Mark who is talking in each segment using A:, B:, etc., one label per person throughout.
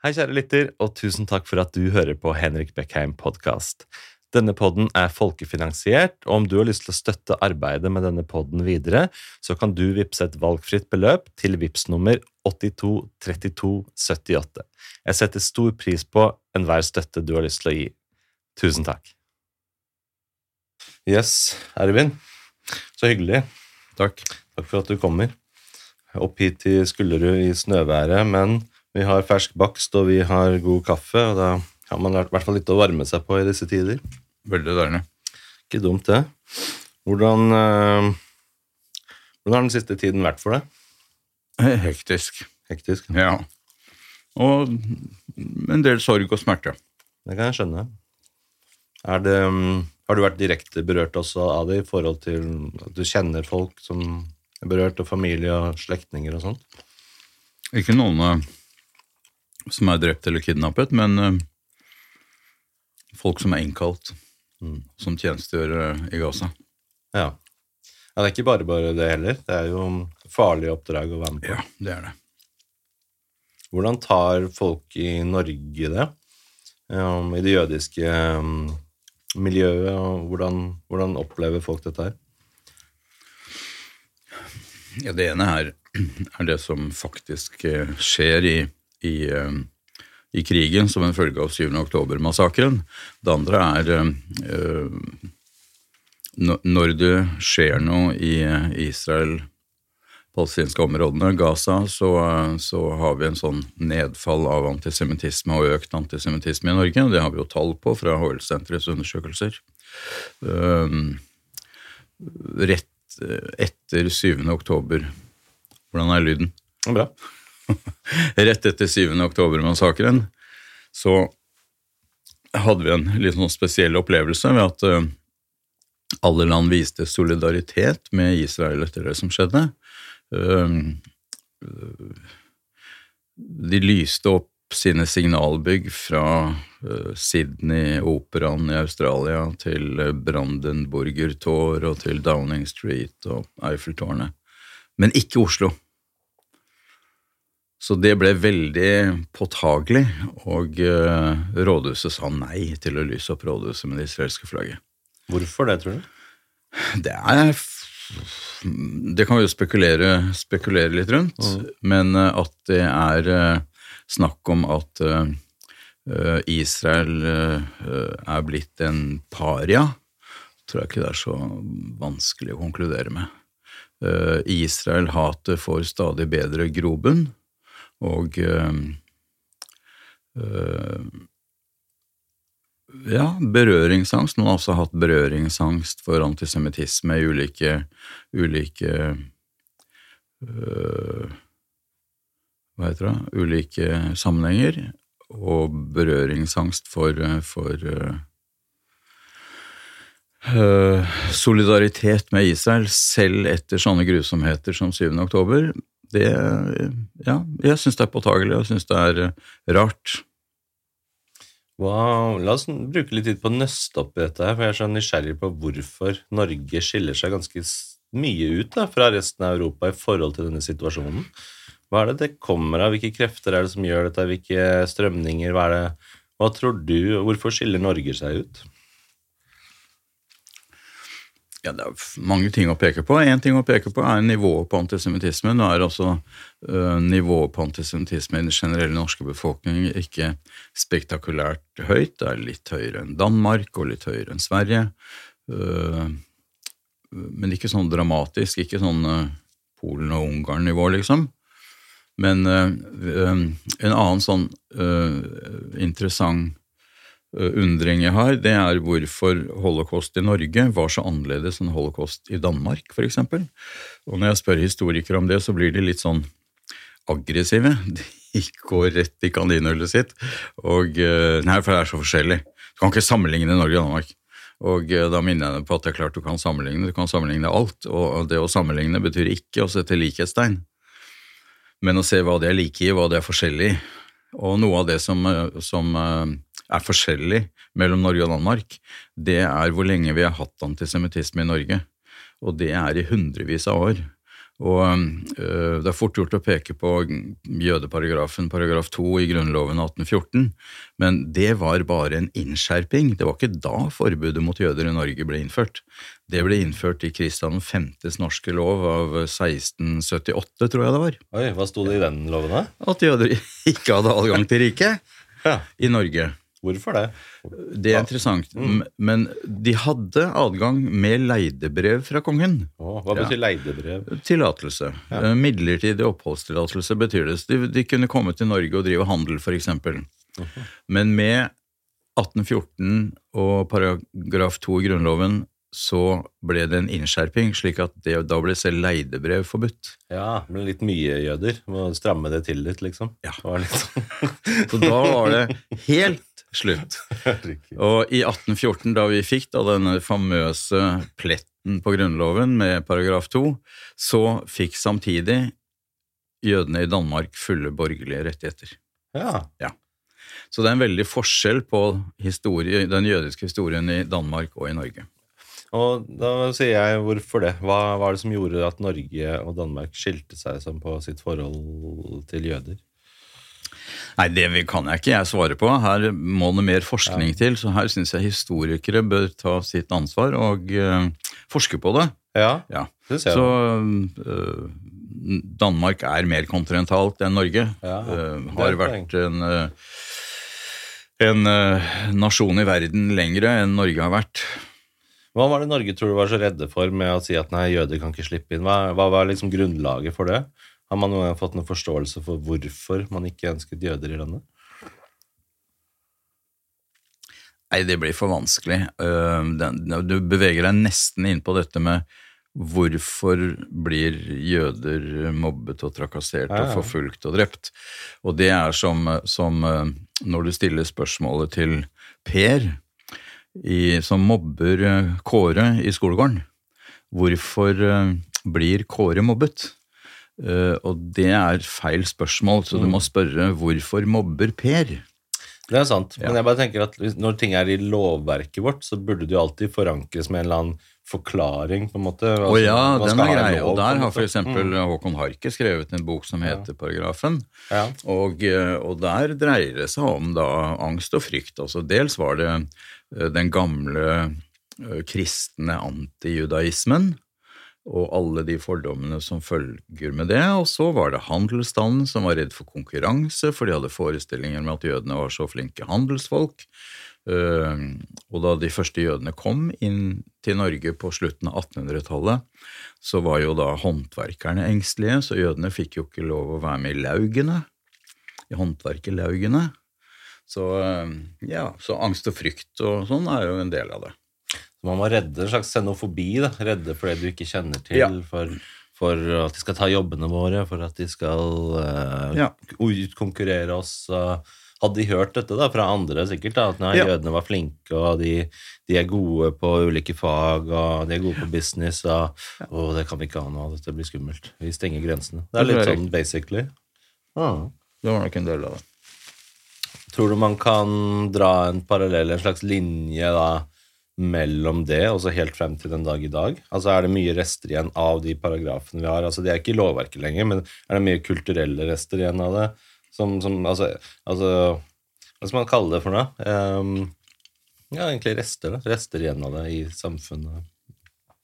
A: Hei, kjære lytter, og tusen takk for at du hører på Henrik Beckheim podkast. Denne podden er folkefinansiert, og om du har lyst til å støtte arbeidet med denne podden videre, så kan du vippse et valgfritt beløp til VIPS nummer 823278. Jeg setter stor pris på enhver støtte du har lyst til å gi. Tusen takk. Yes, Ervin. Så hyggelig.
B: Takk.
A: Takk for at du kommer. Opp hit til Skullerud i snøværet, men vi har fersk bakst og vi har god kaffe, og da har man i hvert fall litt å varme seg på i disse tider.
B: Veldig deilig.
A: Ikke dumt, det. Hvordan, øh, hvordan har den siste tiden vært for deg?
B: Hektisk.
A: Hektisk?
B: Ja. Og en del sorg og smerte.
A: Det kan jeg skjønne. Er det, mm, har du vært direkte berørt også av det i forhold til at du kjenner folk som er berørt, og familie og slektninger og sånt?
B: Ikke noen eh, som er drept eller kidnappet, men eh, folk som er innkalt,
A: Mm.
B: som tjenestegjør eh, i Gaza.
A: Ja. ja. Det er ikke bare bare det heller. Det er jo farlige oppdrag å være med på.
B: Ja, det er det.
A: Hvordan tar folk i Norge det? Um, I det jødiske um, miljøet, og hvordan, hvordan opplever folk dette her?
B: Ja, det ene er, er det som faktisk eh, skjer i, i, eh, i krigen som en følge av 7. oktober-massakren. Det andre er eh, når- når det skjer noe i eh, Israel, palestinske områdene, Gaza, så, eh, så har vi en sånn nedfall av antisemittisme og økt antisemittisme i Norge. Det har vi jo tall på fra HL-senterets undersøkelser. Rett eh, etter 7. oktober Hvordan er lyden?
A: Bra.
B: Rett etter 7. oktober-massakren så hadde vi en litt sånn spesiell opplevelse ved at eh, alle land viste solidaritet med Israel etter det som skjedde. Eh, de lyste opp sine signalbygg fra eh, Sydney, operaen i Australia, til Brandenburger Tor og til Downing Street og Eiffeltårnet. Men ikke Oslo. Så det ble veldig påtagelig, og uh, rådhuset sa nei til å lyse opp rådhuset med det israelske flagget.
A: Hvorfor det, tror du?
B: Det er Det kan vi jo spekulere, spekulere litt rundt, men uh, at det er uh, snakk om at Israel er blitt en paria, tror jeg ikke det er så vanskelig å konkludere med. Israel-hatet får stadig bedre grobunn, og eh, eh, ja, berøringsangst. Noen har også hatt berøringsangst for antisemittisme i ulike, ulike øh, Hva heter det? Ulike sammenhenger. Og berøringsangst for, for øh, solidaritet med Israel, selv etter sånne grusomheter som 7. oktober. Det, ja, jeg syns det er påtagelig, og jeg syns det er øh, rart.
A: Wow. La oss bruke litt tid på å nøste opp i dette, her, for jeg er så nysgjerrig på hvorfor Norge skiller seg ganske mye ut da, fra resten av Europa i forhold til denne situasjonen. Hva er det det kommer av? Hvilke krefter er det som gjør dette? Hvilke strømninger? Hva, hva tror du? Hvorfor skiller Norge seg ut?
B: Ja, Det er mange ting å peke på. Én ting å peke på er nivået på antisemittisme. Nå er altså nivået på antisemittisme i den generelle norske befolkning ikke spektakulært høyt. Det er litt høyere enn Danmark og litt høyere enn Sverige. Øh, men ikke sånn dramatisk. Ikke sånn øh, Polen- og Ungarn-nivå, liksom. Men en annen sånn interessant undring jeg har, det er hvorfor holocaust i Norge var så annerledes enn holocaust i Danmark, for eksempel. Og når jeg spør historikere om det, så blir de litt sånn aggressive. De går rett i kaninhullet sitt. Og Nei, for det er så forskjellig. Du kan ikke sammenligne Norge og Danmark. Og da minner jeg deg på at det er klart du kan sammenligne. Du kan sammenligne alt. Og det å sammenligne betyr ikke å sette likhetstegn, men å se hva de er like i, hva de er forskjellig i. Og noe av det som, som er forskjellig mellom Norge og Danmark, det er hvor lenge vi har hatt antisemittisme i Norge. Og det er i hundrevis av år. Og øh, Det er fort gjort å peke på jødeparagrafen, paragraf 2 i Grunnloven 1814, men det var bare en innskjerping. Det var ikke da forbudet mot jøder i Norge ble innført. Det ble innført i Kristian 5.s norske lov av 1678, tror jeg det var.
A: Oi, Hva sto det i den loven, da?
B: At jøder ikke hadde adgang til riket
A: Ja.
B: i Norge.
A: Hvorfor det?
B: Det er interessant, Mm. men de hadde adgang med leidebrev fra kongen.
A: Å, hva
B: Ja.
A: betyr leidebrev?
B: Tillatelse. Ja. Midlertidig oppholdstillatelse betyr det. De, de kunne komme til Norge og drive handel, f.eks. Men med 1814 og paragraf 2 i Grunnloven så ble det en innskjerping, slik at det, da ble selv leidebrev forbudt.
A: Ja, det ble litt mye jøder. Må stramme det til litt, liksom.
B: Ja.
A: Det var litt sånn.
B: Så da var det helt slutt. Og i 1814, da vi fikk da denne famøse pletten på Grunnloven med paragraf 2, så fikk samtidig jødene i Danmark fulle borgerlige rettigheter.
A: ja. ja.
B: Så det er en veldig forskjell på historie, den jødiske historien i Danmark og i Norge.
A: Og da sier jeg hvorfor det. Hva var det som gjorde at Norge og Danmark skilte seg på sitt forhold til jøder?
B: Nei, det kan jeg ikke jeg svare på. Her må det mer forskning til, så her syns jeg historikere bør ta sitt ansvar og uh, forske på det.
A: Ja,
B: Ja.
A: det ser
B: Så
A: jeg.
B: øh, Danmark er mer kontinentalt enn Norge.
A: Ja, uh,
B: har vært en, en nasjon i verden lengre enn Norge har vært.
A: Hva var det Norge tror du var så redde for med å si at nei, jøder kan ikke slippe inn? Hva, hva var liksom grunnlaget for det? Har man noen gang fått noen forståelse for hvorfor man ikke ønsket jøder i landet?
B: Nei, det blir for vanskelig. Du beveger deg nesten inn på dette med hvorfor blir jøder mobbet og trakassert og forfulgt og drept. Og det er som, som øh, når du stiller spørsmålet til Per, i, som mobber øh, Kåre i skolegården. Hvorfor øh, blir Kåre mobbet? Øh, og det er feil spørsmål, så du
A: Mm.
B: må spørre hvorfor mobber Per?
A: Det er sant,
B: Ja.
A: men jeg bare tenker at når ting er i lovverket vårt, så burde det jo alltid forankres med en eller annen forklaring, på en måte. Altså,
B: ja, den er grei. Og der har f.eks.
A: Mm.
B: Håkon Harke skrevet en bok som heter Paragrafen.
A: Ja.
B: Og, eh, og der dreier det seg om da angst og frykt. Altså dels var det eh, den gamle eh, kristne antijudaismen og alle de fordommene som følger med det. Og så var det handelsstanden som var redd for konkurranse, for de hadde forestillinger med at jødene var så flinke handelsfolk. Og da de første jødene kom inn til Norge på slutten av 1800-tallet, så var jo da håndverkerne engstelige, så jødene fikk jo ikke lov å være med i laugene, i håndverkerlaugene. Så eh, ja, så angst og frykt og sånn er jo en del av det.
A: Så man må redde en slags xenofobi, da. Redde for det du ikke kjenner til,
B: Ja.
A: for, for at de skal ta jobbene våre, for at de skal uh,
B: Ja.
A: utkonkurrere oss. Uh, hadde de hørt dette da, fra andre, sikkert, da, at nei,
B: Ja.
A: jødene var flinke, og de, de er gode på ulike fag, og de er gode på business, og og det kan vi ikke ha nå, dette blir skummelt. Vi stenger grensene. Det er litt sånn basically. Ah.
B: Det var nok en del av det.
A: Tror du man kan dra en parallell, en slags linje da, mellom det og så helt frem til den dag i dag? Altså Er det mye rester igjen av de paragrafene vi har? Altså Det er ikke i lovverket lenger, men er det mye kulturelle rester igjen av det? Som, som altså, altså Hva skal man kalle det for noe? Um, ja, egentlig rester. da Rester igjen av det i samfunnet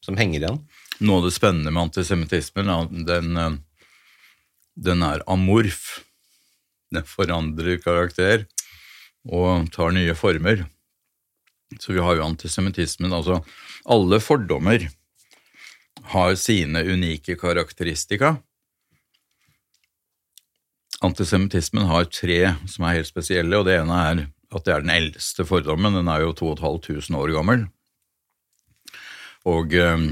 A: som henger igjen.
B: Noe av det spennende med antisemittismen, den, eh, den er amorf. Den forandrer karakter og tar nye former. Så vi har jo antisemittismen, altså alle fordommer har sine unike karakteristika. Antisemittismen har tre som er helt spesielle, og det ene er at det er den eldste fordommen. Den er jo 2500 år gammel. Og eh,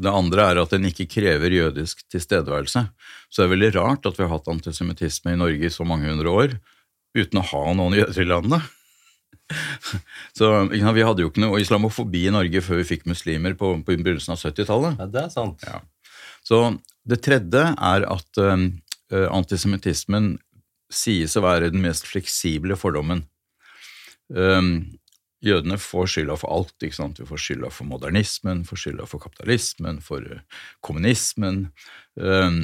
B: det andre er at den ikke krever jødisk tilstedeværelse. Så det er veldig rart at vi har hatt antisemittisme i Norge i så mange hundre år uten å ha noen jøder i landet. Så sant, Vi hadde jo ikke noe islamofobi i Norge før vi fikk muslimer på, på begynnelsen av 70-tallet.
A: Ja, det er sant.
B: Ja. Så det tredje er at eh, antisemittismen sies å være den mest fleksible fordommen. Um, jødene får skylda for alt. ikke sant? Vi får skylda for modernismen, får skylda for kapitalismen, for eh, kommunismen. Um,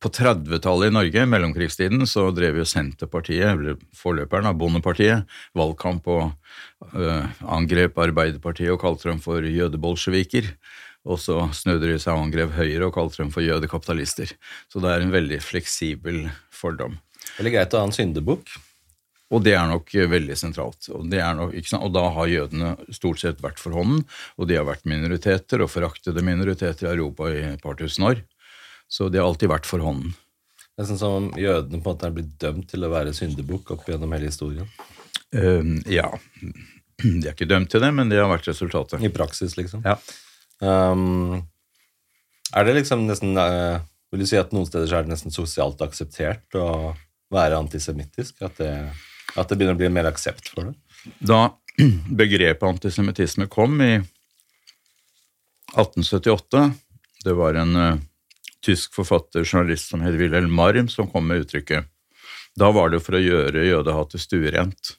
B: på 30-tallet i Norge, mellomkrigstiden, så drev jo Senterpartiet, eller forløperen av Bondepartiet, valgkamp og uh, angrep Arbeiderpartiet og kalte dem for jødebolsjeviker. Og så snudde de seg og angrep Høyre og kalte dem for jødekapitalister. Så det er en veldig fleksibel fordom.
A: Veldig greit å ha en syndebukk.
B: Og det er nok eh, veldig sentralt. Og, nok, og, da har jødene stort sett vært for hånden, og de har vært minoriteter og foraktede minoriteter i Europa i et par tusen år. Så de har alltid vært for hånden.
A: Det er sånn som om jødene på en måte er blitt dømt til å være syndebukk opp gjennom hele historien.
B: Um, ja. De er ikke dømt til det, men det har vært resultatet.
A: I praksis, liksom.
B: Ja.
A: Um, er det liksom nesten uh, Vil du si at noen steder så er det nesten sosialt akseptert å være antisemittisk? At det at det begynner å bli mer aksept for det?
B: Da begrepet antisemittisme kom i 1878 Det var en uh, tysk forfatter, journalist som het Wilhelm Marm, som kom med uttrykket. Da var det for å gjøre jødehatet stuerent.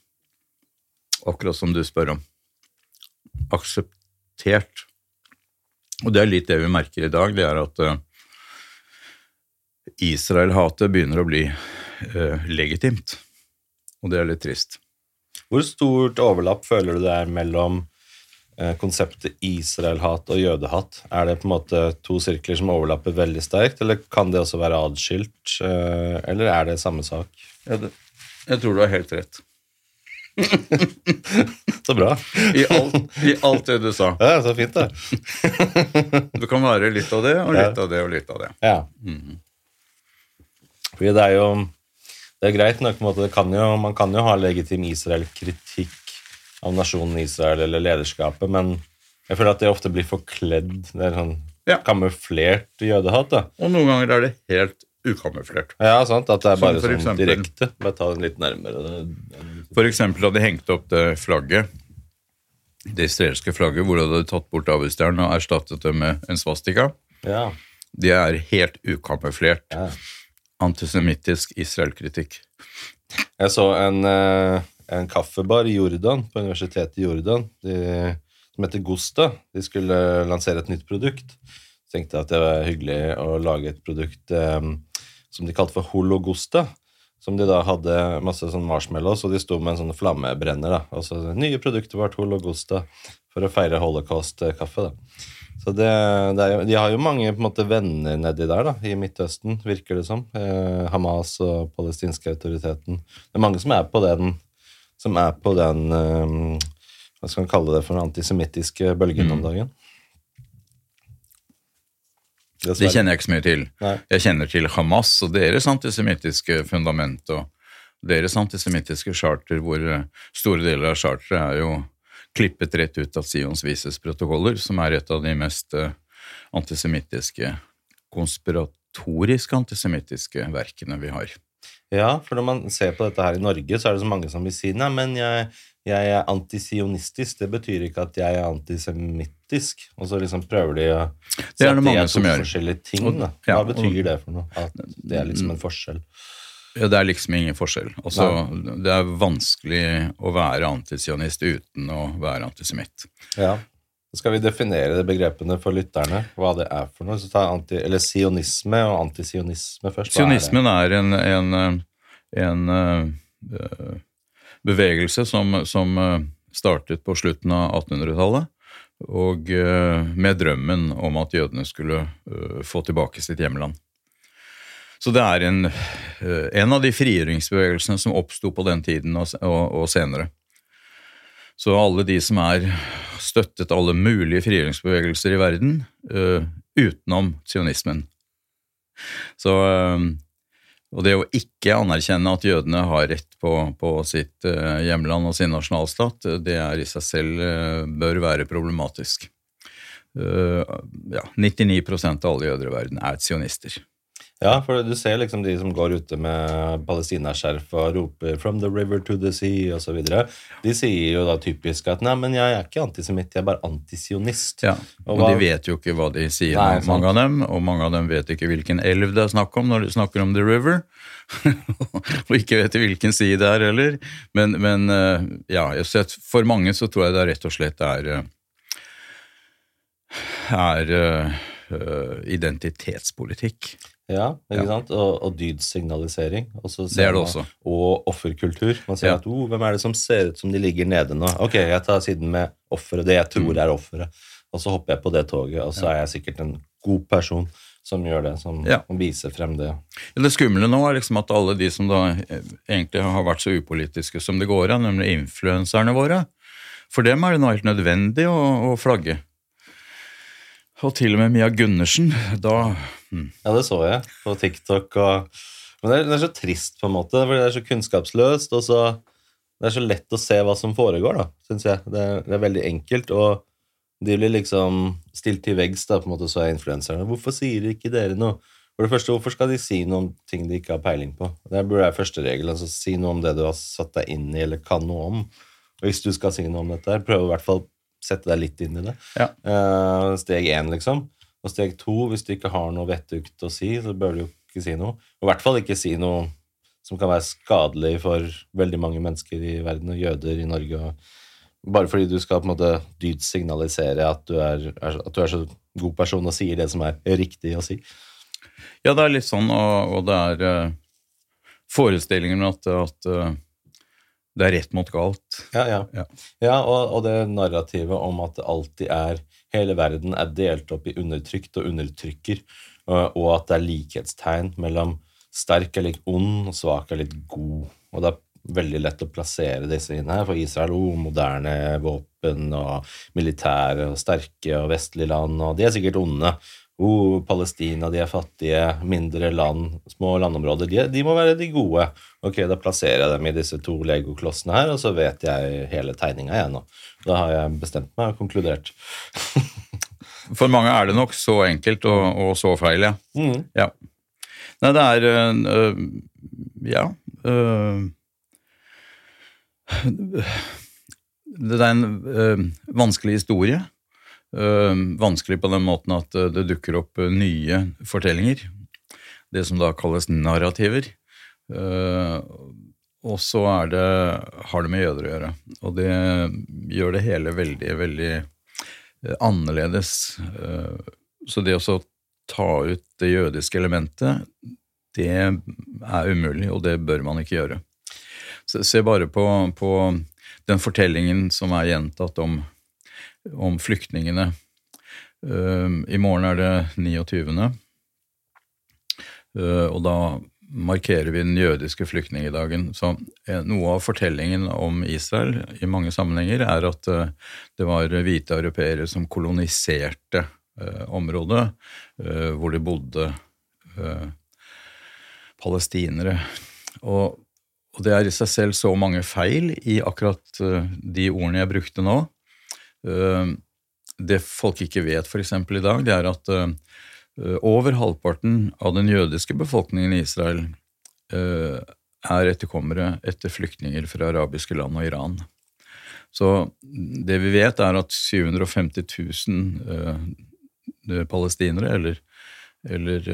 B: Akkurat som du spør om. Akseptert. Og det er litt det vi merker i dag, det er at uh, Israel-hatet begynner å bli uh, legitimt og det er litt trist.
A: Hvor stort overlapp føler du det er mellom eh, konseptet Israel-hat og jødehat? Er det på en måte to sirkler som overlapper veldig sterkt, eller kan det også være adskilt? Eh, eller er det samme sak?
B: Jeg, jeg tror du har helt rett.
A: så bra.
B: I alt, I alt, det du sa.
A: Ja, Så fint, det.
B: det kan være litt av det, og litt ja. av det, og litt av det.
A: Ja. Mm. Fordi det er jo det er greit nok. på Kan jo, man kan jo ha legitim Israel-kritikk av nasjonen Israel eller lederskapet, men jeg føler at det ofte blir forkledd. Det er sånn ja. kamuflert jødehat. da.
B: Og noen ganger er det helt ukamuflert.
A: Ja, sant, At det er bare sånn eksempel, direkte. Bare ta den litt nærmere.
B: For eksempel hadde de hengt opp det flagget, det israelske flagget, hvor de hadde tatt bort davidsstjernen og erstattet det med en svastika.
A: Ja.
B: De er helt ukamuflert.
A: Ja
B: antisemittisk Israel-kritikk.
A: Jeg så en, eh, en, kaffebar i Jordan, på universitetet i Jordan, de, som heter Gusta. De skulle lansere et nytt produkt. Så tenkte jeg at det var hyggelig å lage et produkt um, som de kalte for Hologusta. Som de da hadde masse sånn marshmallows, og de sto med en sånn flammebrenner. da. Og så nye produktet vårt, Hologusta, for å feire holocaust-kaffe. da. Så det, det jo, De har jo mange måte, venner nedi der, da, i Midtøsten, virker det som. Eh, Hamas og palestinske autoriteten. Det er mange som er på den, som er på den eh, Hva skal man kalle det for den antisemittiske bølgen mm. om dagen.
B: Det, det kjenner jeg ikke så mye til.
A: Nei.
B: Jeg kjenner til Hamas og deres antisemittiske fundament og deres antisemittiske charter, hvor store deler av charteret er jo klippet rett ut av Sions vises protokoller, som er et av de mest uh, antisemittiske, konspiratoriske antisemittiske verkene vi har.
A: Ja, for når man ser på dette her i Norge, så er det så mange som vil si nei, men jeg, jeg er antisionistisk. Det betyr ikke at jeg er antisemittisk. Og så liksom prøver de å
B: sette i to
A: forskjellige ting. Da. Hva ja, betyr det for noe? At det er liksom en forskjell?
B: Ja, Det er liksom ingen forskjell. Altså, det er vanskelig å være antisionist uten å være antisemitt.
A: Ja. Skal vi definere de begrepene for lytterne? Hva det er for noe? Så ta anti, eller sionisme og antisionisme først.
B: Sionismen er, er, en, en, en uh, bevegelse som, som, startet på slutten av 1800-tallet. Og uh, med drømmen om at jødene skulle uh, få tilbake sitt hjemland. Så det er en, eh, en av de frigjøringsbevegelsene som oppsto på den tiden og, og, og, senere. Så alle de som er støttet alle mulige frigjøringsbevegelser i verden uh, utenom sionismen. Så, uh, og det å ikke anerkjenne at jødene har rett på, på sitt uh, hjemland og sin nasjonalstat, det er i seg selv bør være problematisk. ja, 99% av alle jøder i verden er sionister.
A: Ja, for du ser liksom de som går ute med palestinaskjerf og roper 'From the river to the sea' osv. De sier jo da typisk at 'nei, men jeg er ikke antisemitt, jeg er bare antisionist'.
B: Ja, og,
A: og
B: de vet jo ikke hva de sier,
A: Nei, sant.
B: mange av dem, og mange av dem vet ikke hvilken elv det er snakk om når de snakker om The River, og ikke vet hvilken side det er heller. Men, men eh, ja, for mange så tror jeg det rett og slett er, eh, er eh, identitetspolitikk.
A: Ja, ikke sant? Og, og dydssignalisering. Og
B: Det er det
A: man-
B: også.
A: Og offerkultur. Man
B: sier
A: at oh, hvem er det som ser ut som de ligger nede nå? Ok, jeg tar siden med offeret, det jeg
B: Mm.
A: tror er offeret. Og så hopper jeg på det toget, og så er jeg sikkert en god person som gjør det, som,
B: Ja.
A: viser frem det.
B: Det skumle nå er liksom at alle de som da eh, egentlig har vært så upolitiske som det går an, nemlig influenserne våre, for dem er det nå helt nødvendig å, å flagge. Og til og med Mia Gundersen, da hmm.
A: Ja, det så jeg på TikTok. Og, men det er, det er så trist, på en måte, for det er så kunnskapsløst. og så Det er så lett å se hva som foregår, da, syns jeg. Det er, det er veldig enkelt. og de blir liksom stilt til veggs, da, på en måte, så er influenserne. Hvorfor sier ikke dere noe? For det første, Hvorfor skal de si noe om ting de ikke har peiling på? Det burde være første regel. altså Si noe om det du har satt deg inn i eller kan noe om. Og hvis du skal si noe om dette, prøv i hvert fall sette deg litt inn i det.
B: Ja.
A: Uh, steg én, liksom. Og steg to, hvis du ikke har noe vettugt å si, så bør du jo ikke si noe. Og i hvert fall ikke si noe som kan være skadelig for veldig mange mennesker i verden, og jøder i Norge. og bare fordi du skal på en måte dydsignalisere at du er, at du er så god person og sier det som er riktig å si.
B: Ja, det er litt sånn, og, og det er uh, forestillingen at, at eh, det er rett mot galt.
A: Ja, ja.
B: Ja.
A: ja og, og det narrativet om at det alltid er Hele verden er delt opp i undertrykt og undertrykker, og, og at det er likhetstegn mellom sterk er litt ond og svak er litt god. Og det er veldig lett å plassere disse inn her, for Israel oh, moderne våpen og militære og sterke og vestlige land, og de er sikkert onde. Oh, Palestina, de er fattige, mindre land, små landområder. De, de må være de gode. Ok, da plasserer jeg dem i disse to legoklossene her, og så vet jeg hele tegninga jeg nå. Da har jeg bestemt meg og konkludert.
B: For mange er det nok så enkelt og, og så feil, ja.
A: Mm.
B: ja. Nei, det er øh, Ja. øh, det er en øh, vanskelig historie. Øh, vanskelig på den måten at øh, det dukker opp øh, nye fortellinger. Det som da kalles narrativer. Og så har det med jøder å gjøre. Og det gjør det hele veldig, veldig eh, annerledes. Eh, Så det å ta ut det jødiske elementet, det er umulig, og det bør man ikke gjøre. Se bare på, på den fortellingen som er gjentatt om, om flyktningene. I morgen er det 29. Eh, og da markerer vi den jødiske flyktningedagen. Så eh, noe av fortellingen om Israel i mange sammenhenger er at eh, det var hvite europeere som koloniserte eh, området hvor det bodde palestinere. Og, det er i seg selv så mange feil i akkurat de ordene jeg brukte nå. Eh, det folk ikke vet f.eks. i dag, det er at eh, over halvparten av den jødiske befolkningen i Israel eh, er etterkommere etter flyktninger fra arabiske land og Iran. Så det vi vet, er at 750 000 eh, palestinere, eller, eller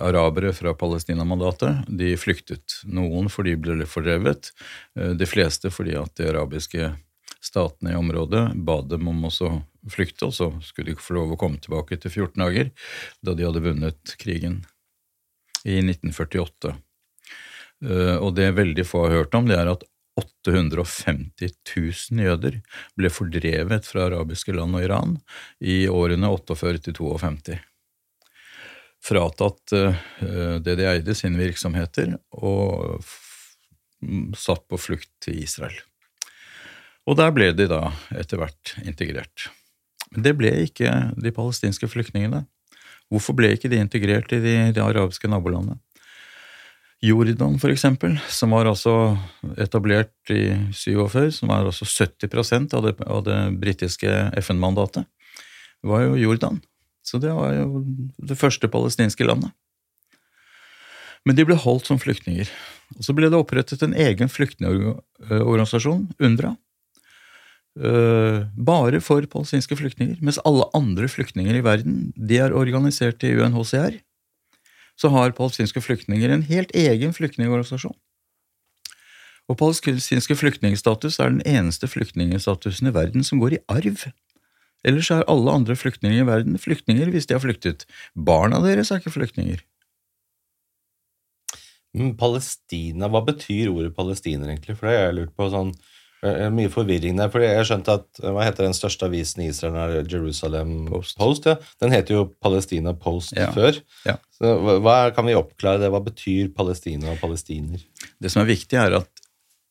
B: arabere fra Palestina-mandatet, de flyktet. Noen fordi de ble fordrevet, de fleste fordi at de arabiske statene i området ba dem om å flykte, og så skulle de ikke få lov å komme tilbake etter 14 dager, da de hadde vunnet krigen i 1948. Eh, Og det veldig få har hørt om, det er at 850 000 jøder ble fordrevet fra arabiske land og Iran i årene 48 til 52. Fratatt eh, det de eide, sine virksomheter, og satt på flukt til Israel. Og der ble de da etter hvert integrert. Men det ble ikke de palestinske flyktningene. Hvorfor ble ikke de integrert i de, de arabiske nabolandene? Jordan, for eksempel, som var altså etablert i 47, som er altså 70 av det, av det britiske FN-mandatet, var jo Jordan. Så det var jo det første palestinske landet. Men de ble holdt som flyktninger. Og Så ble det opprettet en egen flyktningorganisasjon, UNDRA, bare for palestinske flyktninger. Mens alle andre flyktninger i verden de er organisert i UNHCR. Så har palestinske flyktninger en helt egen flyktningorganisasjon. Og palestinske flyktningstatus er den eneste flyktningstatusen i verden som går i arv. Ellers er alle andre flyktninger i verden flyktninger hvis de har flyktet. Barna deres er ikke flyktninger.
A: Men Palestina, hva betyr ordet palestiner egentlig? For det har jeg lurt på sånn eh, Mye forvirring der. For jeg skjønte at Hva heter den største avisen i Israel? Er Jerusalem
B: Post.
A: Post. ja. Den heter jo Palestina Post
B: Ja.
A: før.
B: Ja.
A: Så hva, Kan vi oppklare det? Hva betyr Palestina og palestiner?
B: Det som er viktig, er at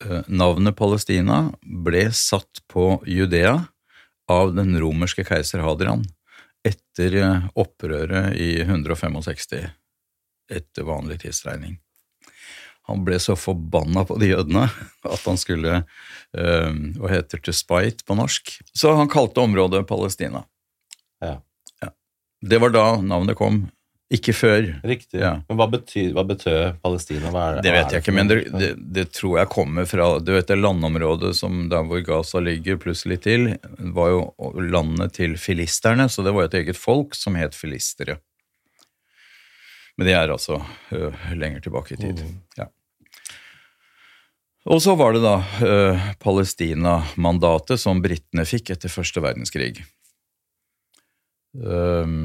B: eh, navnet Palestina ble satt på Judea av den romerske keiser Hadrian etter eh, opprøret i 165 etter vanlig tidsregning. Han ble så forbanna på de jødene at han skulle eh, Hva heter to spite på norsk? Så han kalte området Palestina.
A: Ja.
B: Det var da navnet kom, ikke før.
A: Riktig.
B: Ja.
A: Men hva betyr hva betød Palestina? Er,
B: Det vet jeg ikke, men det, det, det tror jeg kommer fra Du vet det landområdet som der hvor Gaza ligger, pluss litt til, var jo landet til filisterne, så det var et eget folk som het filistere. Men det er altså ø, lenger tilbake i tid. Ja. Og så var det da eh, Palestina-mandatet som britene fikk etter første verdenskrig. Eh,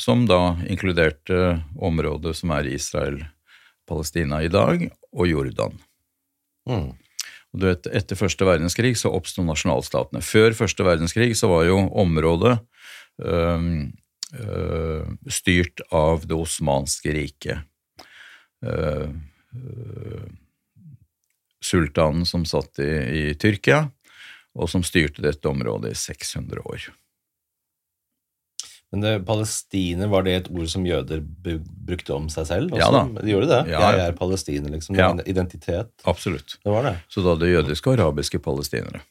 B: som da inkluderte området som er Israel, Palestina i dag, og Jordan.
A: Mm.
B: Og du vet, Etter første verdenskrig så oppsto nasjonalstatene. Før første verdenskrig så var jo området øhm, øh, styrt av det osmanske riket. Øh, sultanen som satt i, i Tyrkia, og som styrte dette området i 600 år.
A: Men det, Palestine, var det et ord som jøder brukte om seg selv?
B: Ja da.
A: De gjorde det?
B: Ja,
A: Jeg er palestiner, liksom.
B: Ja.
A: identitet.
B: Absolutt.
A: Det var det.
B: Så da hadde jødiske og arabiske palestinere.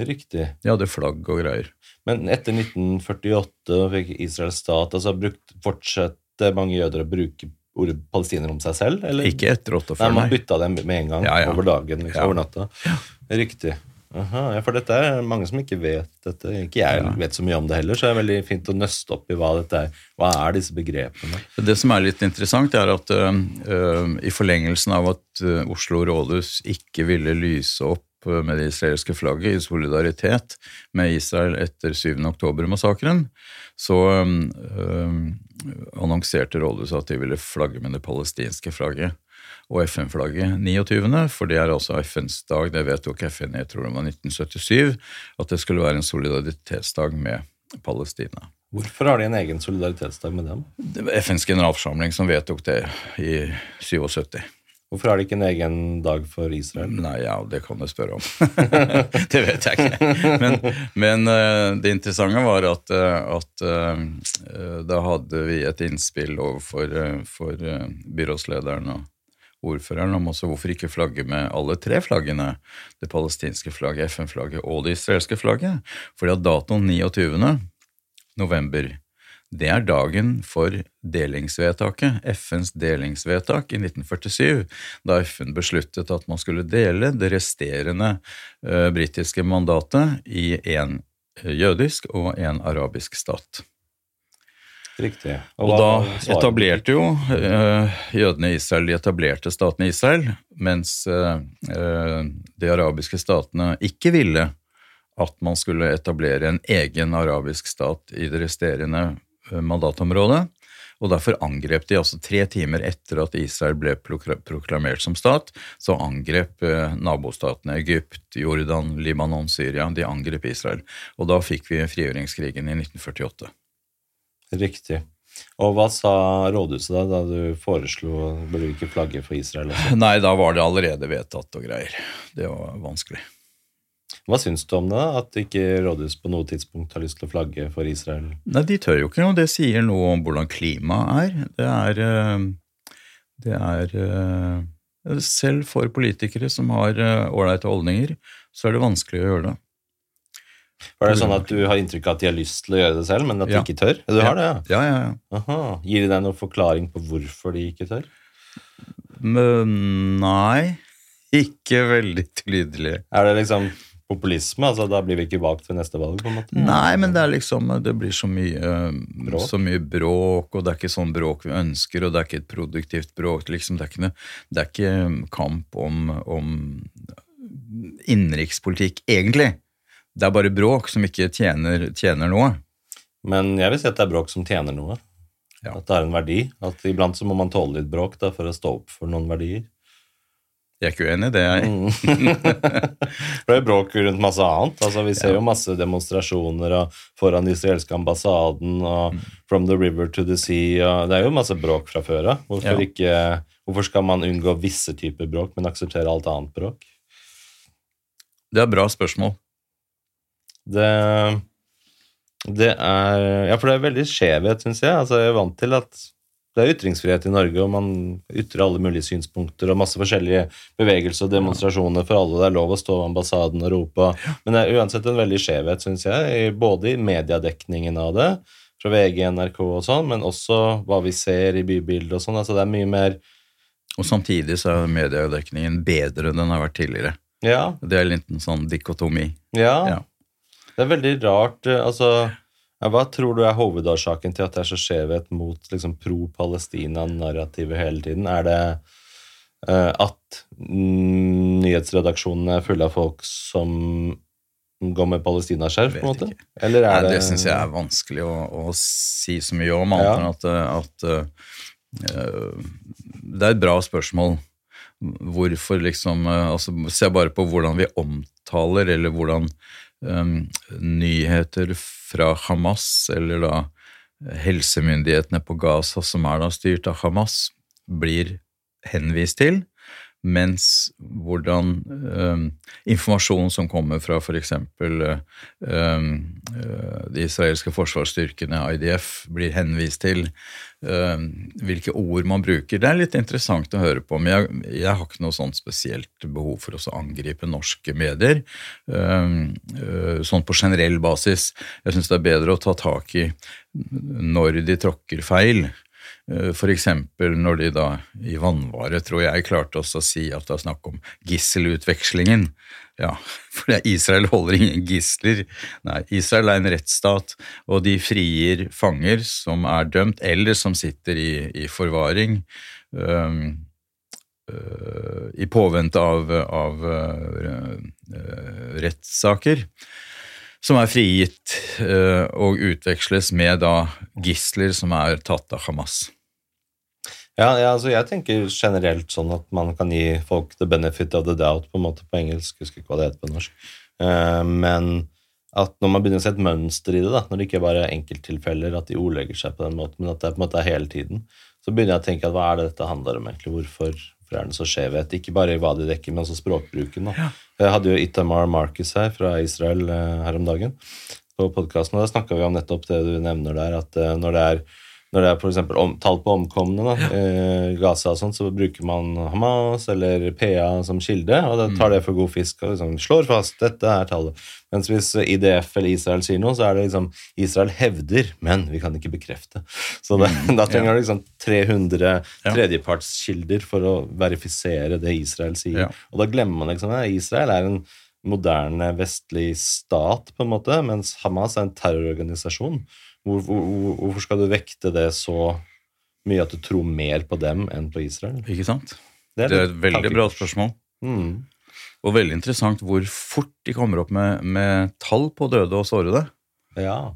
A: Riktig.
B: De hadde flagg og greier.
A: Men etter 1948 fikk Israel stat, altså brukt, fortsatte mange jøder å bruke ordet palestiner om seg selv? Eller?
B: Ikke etter
A: Nei,
B: 48,
A: man
B: nei.
A: bytta dem med en gang,
B: Ja, ja.
A: over dagen, liksom,
B: Ja.
A: over natta. Riktig. Aha, ja, for dette er mange som ikke vet dette. Ikke jeg
B: Ja.
A: vet så mye om det heller, så det er veldig fint å nøste opp i hva dette er. Hva er disse begrepene?
B: Det som er litt interessant, er at ø, ø, i forlengelsen av at Oslo rådhus ikke ville lyse opp med det israelske flagget i solidaritet med Israel etter 7. oktober-massakren, så ø, ø, annonserte rådhuset at de ville flagge med det palestinske flagget og FN-flagget 29., for det er altså FNs dag, det vedtok FN jeg tror det var 1977, at det skulle være en solidaritetsdag med Palestina.
A: Hvorfor har de en egen solidaritetsdag med dem?
B: Det var FNs generalforsamling som vedtok det i 77.
A: Hvorfor har de ikke en egen dag for Israel?
B: Nei, ja, det kan du spørre om. det vet jeg ikke. Men, men eh, det interessante var at, eh, at eh, da hadde vi et innspill overfor for byrådslederen og ordføreren om også hvorfor ikke flagge med alle tre flaggene. Det palestinske flagget, FN-flagget og det israelske flagget. Fordi at datoen 29. november det er dagen for delingsvedtaket, FNs delingsvedtak i 1947, da FN besluttet at man skulle dele det resterende uh, britiske mandatet i en eh, jødisk og en arabisk stat.
A: Riktig.
B: Og
A: og
B: da etablerte jo uh, jødene i Israel de etablerte staten Israel, mens uh, de arabiske statene ikke ville at man skulle etablere en egen arabisk stat i det resterende eh, mandatområdet. Og derfor angrep de, altså tre timer etter at Israel ble proklamert som stat, så angrep eh, nabostatene Egypt, Jordan, Libanon, Syria. De angrep Israel. Og da fikk vi frigjøringskrigen i 1948.
A: Riktig. Og hva sa rådhuset da, da du foreslo burde vi ikke flagge for Israel? Også?
B: Nei, da var det allerede vedtatt og greier. Det var vanskelig.
A: Hva syns du om det? At ikke rådhuset på noe tidspunkt har lyst til å flagge for Israel?
B: Nei, de tør jo ikke, noe. det sier noe om hvordan klimaet er. Det er, eh, det er eh, Selv for politikere som har eh, ålreite holdninger, så er det vanskelig å gjøre det.
A: Var det sånn at du har inntrykk av at de har lyst til å gjøre det selv, men at de
B: Ja.
A: ikke tør? Du har det, ja?
B: Ja, ja, ja.
A: Aha. Gir de deg noen forklaring på hvorfor de ikke tør?
B: Men nei, ikke veldig tydelig.
A: Er det liksom populisme? altså Da blir vi ikke valgt ved neste valg? på en måte?
B: Nei, men det er liksom Det blir så mye,
A: Bråk?
B: så mye bråk, og det er ikke sånn bråk vi ønsker, og det er ikke et produktivt bråk. liksom, Det er ikke, det er ikke kamp om, om innenrikspolitikk, egentlig. Det er bare bråk som ikke tjener, tjener noe.
A: Men jeg vil si at det er bråk som tjener noe.
B: Ja.
A: At det er en verdi. At iblant så må man tåle litt bråk da, for å stå opp for noen verdier.
B: Jeg er ikke uenig i det, jeg.
A: Mm. Det er bråk rundt masse annet. Altså, vi ser jo masse demonstrasjoner foran den israelske ambassaden og
B: Mm.
A: From the river to the sea. Det er jo masse bråk fra før av. Hvorfor,
B: Ja.
A: hvorfor skal man unngå visse typer bråk, men akseptere alt annet bråk?
B: Det er bra spørsmål.
A: Det, det er Ja, for det er veldig skjevhet, syns jeg. Altså, jeg er vant til at det er ytringsfrihet i Norge, og man ytrer alle mulige synspunkter og masse forskjellige bevegelser og demonstrasjoner for alle. Det er lov å stå ved ambassaden og rope. Men det er uansett en veldig skjevhet, syns jeg, både i mediedekningen av det, fra VG, NRK og sånn, men også hva vi ser i bybildet og sånn. Altså, det er mye mer
B: Og samtidig så er mediedekningen bedre enn den har vært tidligere.
A: Ja.
B: Det er litt en sånn dikotomi.
A: Ja.
B: Ja.
A: Det er veldig rart. eh, Altså, ja, hva tror du er hovedårsaken til at det er så skjevhet mot liksom, pro-Palestina-narrativet hele tiden? Er det uh, at nyhetsredaksjonene er fulle av folk som går med palestinaskjerf, på en måte? Eller er
B: Nei,
A: det
B: det syns jeg er vanskelig å, å si så mye om, annet
A: Ja.
B: enn at, at uh, Det er et bra spørsmål. Hvorfor liksom uh, altså Se bare på hvordan vi omtaler, eller hvordan eh, nyheter fra Hamas, eller da helsemyndighetene på Gaza, som er da styrt av Hamas, blir henvist til, mens hvordan eh, informasjon som kommer fra f.eks. Uh, de israelske forsvarsstyrkene, IDF, blir henvist til, eh, hvilke ord man bruker. Det er litt interessant å høre på, men jeg, jeg har ikke noe sånt spesielt behov for å angripe norske medier. eh, eh, sånn på generell basis. Jeg syns det er bedre å ta tak i når de tråkker feil. Eh, eksempel når de da i vannvare, tror jeg, klarte også å si at det er snakk om gisselutvekslingen. Ja, for Israel holder ingen gisler. Nei, Israel er en rettsstat, og de frier fanger som er dømt, eller som sitter i, i forvaring. øh, øh, I påvente av, av øh, rettssaker som er frigitt og utveksles med da gisler som er tatt av Hamas.
A: Ja, ja, altså jeg tenker generelt sånn at man kan gi folk the benefit of the doubt på en måte på engelsk, jeg husker ikke hva det heter på norsk. Uh, men at når man begynner å se et mønster i det, da, når det ikke bare er enkelttilfeller at de ordlegger seg på den måten, men at det på en måte er hele tiden, så begynner jeg å tenke at hva er det dette handler om egentlig? Hvorfor, hvorfor er det så skjevhet? Ikke bare i hva de dekker, men også språkbruken. Da. Jeg hadde jo Itamar Marcus her fra Israel eh, her om dagen på podkasten, og da snakka vi om nettopp det du nevner der, at eh, når det er når det er eksempel tall på omkomne, da, eh, Gaza og sånt, så bruker man Hamas eller PA som kilde, og da tar det for god fisk og liksom slår fast dette er tallet. Mens hvis IDF eller Israel sier noe, så er det liksom Israel hevder, men vi kan ikke bekrefte. Så det, da trenger du liksom 300
B: Ja.
A: tredjepartskilder for å verifisere det Israel sier.
B: Ja.
A: Og da glemmer man liksom at Israel er en moderne vestlig stat, på en måte, mens Hamas er en terrororganisasjon. Hvor, hvor, hvor- hvorfor skal du vekte det så mye at du tror mer på dem enn på Israel?
B: Ikke sant?
A: Det
B: Det er et veldig bra spørsmål.
A: Mm.
B: Og veldig interessant hvor fort de kommer opp med, med tall på døde og sårede.
A: Ja.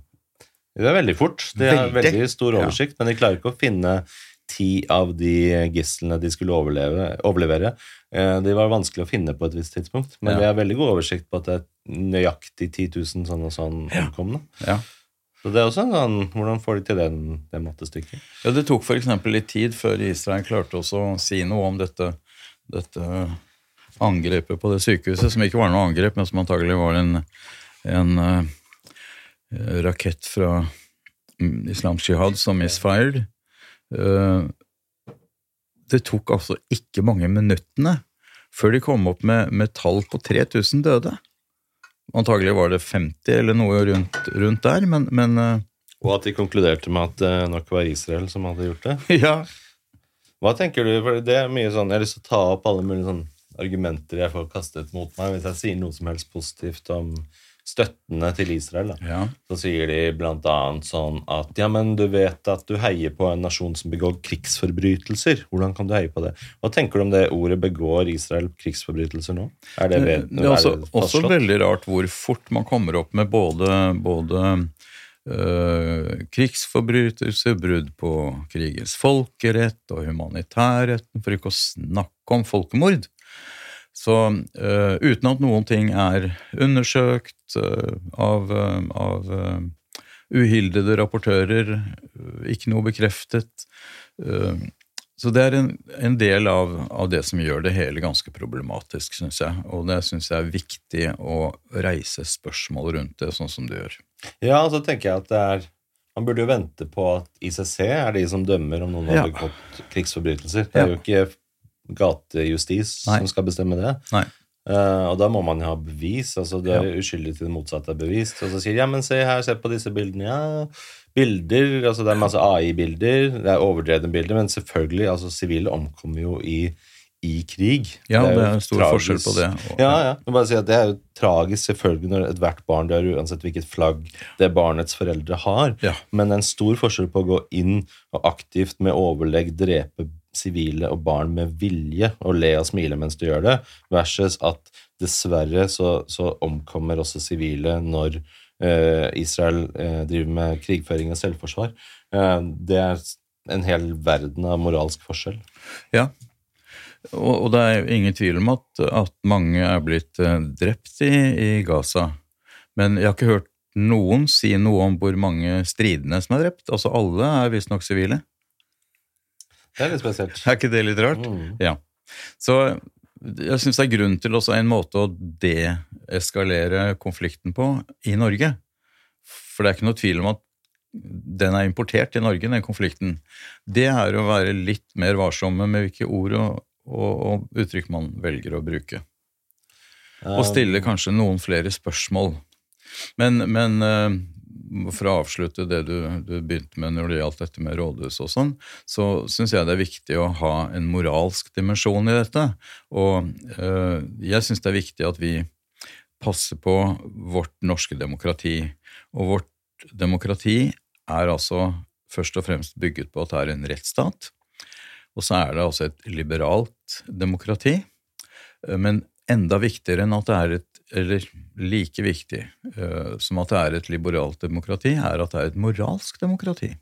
A: Det er veldig fort. De har
B: Veldig.
A: veldig stor oversikt, men de klarer ikke å finne ti av de gislene de skulle overleve, overlevere. Eh, De var vanskelig å finne på et visst tidspunkt, men
B: Ja.
A: vi har veldig god oversikt på at det er nøyaktig 10 000 sånn og sånn omkomne.
B: Ja.
A: Så det er også en sånn, Hvordan får de til den, det mattestykket?
B: Ja, Det tok f.eks. litt tid før Israel klarte også å si noe om dette, dette angrepet på det sykehuset, som ikke var noe angrep, men som antagelig var en, en uh, rakett fra mm, Islamsk Jihad som misfired. Uh, det tok altså ikke mange minuttene før de kom opp med, med tall på 3000 døde. Antagelig var det 50 eller noe rundt, rundt der, men, men eh,
A: Og at de konkluderte med at det nok var Israel som hadde gjort det.
B: ja.
A: Hva tenker du? For det er mye sånn, Jeg har lyst til å ta opp alle mulige sånn argumenter jeg får kastet mot meg hvis jeg sier noe som helst positivt om støttene til Israel. Da.
B: Ja.
A: Så sier de annet sånn at ja, men du vet at du heier på en nasjon som begår krigsforbrytelser. Hvordan kan du heie på det? Hva tenker du om det ordet 'begår Israel krigsforbrytelser' nå? Er det, ved,
B: Det er også,
A: er det
B: også veldig rart hvor fort man kommer opp med både, både øh, krigsforbrytelser, brudd på krigens folkerett og humanitærretten, for ikke å snakke om folkemord. Så uh, uten at noen ting er undersøkt uh, av, uh, av uhildede rapportører, ikke noe bekreftet. så det er en, en del av, av det som gjør det hele ganske problematisk, syns jeg. Og det syns jeg er viktig å reise spørsmål rundt det, sånn som du gjør.
A: Ja, så tenker jeg at det er Man burde jo vente på at ICC er de som dømmer om noen har
B: Ja.
A: begått krigsforbrytelser. Det er jo ikke gatejustis
B: Nei.
A: som skal bestemme det.
B: Nei.
A: Uh, og da må man jo ha bevis. altså Du er uskyldig til det motsatte er bevist. Og så sier ja, men se her, se på disse bildene. Ja, bilder, altså Det er masse AI-bilder, det er overdrevne bilder, men selvfølgelig, altså sivile omkommer jo i, i krig.
B: Ja, det
A: jo
B: er stor
A: tragisk.
B: forskjell på det. Og-
A: Ja, ja. Men bare si at Det er jo tragisk selvfølgelig når ethvert barn dør, uansett hvilket flagg det barnets foreldre har.
B: Ja.
A: Men det er en stor forskjell på å gå inn og aktivt med overlegg drepe sivile og barn med vilje og le og smile mens du gjør det, versus at dessverre så, så omkommer også sivile når eh, Israel eh, driver med krigføring og selvforsvar. Eh, det er en hel verden av moralsk forskjell.
B: Ja. Og, og det er ingen tvil om at, at mange er blitt eh, drept i, i Gaza. Men jeg har ikke hørt noen si noe om hvor mange stridende som er drept. Altså alle er visstnok sivile.
A: Det er litt spesielt.
B: Er ikke det litt rart?
A: Mm.
B: Ja. Så jeg syns det er grunn til også en måte å deeskalere konflikten på i Norge. For det er ikke noe tvil om at den er importert til Norge, den konflikten. Det er å være litt mer varsomme med hvilke ord og, og, og uttrykk man velger å bruke. Og stille kanskje noen flere spørsmål. Men, men eh, for å avslutte det du, du begynte med når det gjaldt dette med rådhus og sånn, så syns jeg det er viktig å ha en moralsk dimensjon i dette. Og eh, jeg syns det er viktig at vi passer på vårt norske demokrati. Og vårt demokrati er altså først og fremst bygget på at det er en rettsstat. Og så er det altså et liberalt demokrati. Eh, Men enda viktigere enn at det er et eller like viktig uh, som at det er et liberalt demokrati, er at det er et moralsk demokrati.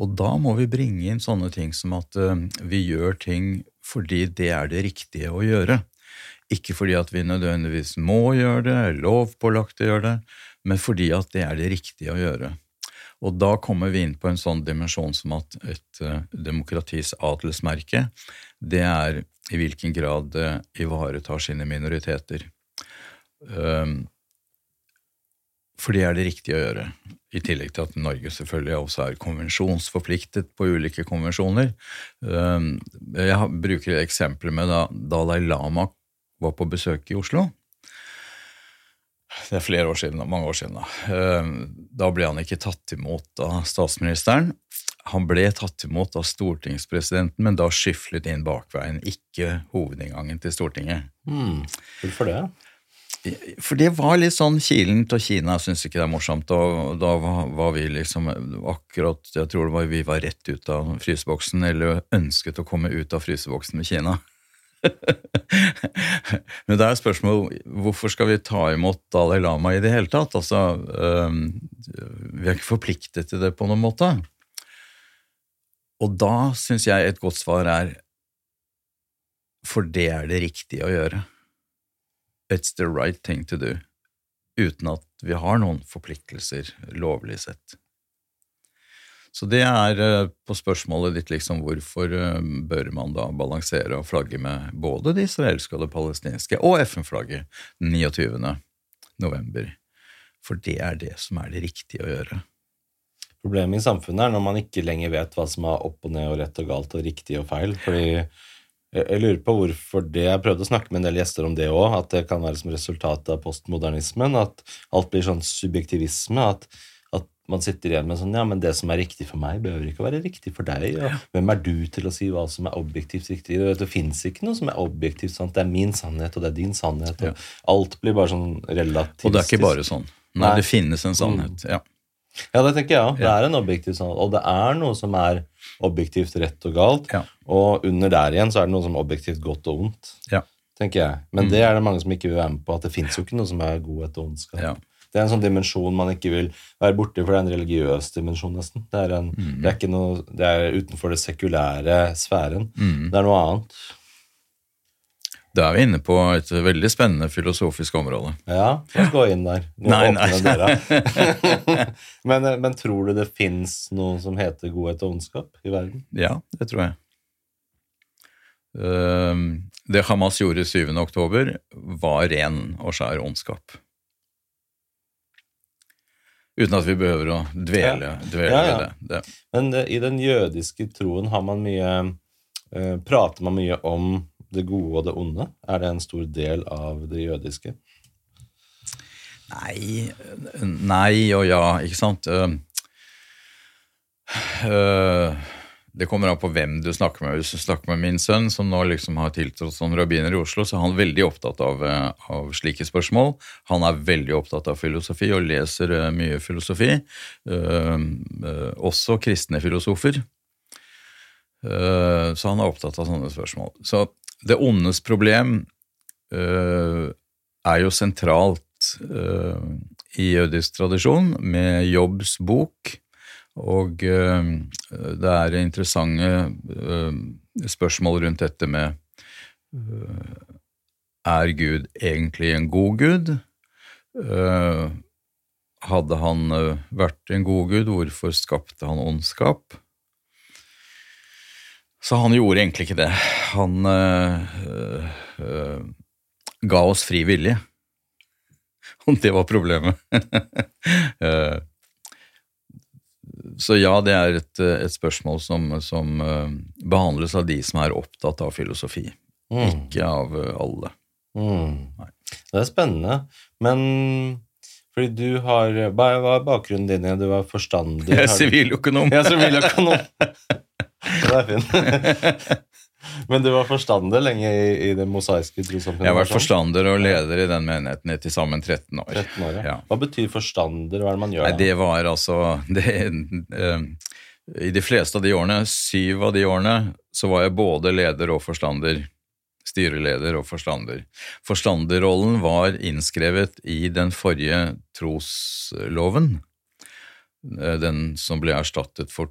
B: Og da må vi bringe inn sånne ting som at uh, vi gjør ting fordi det er det riktige å gjøre. Ikke fordi at vi nødvendigvis må gjøre det, er lovpålagt å gjøre det, men fordi at det er det riktige å gjøre. Og da kommer vi inn på en sånn dimensjon som at et eh, demokratis adelsmerke, det er i hvilken grad det ivaretar sine minoriteter. Um, for det er det riktige å gjøre, i tillegg til at Norge selvfølgelig også er konvensjonsforpliktet på ulike konvensjoner. Um, jeg bruker eksempler med da Dalai Lama var på besøk i Oslo. Det er flere år siden, mange år siden. Da, Um, da ble han ikke tatt imot av statsministeren. Han ble tatt imot av stortingspresidenten, men da skyflet inn bakveien, ikke hovedinngangen til Stortinget.
A: Hmm. Hvorfor det?
B: For det var litt sånn kilen til Kina syns ikke det er morsomt. Og da var, vi liksom akkurat Jeg tror det var vi var rett ut av fryseboksen, eller ønsket å komme ut av fryseboksen med Kina. Men det er spørsmålet hvorfor skal vi ta imot Dalai Lama i det hele tatt? Altså, Vi er ikke forpliktet til det på noen måte. Og da syns jeg et godt svar er for det er det riktige å gjøre. It's the right thing to do. Uten at vi har noen forpliktelser lovlig sett. Så det er eh, på spørsmålet ditt liksom hvorfor eh, bør man da balansere og flagge med både det israelske og det palestinske, og FN-flagget den 29. november. For det er det som er det riktige å gjøre.
A: Problemet i samfunnet er når man ikke lenger vet hva som er opp og ned og rett og galt og riktig og feil. Fordi jeg lurer på hvorfor det Jeg prøvde å snakke med en del gjester om det òg, at det kan være som resultat av postmodernismen. At alt blir sånn subjektivisme. At, at man sitter igjen med sånn Ja, men det som er riktig for meg, behøver ikke å være riktig for deg. Ja. hvem er du til å si hva som er objektivt riktig? Du vet, Det fins ikke noe som er objektivt sant. Det er min sannhet, og det er din sannhet. Og Alt blir bare sånn relativistisk.
B: Og det er ikke bare sånn. Nei,
A: Nei.
B: det finnes en sannhet. Ja.
A: Ja, det tenker jeg òg. Det er en objektiv sannhet. Og det er noe som er objektivt rett og galt.
B: Ja.
A: Og under der igjen så er det noe som er objektivt godt og ondt.
B: Ja.
A: tenker jeg. Men det er det mange som ikke vil være med på. At det fins jo ikke noe som er godhet og ondskap.
B: Ja.
A: Det er en sånn dimensjon man ikke vil være borti, for det er en religiøs dimensjon, nesten. Det er, en,
B: Mm.
A: det er, noe, det er utenfor det sekulære sfæren.
B: Mm.
A: Det er noe annet.
B: Da er vi inne på et veldig spennende filosofisk område.
A: Ja, la oss gå inn der. Nå
B: Nei, nei.
A: men, men tror du det fins noe som heter godhet og ondskap i verden?
B: Ja, det tror jeg. Ehm, Det Hamas gjorde 7. oktober, var ren og skjær ondskap. Uten at vi behøver å dvele, dvele
A: Ja, ja.
B: ved det. det.
A: Men eh, i den jødiske troen har man mye eh, Prater man mye om det gode og det onde? Er det en stor del av det jødiske?
B: Nei, nei og ja, ikke sant? Ehm, øh, det kommer an på hvem du snakker med. Hvis du snakker med min sønn, som nå liksom har tiltrådt som rabbiner i Oslo, så er han veldig opptatt av, eh, av slike spørsmål. Han er veldig opptatt av filosofi og leser eh, mye filosofi. Eh, også kristne filosofer. Eh, så han er opptatt av sånne spørsmål. Så det ondes problem eh, er jo sentralt eh, i jødisk tradisjon, med Jobbs bok. Og eh, det er interessante spørsmål rundt dette med Er Gud egentlig en god gud? Hadde han vært en god gud, hvorfor skapte han ondskap? Så han gjorde egentlig ikke det. Han øh, øh, ga oss fri vilje. Og det var problemet. Så ja, det er et, et spørsmål som, som eh, behandles av de som er opptatt av filosofi,
A: Mm.
B: ikke av alle.
A: Mm. Det er spennende. Men fordi du har Hva er bakgrunnen din? Du var forstandig?
B: Jeg er
A: siviløkonom. Jeg
B: siviløkonom.
A: Ja, siviløkonom. Det er fint. Men du var forstander lenge i, i det mosaiske trossamfunnet?
B: Jeg har vært forstander og leder i den menigheten i til sammen 13 år.
A: 13 år, ja.
B: Ja.
A: Hva betyr forstander? Hva er det man gjør?
B: Nei, det var altså det, eh, I de fleste av de årene, syv av de årene, så var jeg både leder og forstander. Styreleder og forstander. Forstanderrollen var innskrevet i den forrige trosloven. eh, Den som ble erstattet for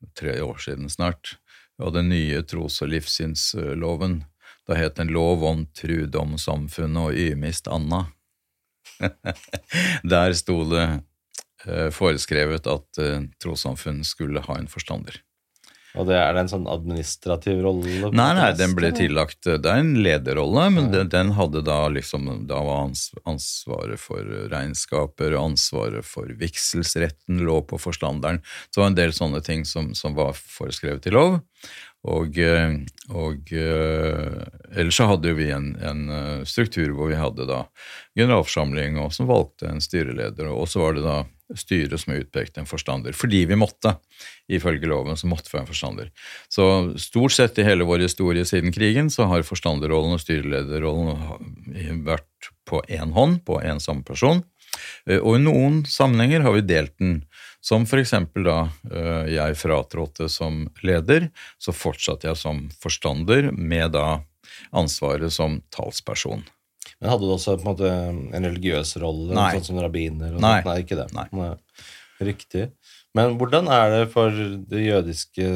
B: to-tre år siden snart. Og den nye tros- og livssynsloven. Da het den Lov om trudomssamfunnet og ymist anna. Der sto det eh, foreskrevet at eh, trossamfunn skulle ha en forstander.
A: Og det er det en sånn administrativ rolle?
B: Nei, nei, den ble tillagt eh, Det er en lederrolle, men den, den hadde da liksom Da var ansvaret for regnskaper, ansvaret for vigselsretten lå på forstanderen. Så det var en del sånne ting som, som var foreskrevet i lov. Og, eh, og eh, ellers så hadde vi en, en eh, struktur hvor vi hadde da generalforsamling og som valgte en styreleder, og så var det da styret som utpekte en forstander. Fordi vi måtte, ifølge loven, så måtte vi ha en forstander. Så stort sett i hele vår historie siden krigen så har forstanderrollen og styrelederrollen vært på én hånd, på én samme person. Og i noen sammenhenger har vi delt den. Som eksempel da eh, jeg fratrådte som leder, så fortsatte jeg som forstander med da ansvaret som talsperson.
A: Men hadde du også på en måte en religiøs rolle,
B: Nei.
A: sånn som rabbiner?
B: Nei.
A: Nei, ikke det.
B: Nei.
A: Riktig. Men hvordan er det for det jødiske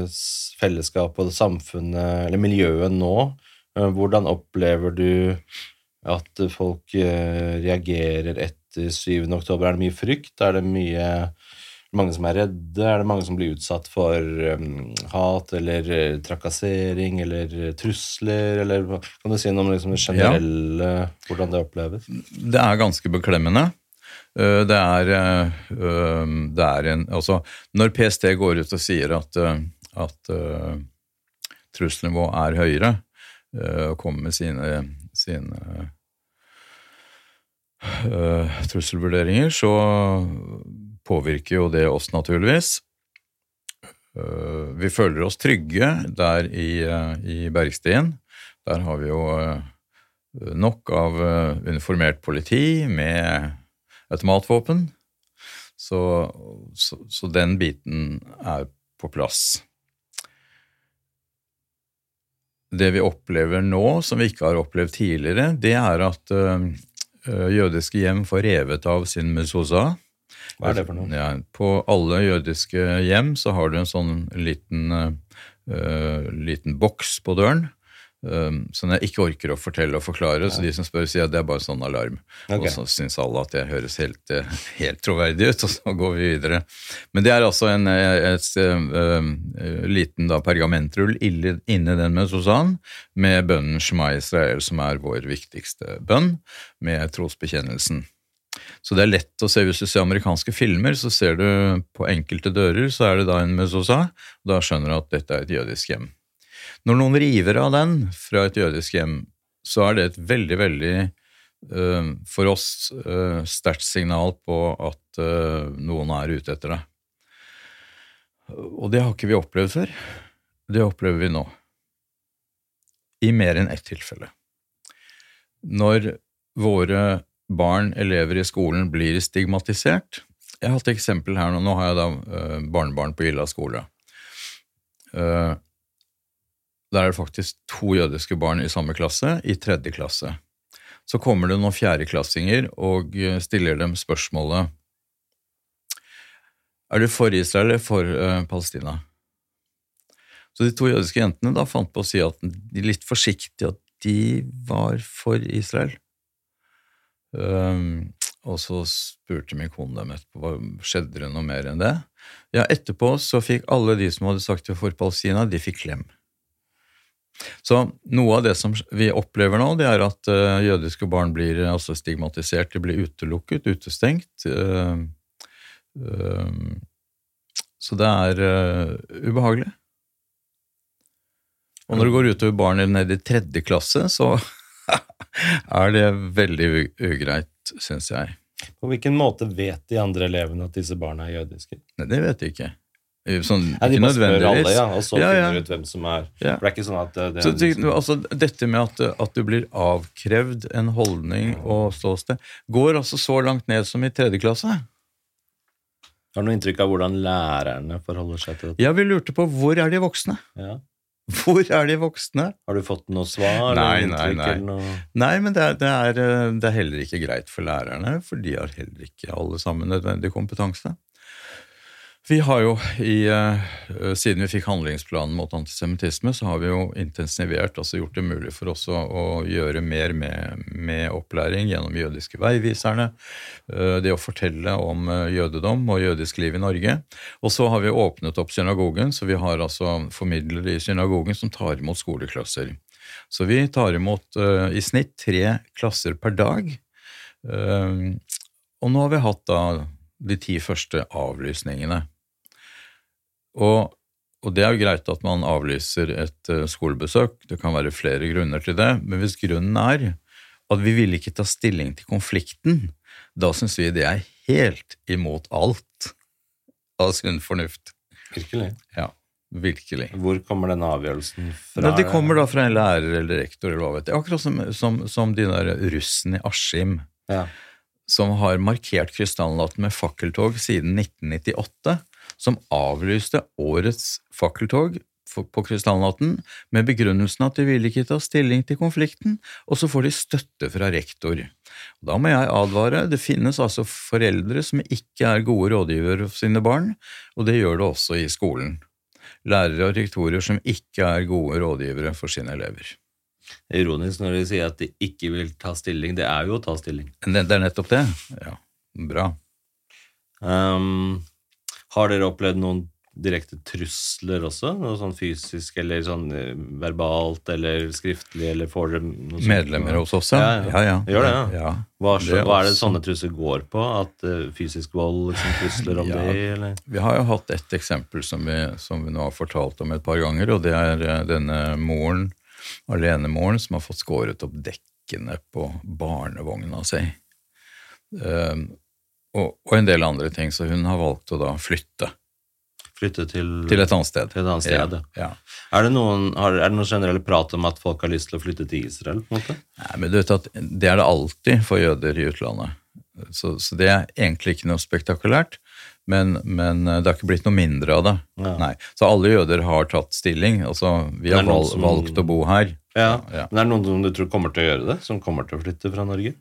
A: fellesskapet og det samfunnet, eller miljøet nå? Eh, Hvordan opplever du at folk eh, reagerer etter 7. oktober? Er det mye frykt? Er det mye mange som er redde? Er det mange som blir utsatt for um, hat eller eh, trakassering eller eh, trusler? Eller kan du si noe om liksom det generelle, hvordan det oppleves?
B: Det er ganske beklemmende. Eh, Det er, eh, det er en Altså, når PST går ut og sier at, at uh, trusselnivået er høyere, og kommer med sine, sine uh, trusselvurderinger, så påvirker jo det oss, naturligvis. Eh, vi føler oss trygge der i, eh, i Bergstien. Der har vi jo eh, nok av uniformert politi med automatvåpen. Så, så, så den biten er på plass. Det vi opplever nå, som vi ikke har opplevd tidligere, det er at jødiske hjem får revet av sin mezuzah.
A: Hva er det for noe?
B: Ja, på alle jødiske hjem så har du en sånn liten, uh, liten boks på døren. Um, som jeg ikke orker å fortelle og forklare, ja. så de som spør, sier at det er bare sånn alarm. Okay. Og så syns alle at det høres helt, helt, troverdig ut, og så går vi videre. Men det er altså en et, et, et, liten da, pergamentrull inni den med Susann, med bønnen Shema Israel, som er vår viktigste bønn, med trosbekjennelsen. Så det er lett å se Hvis du ser amerikanske filmer, så ser du på enkelte dører så er det da en mezuzah. Da skjønner du at dette er et jødisk hjem. Når noen river av den fra et jødisk hjem, så er det et veldig, veldig uh, for oss uh, sterkt signal på at uh, noen er ute etter det. Og det har ikke vi opplevd før. Det opplever vi nå. I mer enn ett tilfelle. Når våre barn, elever i skolen, blir stigmatisert. Jeg har hatt eksempel her nå. Nå har jeg da uh, barnebarn på Illa skole. Uh, der er det faktisk to jødiske barn i samme klasse, i tredje klasse. Så kommer det noen fjerdeklassinger og eh, stiller dem spørsmålet Er du for Israel eller for Palestina? Så de to jødiske jentene da fant på å si at de litt forsiktig at de var for Israel. Um, og så spurte min kone dem etterpå skjedde det noe mer enn det. Ja, etterpå så fikk alle de som hadde sagt det for Palestina, de fikk klem. Så noe av det som vi opplever nå, det er at uh, jødiske barn blir altså stigmatisert, de blir utelukket, utestengt. Uh, uh, så det er ubehagelig. Og når det går utover barn ned i tredje klasse, så er det veldig ugreit, syns jeg.
A: På hvilken måte vet de andre elevene at disse barna er jødiske?
B: Nei, det vet de ikke. Sånn,
A: ja, de bare spør alle, ja, og så ja, ja. finner du ut hvem som er ja. For det er ikke sånn at det,
B: så, liksom... altså, Dette med at, at, du blir avkrevd en holdning og ståsted, går altså så langt ned som i tredje klasse.
A: Har du noe inntrykk av hvordan lærerne forholder seg til dette?
B: Ja, vi lurte på hvor er de voksne? Ja. Hvor er de voksne?
A: Har du fått noe svar?
B: Nei, nei, nei. Noe... nei men det er, det, er, eh, det er, heller ikke greit for lærerne, for de har heller ikke alle sammen nødvendig kompetanse. Vi har jo i, uh, Siden vi fikk handlingsplanen mot antisemittisme, så har vi jo intensivert, altså gjort det mulig for oss å, å gjøre mer med, med, opplæring gjennom jødiske veiviserne. Uh, det å fortelle om uh, jødedom og jødisk liv i Norge. Og så har vi åpnet opp synagogen, så vi har altså formidlere i synagogen som tar imot skoleklasser. Så vi tar imot i snitt tre klasser per dag. og nå har vi hatt da de ti første avlysningene. Og, og, det er jo greit at man avlyser et uh, skolebesøk, det kan være flere grunner til det, men hvis grunnen er at vi vil ikke ta stilling til konflikten, da syns vi det er helt imot alt av sunn fornuft.
A: Virkelig?
B: Ja, virkelig.
A: Hvor kommer denne avgjørelsen fra?
B: Det kommer da fra en lærer eller rektor eller hva vet jeg. Akkurat som, som, som de der russene i Askim. Ja. Som har markert krystallnatten med fakkeltog siden 1998 som avlyste årets fakkeltog på Krystallnatten med begrunnelsen at de ville ikke ta stilling til konflikten, og så får de støtte fra rektor. Da må jeg advare, det finnes altså foreldre som ikke er gode rådgivere for sine barn, og det gjør det også i skolen. Lærere og rektorer som ikke er gode rådgivere for sine elever.
A: Ironisk når de sier at de ikke vil ta stilling. Det er jo å ta stilling.
B: Det, det er nettopp det. Ja, bra.
A: Um, har dere opplevd noen direkte trusler også? Noe sånn fysisk eller sånn eh, verbalt eller skriftlig, eller får dere noe sånt?
B: Medlemmer hos oss, ja.
A: ja, ja. Gjør det, ja. Hva, det hva, er det sånne trusler går på? At uh, fysisk vold, liksom, trusler om det, eller?
B: Vi har jo hatt et eksempel som vi, som vi, nå har fortalt om et par ganger, og det er uh, denne moren, alenemoren, som har fått skåret opp dekkene på barnevogna si. Uh, og, og en del andre ting, så hun har valgt å da flytte
A: Flytte til,
B: til et annet sted.
A: til et annet sted.
B: Ja, ja.
A: Er, det noen, har, er det noen generelle prat om at folk har lyst til å flytte til Israel? på en måte?
B: Nei, men du vet at Det er det alltid for jøder i utlandet. Så, så det er egentlig ikke noe spektakulært. Men, men det har ikke blitt noe mindre av det.
A: Ja.
B: Nei. Så alle jøder har tatt stilling. Altså, vi har
A: noen som-
B: valgt å bo her.
A: Ja.
B: Ja.
A: Men er det noen som du tror kommer til å gjøre det? Som kommer til å flytte fra Norge?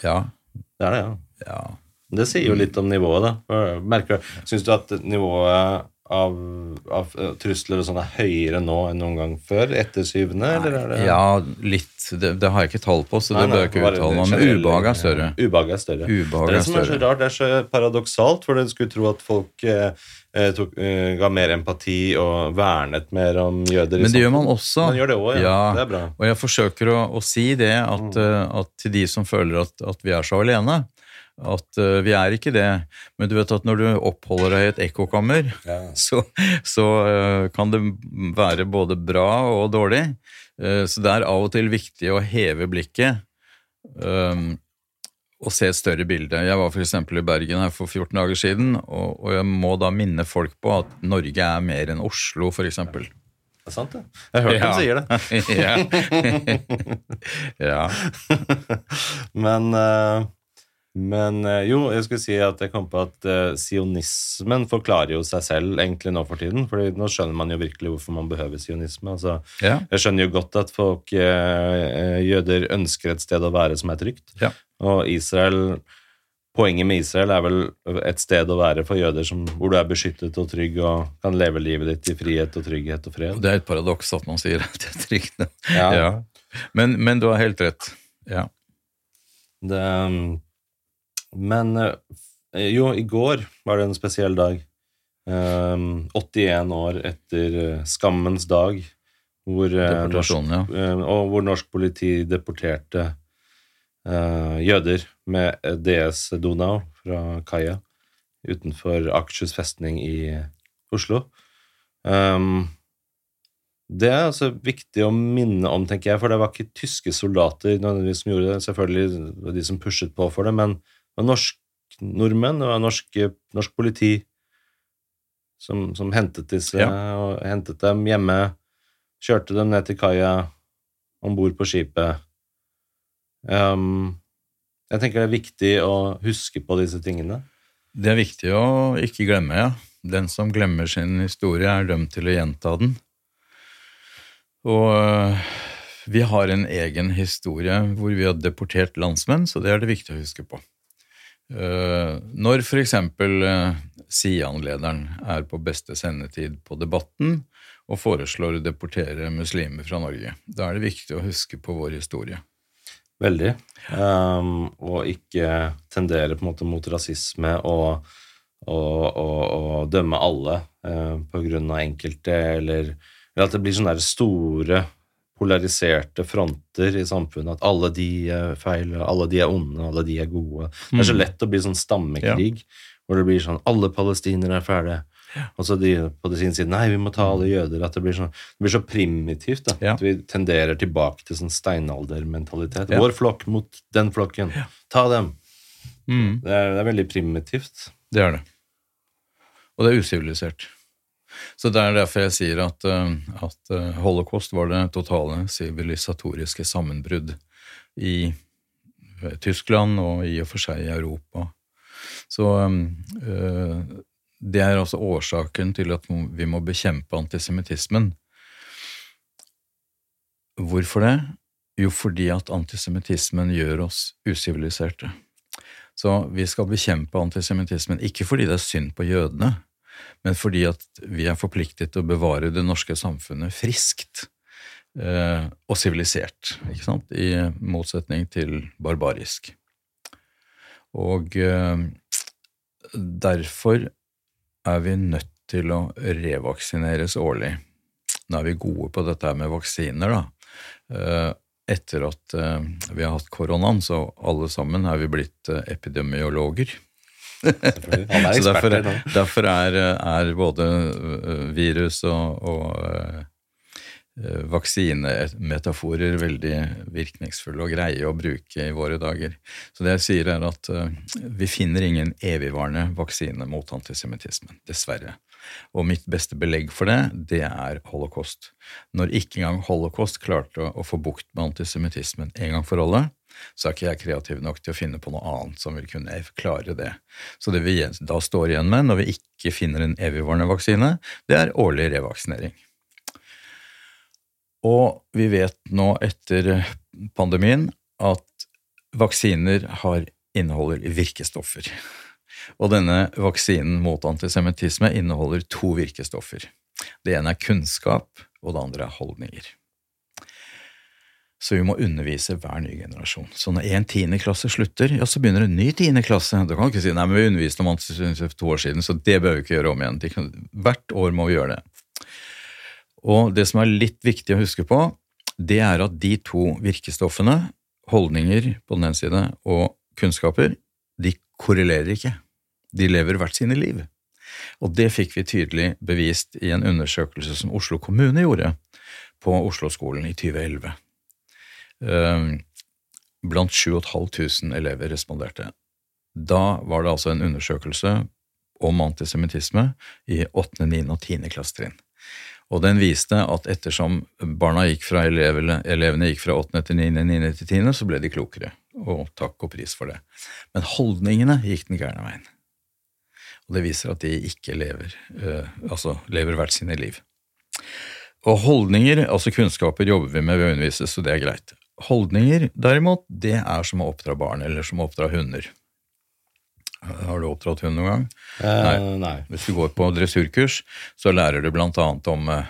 B: Ja,
A: Det er det, ja.
B: Ja.
A: Det sier jo litt om nivået, da. Merker Syns du at nivået av, av eh, trusler og sånn er høyere nå enn noen gang før? Etter syvende, eller er det
B: ja, litt. Det, det har jeg ikke tall på, så det
A: Nei, det
B: bør jeg ikke uttale meg om. ubehaget er større.
A: Ja, Ubehaget er større. Det er det som er så rart, det er så paradoksalt, for du skulle tro at folk eh, eh, tok, eh, ga mer empati og vernet mer om jøder
B: Men det gjør man også.
A: Man gjør det også, ja. Det er bra.
B: Og jeg forsøker å, å si det at,
A: Mm.
B: eh, at til de som føler at, at vi er så alene, at uh, vi er ikke det. Men du vet at når du oppholder deg i et ekkokammer,
A: Ja.
B: så, så uh, kan det være både bra og dårlig. Uh, så det er av og til viktig å heve blikket um, og se et større bilde. Jeg var f.eks. i Bergen her for 14 dager siden, og, og jeg må da minne folk på at Norge er mer enn Oslo, f.eks.
A: Det er sant, det. Jeg har hørt dem sier det.
B: ja. ja.
A: Men, men eh, jo, jeg skulle si at jeg kom på at uh, sionismen forklarer jo seg selv egentlig nå for tiden. for nå skjønner man jo virkelig hvorfor man behøver sionisme. altså
B: ja.
A: Jeg skjønner jo godt at folk, eh, jøder, ønsker et sted å være som er trygt.
B: Ja.
A: Og Israel, poenget med Israel er vel et sted å være for jøder som, hvor du er beskyttet og trygg og kan leve livet ditt i frihet og trygghet og fred.
B: det er et paradoks at man sier at det er trygt.
A: Ja.
B: Ja. Men, men du har helt rett. Ja.
A: Det, men eh, jo, i går var det en spesiell dag. Um, 81 år etter eh, skammens dag, hvor, eh, norsk,
B: ja.
A: og hvor norsk politi deporterte jøder med DS Donau fra kaia utenfor Akershus festning i Oslo. Um, det er altså viktig å minne om, tenker jeg, for det var ikke tyske soldater nødvendigvis som gjorde det. Selvfølgelig de som pushet på for det, men det var norsk, nordmenn og norsk, norsk politi som, som hentet disse
B: Ja.
A: og hentet dem hjemme, kjørte dem ned til kaia, om bord på skipet. Um, jeg tenker det er viktig å huske på disse tingene.
B: Det er viktig å ikke glemme, ja. Den som glemmer sin historie, er dømt til å gjenta den. Og øh, vi har en egen historie hvor vi har deportert landsmenn, så det er det viktig å huske på. Eh, Når eksempel eh, Sian-lederen er på beste sendetid på Debatten og foreslår å deportere muslimer fra Norge, da er det viktig å huske på vår historie.
A: Veldig. Um, og ikke tendere på en måte mot rasisme og, og, og, og dømme alle uh, på grunn av enkelte, eller, eller at det blir sånne store polariserte fronter i samfunnet. At alle de er feil, alle de er onde, alle de er gode. Det er så lett å bli sånn stammekrig, hvor det blir sånn alle palestinere er fæle. Og så de på sin side nei, vi må ta alle jøder. At det blir, sånn, det blir så primitivt. da,
B: Ja.
A: At vi tenderer tilbake til sånn steinaldermentalitet.
B: Ja.
A: Vår flokk mot den flokken. Ta dem.
B: Mm.
A: Det er, det er veldig primitivt.
B: Det er det. Og det er usivilisert. Så det er derfor jeg sier at, eh, at eh, holocaust var det totale sivilisatoriske sammenbrudd i eh, Tyskland og i og for seg i Europa. Så det er altså årsaken til at vi må bekjempe antisemittismen. Hvorfor det? Jo, fordi at antisemittismen gjør oss usiviliserte. Så vi skal bekjempe antisemittismen ikke fordi det er synd på jødene, men fordi at vi er forpliktet til å bevare det norske samfunnet friskt eh, og sivilisert, ikke sant? i motsetning til barbarisk. Og eh, derfor er vi nødt til å revaksineres årlig. Nå er vi gode på dette med vaksiner, da. Eh, etter at eh, vi har hatt koronaen, så alle sammen er vi blitt eh, epidemiologer. Så derfor, derfor er, er både øh, virus og, og eh, vaksinemetaforer veldig virkningsfulle og greie å bruke i våre dager. Så det jeg sier, er at eh, vi finner ingen evigvarende vaksine mot antisemittismen, dessverre. Og mitt beste belegg for det, det er holocaust. Når ikke engang holocaust klarte å få bukt med antisemittismen en gang for alle, så er ikke jeg kreativ nok til å finne på noe annet som vil kunne klare det. Så det vi da står igjen med, når vi ikke finner en evigvarende vaksine, det er årlig revaksinering. Og vi vet nå etter pandemien at vaksiner har, inneholder virkestoffer. Og denne vaksinen mot antisemittisme inneholder to virkestoffer. Det ene er kunnskap, og det andre er holdninger. Så vi må undervise hver ny generasjon. Så når en tiende klasse slutter, ja, så begynner en ny tiende klasse. Da kan du ikke si nei, men vi underviste om antisemittisme for to år siden, så det bør vi ikke gjøre om igjen. Hvert år må vi gjøre det. Og det som er litt viktig å huske på, det er at de to virkestoffene, holdninger på den ene side og kunnskaper, de korrelerer ikke. De lever hvert sine liv. Og det fikk vi tydelig bevist i en undersøkelse som Oslo kommune gjorde på Oslo-skolen i 2011. Ehm, blant 7500 elever responderte. Da var det altså en undersøkelse om antisemittisme i 8., 9. og 10. klassetrinn. Og den viste at ettersom barna gikk fra elevene, elevene gikk fra 8. til 9., 9. til 10., så ble de klokere. Og takk og pris for det. Men holdningene gikk den gærne veien. Og det viser at de ikke lever, uh, altså lever hvert sine liv. Og holdninger, altså kunnskaper, jobber vi med ved å undervise, så det er greit. Holdninger, derimot, det er som å oppdra barn, eller som å oppdra hunder. Har du oppdratt hund noen gang?
A: Eh, nei. nei.
B: Hvis du går på dressurkurs, så lærer du annet om eh,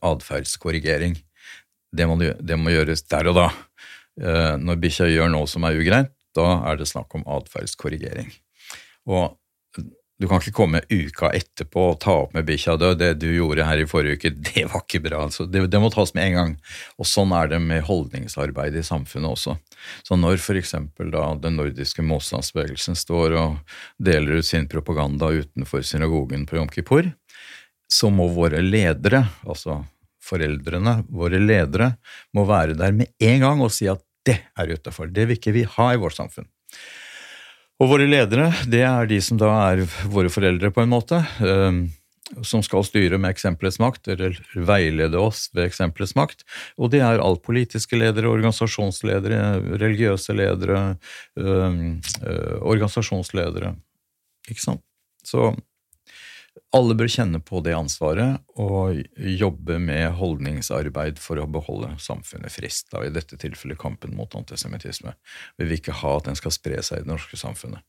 B: atferdskorrigering. Det, det, må gjøres der og da. Eh, når bikkja gjør noe som er ugreit, da er det snakk om atferdskorrigering. Og du kan ikke komme uka etterpå og ta opp med bikkja død. Det du gjorde her i forrige uke, det var ikke bra. Altså, det, det, må tas med en gang. Og sånn er det med holdningsarbeid i samfunnet også. Så når f.eks. da den nordiske motstandsbevegelsen står og deler ut sin propaganda utenfor synagogen på Jom Kippur, så må våre ledere, altså foreldrene, våre ledere, må være der med en gang og si at det er utafor. Det vil ikke vi ha i vårt samfunn. Og våre ledere, det er de som da er våre foreldre, på en måte. Ehm, som skal styre med eksempelets makt, eller veilede oss ved eksempelets makt. Og det er alt politiske ledere, organisasjonsledere, religiøse ledere, øh, øh, organisasjonsledere. Ikke sant? Så alle bør kjenne på det ansvaret og jobbe med holdningsarbeid for å beholde samfunnet friskt. Da, I dette tilfellet kampen mot antisemittisme. Vi vil ikke ha at den skal spre seg i det norske samfunnet.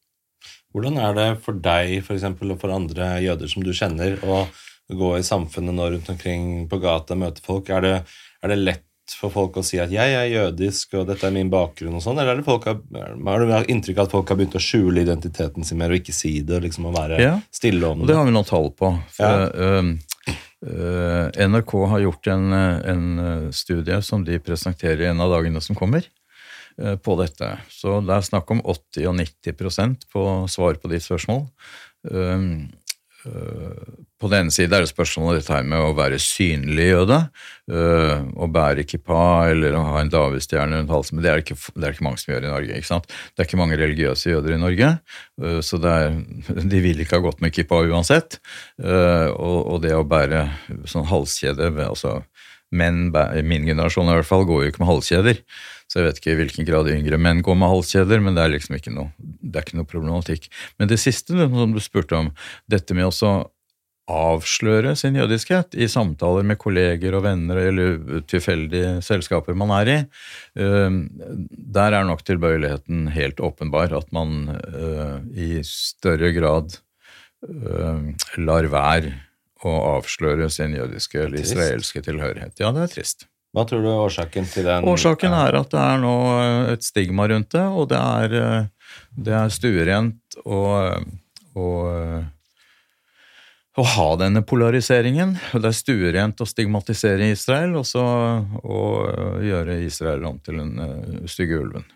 A: Hvordan er det for deg for eksempel, og for andre jøder som du kjenner, å gå i samfunnet nå rundt omkring på gata og møte folk? Er det, er det lett for folk å si at 'jeg er jødisk, og dette er min bakgrunn', og sånn, eller er det folk har, har du inntrykk av at folk har begynt å skjule identiteten sin mer og ikke si det, liksom å være ja, stille om
B: det? Det har vi noen tall på. For, ja. uh, uh, NRK har gjort en, en, studie som de presenterer en av dagene som kommer, uh, på dette. Så det er snakk om 80 og 90% på svar på de spørsmål. På den ene side er det spørsmålet dette her med å være synlig jøde. Uh, å bære kippa eller å ha en davidstjerne rundt halsen. Men det er, ikke, det er ikke mange som gjør i Norge. ikke sant? Det er ikke mange religiøse jøder i Norge, uh, så er, de vil ikke ha gått med kippa uansett. Uh, og, og, det å bære sånn halskjede altså Menn min generasjon i hvert fall går jo ikke med halskjeder. Så jeg vet ikke i hvilken grad yngre menn går med halskjeder, men det er liksom ikke noe, det er ikke noe problematikk. Men det siste som du spurte om, dette med å avsløre sin jødiskhet i samtaler med kolleger og venner eller tilfeldige selskaper man er i, der er nok tilbøyeligheten helt åpenbar. At man eh, i større grad lar være å avsløre sin jødiske eller israelske tilhørighet. Ja, det er trist.
A: Hva tror du er årsaken til den?
B: Årsaken er at det er nå et stigma rundt det, og det er, eh, det er stuerent og, og å ha denne polariseringen. Det er stuerent å stigmatisere Israel og så gjøre Israel om til den stygge ulven.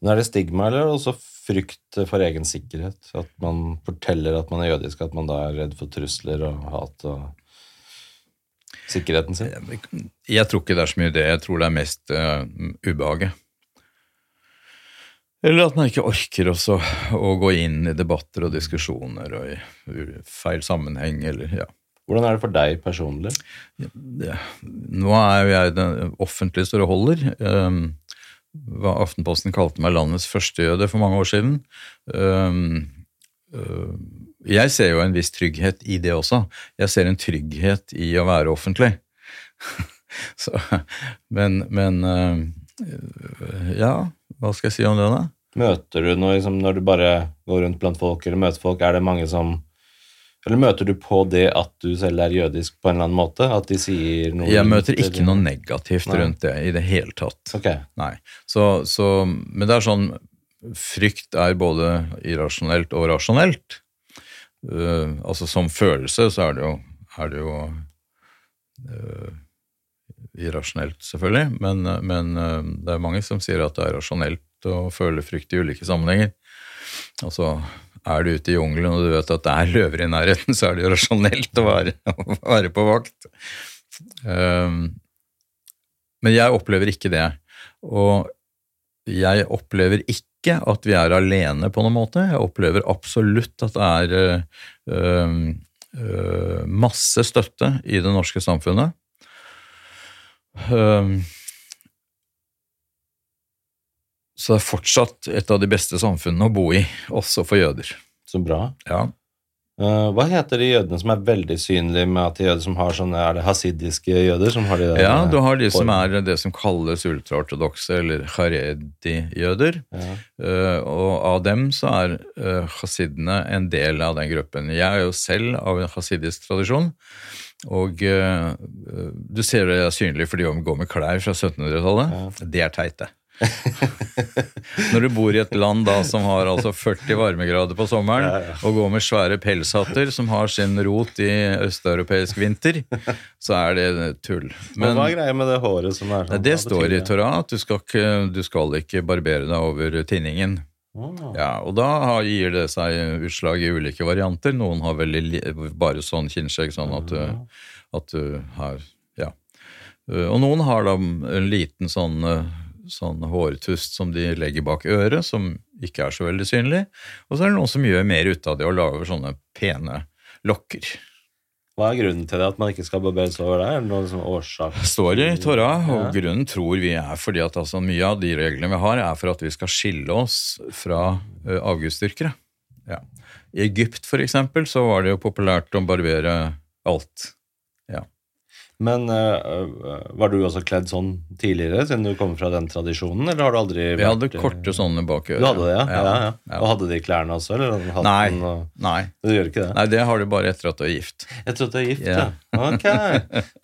A: Men Er det stigma, eller også frykt for egen sikkerhet? At man forteller at man er jødisk, at man da er redd for trusler og hat? og sikkerheten sin?
B: Jeg tror ikke det er så mye det. Jeg tror det er mest uh, ubehaget. Eller at man ikke orker også å gå inn i debatter og diskusjoner og i feil sammenheng, eller ja.
A: Hvordan er det for deg personlig?
B: Ja, nå er jo jeg den offentlige store holder. Um, hva Aftenposten kalte meg landets første jøde for mange år siden. Um, uh, jeg ser jo en viss trygghet i det også. Jeg ser en trygghet i å være offentlig. Så, men, men uh, ja, hva skal jeg si om det, da?
A: Møter du noe liksom, når du bare går rundt blant folk eller møter folk? Er det mange som Eller møter du på det at du selv er jødisk på en eller annen måte? At de sier noe
B: Jeg møter ikke noe negativt Nei. rundt det i det hele tatt.
A: Okay.
B: Nei. Så, så, men det er sånn Frykt er både irrasjonelt og rasjonelt. Uh, altså som følelse så er det jo, er det jo uh, irrasjonelt, selvfølgelig, men, men uh, det er mange som sier at det er rasjonelt å føle frykt i ulike sammenhenger. Altså, er du ute i jungelen og du vet at det er løver i nærheten, så er det jo rasjonelt å være, å være på vakt. Um, men jeg opplever ikke det. Og jeg opplever ikke at vi er alene på noen måte. Jeg opplever absolutt at det er øh, øh, masse støtte i det norske samfunnet. Så det er fortsatt et av de beste samfunnene å bo i, også for jøder.
A: Så bra.
B: Ja.
A: Uh, hva heter de jødene som er veldig synlige med at de jøder som har sånne, Er det hasidiske jøder som har de der?
B: Ja, du har de form? som er det som kalles ultraortodokse, eller haredi-jøder. Ja. Uh, og av dem så er uh, hasidene en del av den gruppen. Jeg er jo selv av en hasidisk tradisjon. Og du ser det er synlig for de går med klær fra 1700-tallet. Ja. Det er teit, det. Når du bor i et land da som har altså 40 varmegrader på sommeren, ja, ja. og går med svære pelshatter som har sin rot i østeuropeisk vinter, så er det tull.
A: Men, hva er greia med det håret som er sånn?
B: Det står i Torah at du skal, ikke, du skal ikke barbere deg over tinningen. Oh. Ja, og da gir det seg utslag i ulike varianter. Noen har veldig bare sånn kinnskjegg, sånn at du, at du har Ja. Og noen har da en liten sånn sånn hårtust som de legger bak øret, som ikke er så veldig synlig. Og så er det noen som gjør mer ut av det og lager sånne pene lokker.
A: Hva er grunnen til det, at man ikke skal barbere seg over det? Er det noen sånn årsak?
B: står i Torah, og grunnen tror vi er fordi at altså, mye av de reglene vi har, er for at vi skal skille oss fra uh, avgudsdyrkere. Ja. I Egypt, for eksempel, så var det jo populært å barbere alt.
A: Men uh, var du også kledd sånn tidligere, siden du kommer fra den tradisjonen? Eller har du aldri
B: vært Vi hadde korte sånne bak
A: øret. Du hadde det, ja? Ja, ja, ja? Og hadde de klærne også? Eller
B: nei, og...
A: nei. Du gjør ikke det?
B: Nei, det har du bare etter at du er gift.
A: Etter at du er gift, ja. Ok.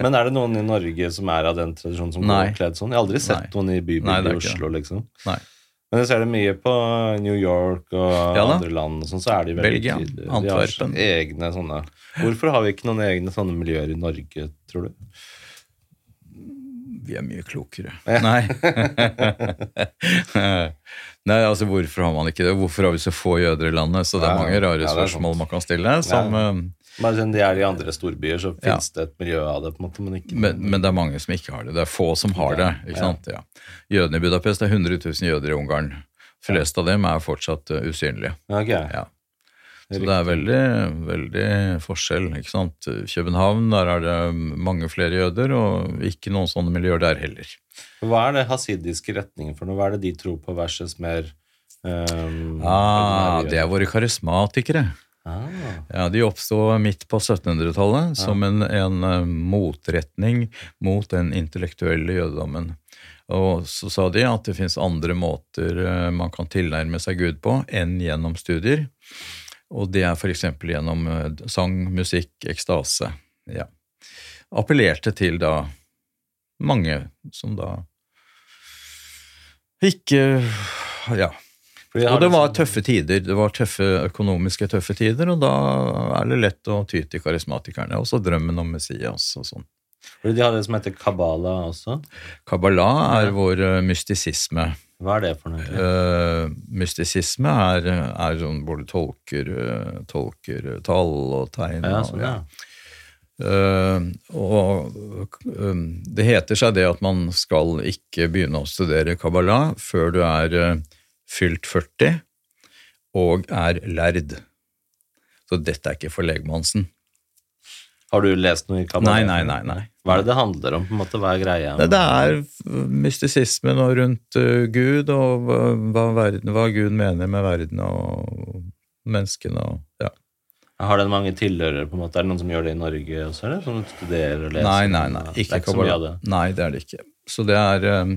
A: Men er det noen i Norge som er av den tradisjonen som går kledd sånn? Jeg har aldri sett nei. noen i bybildet i Oslo, liksom.
B: Nei.
A: Men jeg ser det mye på New York og ja, andre land, og sånn, så er de veldig
B: Belgia, tydelige. Antwerpen.
A: De har egne sånne Hvorfor har vi ikke noen egne sånne miljøer i Norge, tror du?
B: Vi er mye klokere. Ja. Nei. Nei, altså Hvorfor har man ikke det? Hvorfor har vi så få jøder i landet? Så det er mange rare ja, spørsmål man kan stille. Som, ja.
A: Eh, men siden de er i andre storbyer, så finnes det et miljø av det. på en måte, men, ikke,
B: men, men, det er mange som ikke har det. Det er få som har det. ikke sant? Ja. Jødene i Budapest det er 100 000 jøder i Ungarn. Flest av dem er fortsatt uh, usynlige.
A: Okay.
B: Ja. Så det er veldig, veldig forskjell. ikke sant? København, der er det mange flere jøder, og ikke noen sånne miljøer der heller.
A: Hva er det hasidiske retningen for noe? Hva er det de tror på versus mer um,
B: ah, Det er våre karismatikere. Ah. Ja, De oppsto midt på 1700-tallet som en, en, eh, motretning mot den intellektuelle jødedommen. Og så sa de at det fins andre måter eh, man kan tilnærme seg Gud på enn gjennom studier. Og det er f.eks. gjennom eh, sang, musikk, ekstase. Ja. Appellerte til da mange som da ikke Ja og det var tøffe tider. Det var tøffe økonomiske tøffe tider, og da er det lett å ty til karismatikerne. Også drømmen om Messias og sånn.
A: De har det som heter kabbala også?
B: Kabbala er ja. vår uh, mystisisme.
A: Hva er det for noe?
B: Uh, mystisisme er, er sånn hvor du tolker, uh, tolker tall og tegn.
A: Ja, sånn, ja.
B: Uh, og uh, det heter seg det at man skal ikke begynne å studere Kabbalah før du er eh, fylt 40 og er lærd. Så dette er ikke for legmannsen.
A: Har du lest noe i Kabaret?
B: Nei, nei, nei. nei.
A: Hva er det det handler om? på en måte? Hva er greia?
B: Det, det er mystisismen og rundt uh, Gud, og hva, verden, hva Gud mener med verden og menneskene og ja.
A: Har den mange tilhørere? på en måte? Er det noen som gjør det i Norge også? eller? Som studerer og leser?
B: Nei, nei, nei.
A: Det er
B: Ikke
A: ikke så mye av det.
B: Nei, det er det ikke. Så det er uh,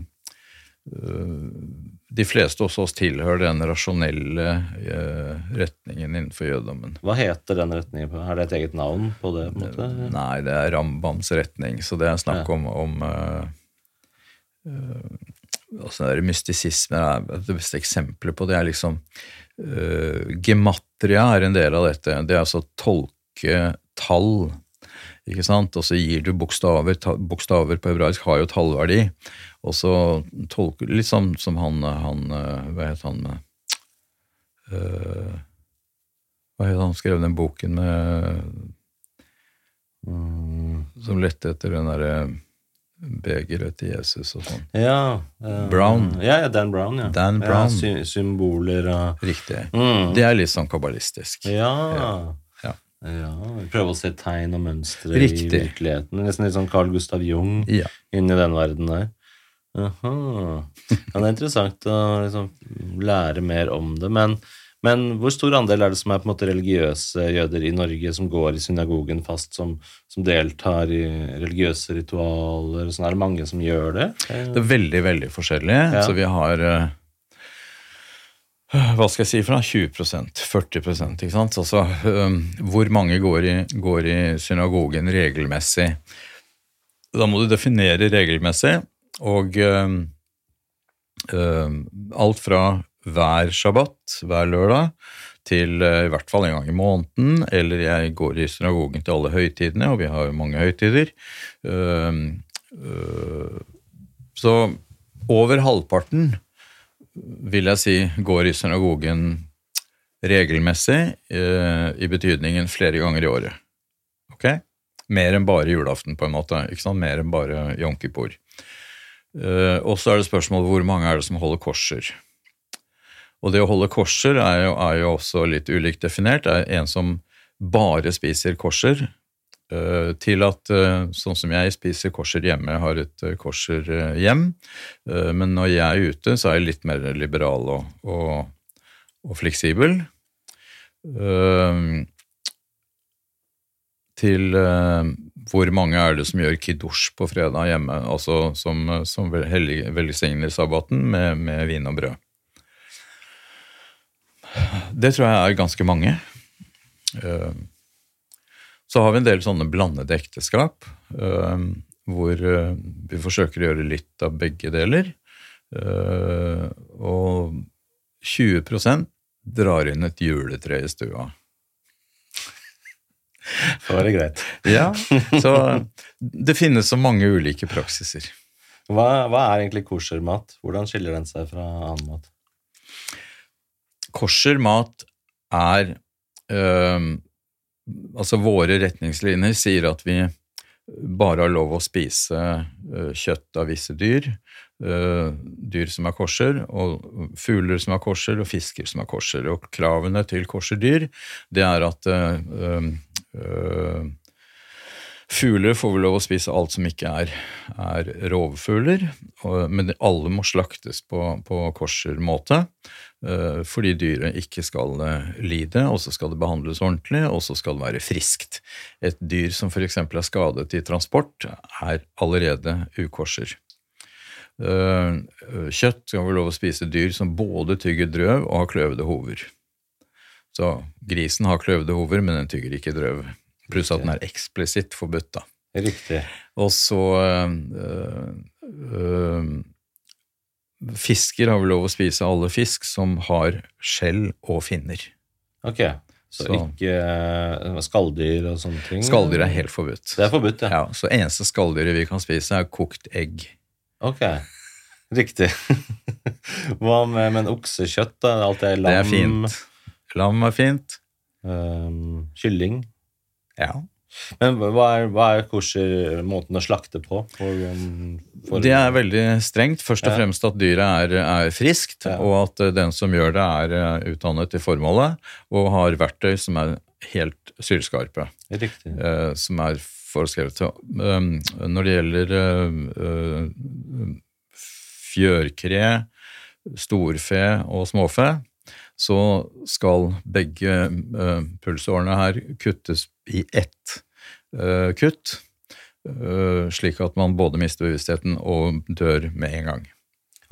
B: De fleste hos oss tilhører den rasjonelle uh, retningen innenfor jødommen.
A: Hva heter den retningen? på? Er det et eget navn på det? på en måte?
B: Nei, det er Rambams retning, så det er snakk om, om uh, uh, altså der Mystisisme er det beste eksempelet på det. er liksom uh, Gematria er en del av dette. Det er altså tolke tall. Ikke sant? Og så gir du bokstaver. Bokstaver på hebraisk har jo tallverdi. Og så tolker Litt sånn som han, han uh, Hva het han uh, Hva het han skrev den boken med
A: Mm.
B: som lette etter den derre begeret til Jesus og sånn.
A: Ja. uh,
B: Brown.
A: Ja, ja, Dan Brown, ja.
B: Dan Brown.
A: Ja, sy symboler og
B: Riktig.
A: mm.
B: Det er litt sånn kabbalistisk.
A: Ja.
B: Ja.
A: Ja, vi prøver å se tegn og mønstre i virkeligheten. Nesten litt sånn Carl Gustav Jung
B: Ja.
A: inni den verden der. Aha. Ja, det er interessant å liksom lære mer om det. Men, men hvor stor andel er det som er på en måte religiøse jøder i Norge, som går i synagogen fast, som, som deltar i religiøse ritualer? Sånn, er det mange som gjør det?
B: Det er veldig, veldig forskjellig.
A: Ja.
B: Så vi har eh, hva skal jeg si for noe? 20% 40% ikke sant? Altså, hvor mange går i, går i synagogen regelmessig? Da må du definere regelmessig, og eh, alt fra hver sabbat, hver lørdag, til eh, i hvert fall en gang i måneden, eller jeg går i synagogen til alle høytidene, og vi har jo mange høytider. Eh, eh, så over halvparten vil jeg si går i synagogen regelmessig, eh, i betydningen flere ganger i året. Ok? Mer enn bare julaften, på en måte. ikke sant? Mer enn bare jom Kippur. Eh, og så er det spørsmålet hvor mange er det som holder korser. Og det å holde korser er jo, er jo også litt ulikt definert. Det er en som bare spiser korser, til at eh, sånn som jeg spiser korser hjemme, jeg har et eh, korser eh, hjem. Eh, Men når jeg er ute, så er jeg litt mer liberal og, og, og fleksibel. Eh, Til eh, hvor mange er det som gjør kiddush på fredag hjemme, altså som, som velsigner sabbaten med, med vin og brød. Det tror jeg er ganske mange. Eh, Så har vi en del sånne blandede ekteskap, eh, hvor eh, vi forsøker å gjøre litt av begge deler. Eh, Og 20% drar inn et juletre i stua.
A: Så er det greit.
B: Ja, så det finnes så mange ulike praksiser.
A: Hva, hva er egentlig koshermat? Hvordan skiller den seg fra annen mat?
B: Kosher mat er øhm, Altså, våre retningslinjer sier at vi bare har lov å spise øh, kjøtt av visse dyr. øh, dyr som er korser, og fugler som er korser, og fisker som er korser. Og kravene til korserdyr, det er at øh, Fugler får vel lov å spise alt som ikke er, er rovfugler, men alle må slaktes på, på kosher måte, eh, fordi dyret ikke skal eh, lide, og så skal det behandles ordentlig, og så skal det være friskt. Et dyr som f.eks. er skadet i transport, er allerede ukosher. Eh, Kjøtt skal vi lov å spise dyr som både tygger drøv og har kløvede hover. Så grisen har kløvede hover, men den tygger ikke drøv. Pluss at den er eksplisitt forbudt, da.
A: Riktig.
B: Og så øh, øh, Fisker har vel lov å spise alle fisk som har skjell og finner.
A: Ok, så,
B: Så-
A: ikke eh, skalldyr og sånne ting?
B: Skalldyr er helt forbudt.
A: Det er forbudt, ja.
B: Ja, så eneste skalldyret vi kan spise, er kokt egg.
A: Ok, riktig. Hva med men oksekjøtt, da? Alt det lam?
B: Det er fint. Lam er fint.
A: Um, kylling?
B: Ja.
A: Men hva er, hva er kosher måten å slakte på? For, um, for,
B: Det er veldig strengt. Først og fremst at dyret er, er friskt,
A: Ja.
B: og at eh, den som gjør det, er eh, utdannet til formålet og har verktøy som er helt sylskarpe.
A: Riktig.
B: eh, som er foreskrevet. Um, når det gjelder uh, uh, fjørkre, storfe og småfe, så skal begge pulsårene her kuttes i ett kutt, uh, slik at man både mister bevisstheten og dør med en gang.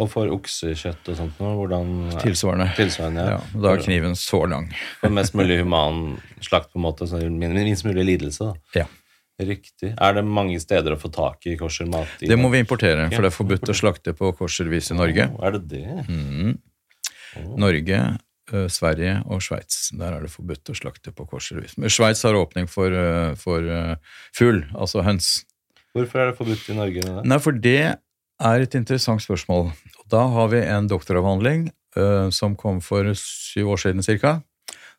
A: Og for oksekjøtt og sånt noe? hvordan
B: Tilsvarende.
A: Tilsvarende,
B: Ja,
A: ja.
B: da er kniven så lang.
A: For mest mulig human slakt, på en måte, så minst mulig lidelse. da.
B: Ja.
A: Riktig. Er det mange steder å få tak i koshermat? i
B: Det må vi
A: Norge?
B: importere, for det er forbudt å slakte på korservis i Norge.
A: Oh, Er det det?
B: Mhm. Norge, eh, Sverige og Sveits. Der er det forbudt å slakte på korservis. Men Sveits har åpning for, eh, for eh, fugl, altså høns.
A: Hvorfor er det forbudt i Norge? det?
B: Nei, for det er et interessant spørsmål. Da har vi en doktoravhandling uh, som kom for syv år siden cirka,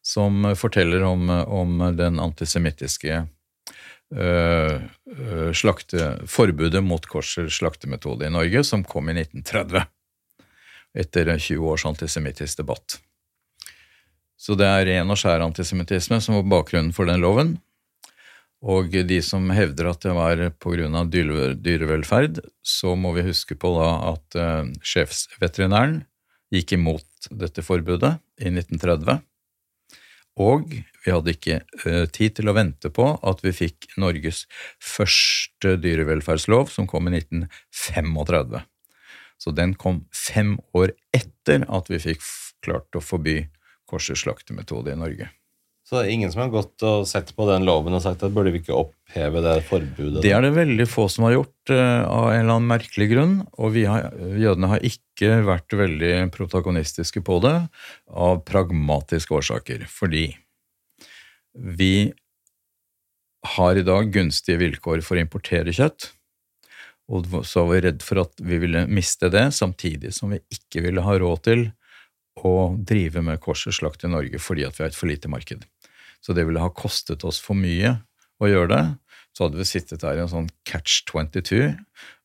B: som forteller om, om den antisemittiske uh, eh, slakte, forbudet mot korser slaktemetode i Norge, som kom i 1930 etter 20 års antisemittisk debatt. Så det er ren og skjær antisemittisme som var bakgrunnen for den loven. Og de som hevder at det var pga. dyrevelferd, så må vi huske på da at eh, sjefsveterinæren gikk imot dette forbudet i 1930. Og vi hadde ikke eh, tid til å vente på at vi fikk Norges første dyrevelferdslov, som kom i 1935. Så den kom fem år etter at vi fikk klart å forby korseslaktemetode i Norge.
A: Så det er ingen som har gått og sett på den loven og sagt at burde vi ikke oppheve det forbudet?
B: Det er det veldig få som har gjort, eh, av en eller annen merkelig grunn. Og vi har, jødene har ikke vært veldig protagonistiske på det av pragmatiske årsaker. Fordi vi har i dag gunstige vilkår for å importere kjøtt. Og så var vi redd for at vi ville miste det, samtidig som vi ikke ville ha råd til å drive med korseslakt i Norge fordi at vi har et for lite marked. Så det ville ha kostet oss for mye å gjøre det. Så hadde vi sittet der i en sånn catch 22.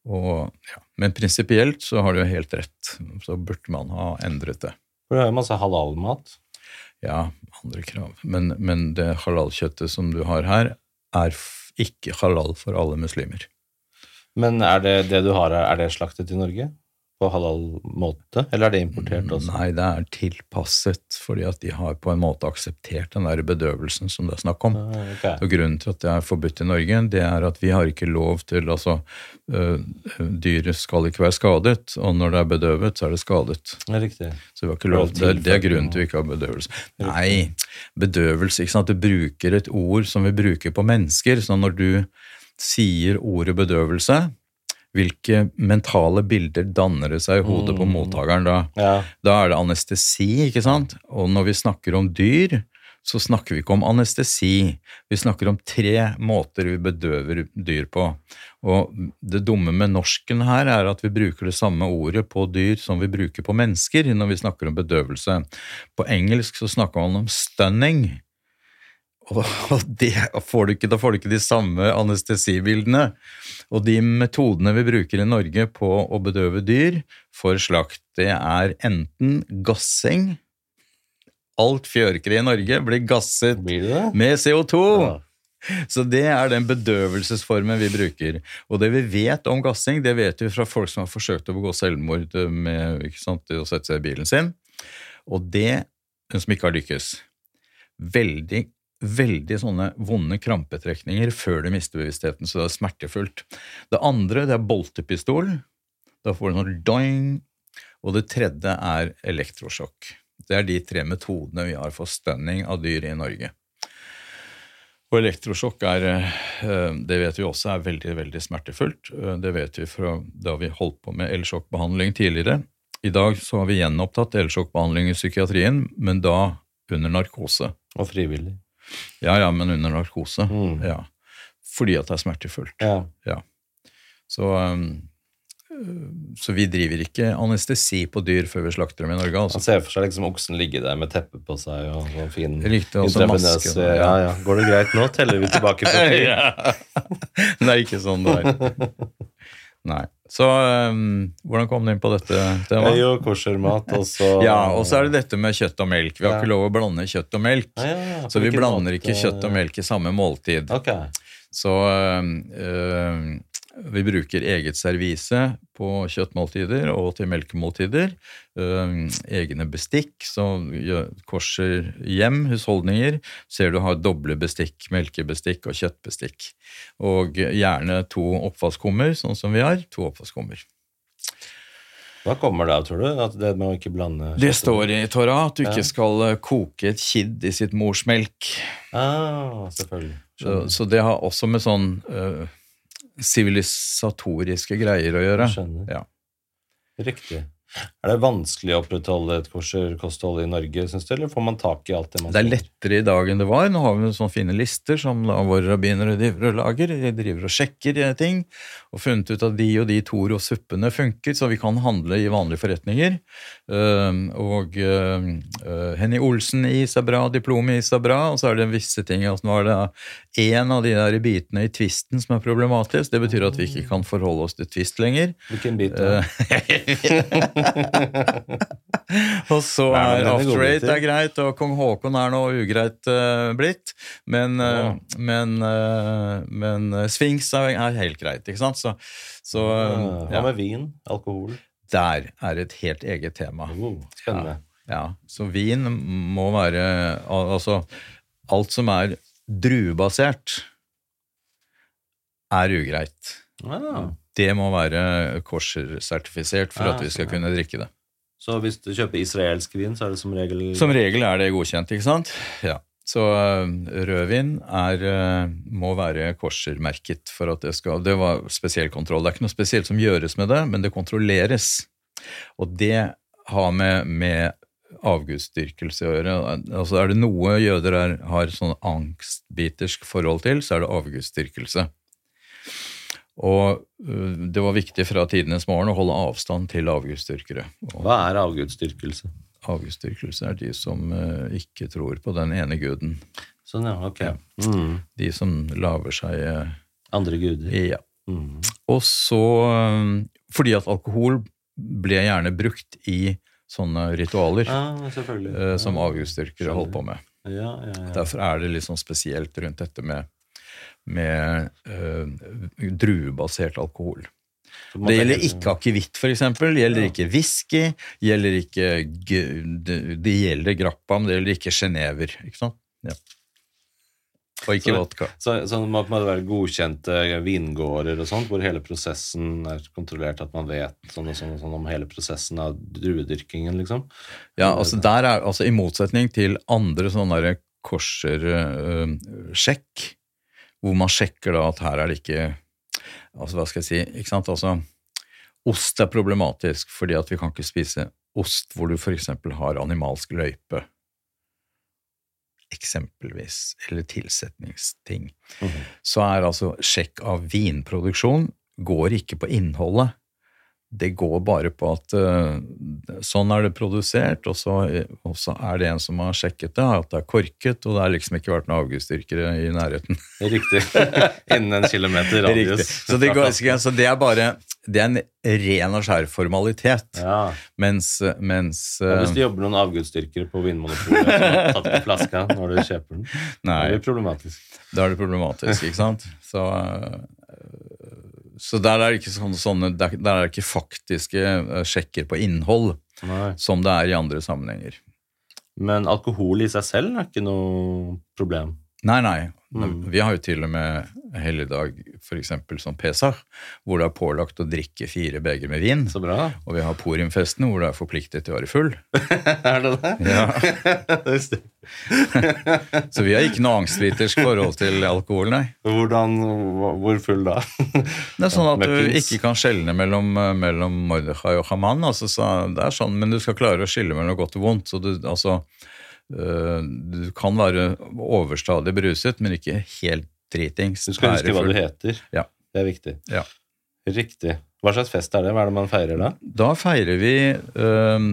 B: Og, ja. Men prinsipielt så har du jo helt rett. Så burde man ha endret det.
A: For det er jo masse halalmat.
B: Ja, andre krav. Men, men det halalkjøttet som du har her, er ikke halal for alle muslimer.
A: Men er det det du har her, er det slaktet i Norge? På halal måte? Eller er det importert også?
B: Nei, det er tilpasset fordi at de har på en måte akseptert den der bedøvelsen som det er snakk om.
A: Okay.
B: Og Grunnen til at det er forbudt i Norge, det er at vi har ikke lov til altså, øh, Dyret skal ikke være skadet, og når det er bedøvet, så er det skadet.
A: Ja, Riktig.
B: Så vi har ikke lov,
A: til
B: det, det er grunnen til at vi ikke har bedøvelse. Nei, bedøvelse ikke sant? Du bruker et ord som vi bruker på mennesker. Så når du sier ordet bedøvelse, hvilke mentale bilder danner det seg i hodet på
A: Mm.
B: mottakeren da?
A: Ja.
B: Da er det anestesi, ikke sant? Og når vi snakker om dyr, så snakker vi ikke om anestesi. Vi snakker om tre måter vi bedøver dyr på. Og det dumme med norsken her er at vi bruker det samme ordet på dyr som vi bruker på mennesker når vi snakker om bedøvelse. På engelsk så snakker man om stunning. Og det får du ikke, da får du ikke de samme anestesibildene. Og de metodene vi bruker i Norge på å bedøve dyr for slakt, det er enten gassing Alt fjørkre i Norge blir gasset
A: Blir
B: med CO2.
A: Ja.
B: Så det er den bedøvelsesformen vi bruker. Og det vi vet om gassing, det vet vi fra folk som har forsøkt å begå selvmord med sant, å sette seg i bilen sin. Og det, som ikke har lykkes. Veldig, veldig sånne vonde krampetrekninger før du mister bevisstheten, så det er smertefullt. Det andre, det er boltepistol. Da får du noe doing. Og det tredje er elektrosjokk. Det er de tre metodene vi har for stunning av dyr i Norge. Og elektrosjokk er, eh, det vet vi også er veldig, veldig smertefullt. Eh, Det vet vi fra da vi holdt på med elsjokkbehandling tidligere. I dag så har vi gjenopptatt elsjokkbehandling i psykiatrien, men da under narkose.
A: Og frivillig.
B: Ja, ja, men under narkose.
A: Mm.
B: Ja. Fordi at det er smertefullt.
A: Ja.
B: Så um, så vi driver ikke anestesi på dyr før vi slakter dem i Norge.
A: Man
B: altså.
A: ser for seg liksom oksen ligge der med teppe på seg og sånn fin
B: Riktig, likte
A: også
B: maske,
A: Ja,
B: ja.
A: ja. Går det greit nå? Teller vi tilbake på tid?
B: Ja. Det er ikke sånn det er. Nei. Så um, hvordan kom du inn på dette
A: Det
B: temaet?
A: jo koshermat, og så
B: Ja, og så er det dette med kjøtt og melk. Vi har
A: Ja.
B: ikke lov å blande kjøtt og melk.
A: Ja, ja,
B: Så vi blander
A: måte-
B: ikke kjøtt og melk i samme måltid.
A: Ok.
B: Så øhm, vi bruker eget servise på kjøttmåltider og til melkemåltider. Egne bestikk, som korser hjem, husholdninger, ser du har doble bestikk, melkebestikk og kjøttbestikk. Og gjerne to oppvaskkummer, sånn som vi har. To oppvaskkummer.
A: Hva kommer det av, tror du? At det med å ikke blande
B: Det står i Torah at du
A: Ja.
B: ikke skal eh, koke et kidd i sitt mors melk.
A: Ah, selvfølgelig.
B: Så, så det har også med sånn øh, sivilisatoriske greier å gjøre.
A: Skjønner.
B: Ja.
A: Riktig. Er det vanskelig å opprettholde et kosherkosthold i Norge, syns du, eller får man tak i alt det man
B: Det er lettere i dag enn det var. Nå har vi sånne fine lister som da våre rabbinere driver og lager. De driver og sjekker eh, ting, og funnet ut at de og de Toro-suppene funker, så vi kan handle i vanlige forretninger. Ehm, og uh, Henny Olsen i is er bra, Diplom i is er bra, og så er det visse ting. Altså, nå er det én av de der bitene i tvisten som er problematisk. Det betyr at vi ikke kan forholde oss til tvist lenger.
A: Hvilken bit?
B: og så er
A: er
B: After Eight er greit, og Kong Haakon er nå ugreit uh, blitt. Men, uh,
A: Ja.
B: men, uh, men Sphinx er, er helt greit, ikke sant? Så, så
A: Hva
B: ja,
A: med vin? Alkohol?
B: der er et helt eget tema.
A: Oh, spennende.
B: Ja, så vin må være Altså, alt som er druebasert, er ugreit.
A: Ah.
B: Det må være kosher-sertifisert for at vi skal kunne drikke det.
A: Så hvis du kjøper israelsk vin, så er det som regel
B: Som regel er det godkjent, ikke sant? Ja. Så øh, rødvin er, øh, må være korsermerket for at det skal Det var spesiell kontroll. Det er ikke noe spesielt som gjøres med det, men det kontrolleres. Og det har med, med avgudsdyrkelse å gjøre. Altså Er det noe jøder er, har sånn angstbitersk forhold til, så er det avgudsdyrkelse. Og øh, det var viktig fra tidenes morgen å holde avstand til avgudsdyrkere.
A: Hva er avgudsdyrkelse?
B: avgudsdyrkelse er de som eh, ikke tror på den ene guden.
A: Sånn, ja. Ok. Mm.
B: De som lager seg eh,
A: Andre guder.
B: Ja.
A: Mm.
B: Og så eh, Fordi at alkohol ble gjerne brukt i sånne ritualer
A: Ah,
B: eh, som avgudsdyrkere holdt på med.
A: Ja, ja, ja.
B: Derfor er det litt sånn spesielt rundt dette med, med eh, druebasert alkohol. Det gjelder ikke akevitt. Det gjelder ikke whisky. Gjelder ikke det, gjelder grappa, men det gjelder ikke genever. Ikke sant? Ja. Og ikke
A: Så-
B: vodka.
A: Så, så man må være godkjente vingårder og sånt, hvor hele prosessen er kontrollert, at man vet sånn og sånn, og sånn om hele prosessen av druedyrkingen, liksom?
B: Ja, altså der er, altså I motsetning til andre sånne korser-sjekk, hvor man sjekker da at her er det ikke altså Hva skal jeg si? ikke sant, altså Ost er problematisk fordi at vi kan ikke spise ost hvor du f.eks. har animalsk løype. Eksempelvis. Eller tilsetningsting.
A: Mhm.
B: Så er altså sjekk av vinproduksjon går ikke på innholdet. Det går bare på at eh, sånn er det produsert, og så, og så er det en som har sjekket det, at det er korket, og det har liksom ikke vært noen avgudsdyrkere i nærheten.
A: Riktig. Innen en kilometer
B: Riktig.
A: radius.
B: Så det, går, så det er bare det er en ren og skjær formalitet.
A: Ja.
B: Mens, mens
A: Og hvis
B: du
A: det jobber noen avgudsdyrkere på Vinmonopolet som har tatt på flaska når du kjøper den,
B: Nei.
A: det blir problematisk.
B: Da er det problematisk, ikke sant? Så, øh, så der er sånne, sånne der, er det ikke faktiske øh, sjekker på innhold
A: Nei.
B: som det er i andre sammenhenger.
A: Men alkohol i seg selv er ikke noe problem.
B: Nei, nei.
A: Mm.
B: Vi har jo til og med helligdag f.eks. som Pesach, hvor det er pålagt å drikke fire beger med vin.
A: Så bra.
B: Og vi har Purimfesten, hvor det er forpliktet til å være full.
A: er det det?
B: Ja. Så vi har ikke noe angstvitersk forhold til alkohol, nei.
A: Hvordan, hvor full da?
B: Det er sånn at du ikke kan skjelne mellom, eh, mellom Mordechai og Haman. Altså, så det er sånn, men du skal klare å skille mellom godt og vondt. Så du, altså, du kan være overstadig beruset, men ikke helt dritings.
A: Du skal huske hva du heter.
B: Ja.
A: Det er viktig.
B: Ja.
A: Riktig. Hva slags fest er det? Hva er det man feirer da?
B: Da feirer vi øhm,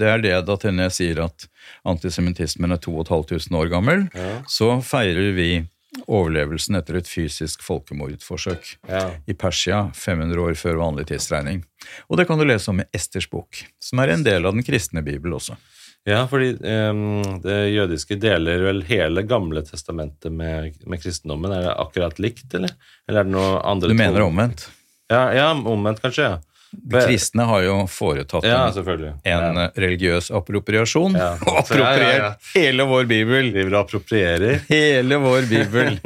B: Det er det da jeg sier at antisemittismen er 2500 år gammel,
A: Ja.
B: så feirer vi overlevelsen etter et fysisk folkemordforsøk
A: Ja.
B: i Persia 500 år før vanlig tidsregning. Og det kan du lese om i Esters bok, som er en del av den kristne bibel også.
A: Ja, fordi um, det jødiske deler vel hele Gamle testamentet med, med kristendommen. Er det akkurat likt, eller? Eller er det noe andre
B: Du mener omvendt?
A: Ja, ja, omvendt kanskje, ja.
B: De kristne har jo foretatt
A: Ja,
B: en,
A: ja.
B: religiøs appropriasjon
A: Ja.
B: og appropriert hele vår bibel.
A: Driver og approprierer.
B: Hele vår bibel.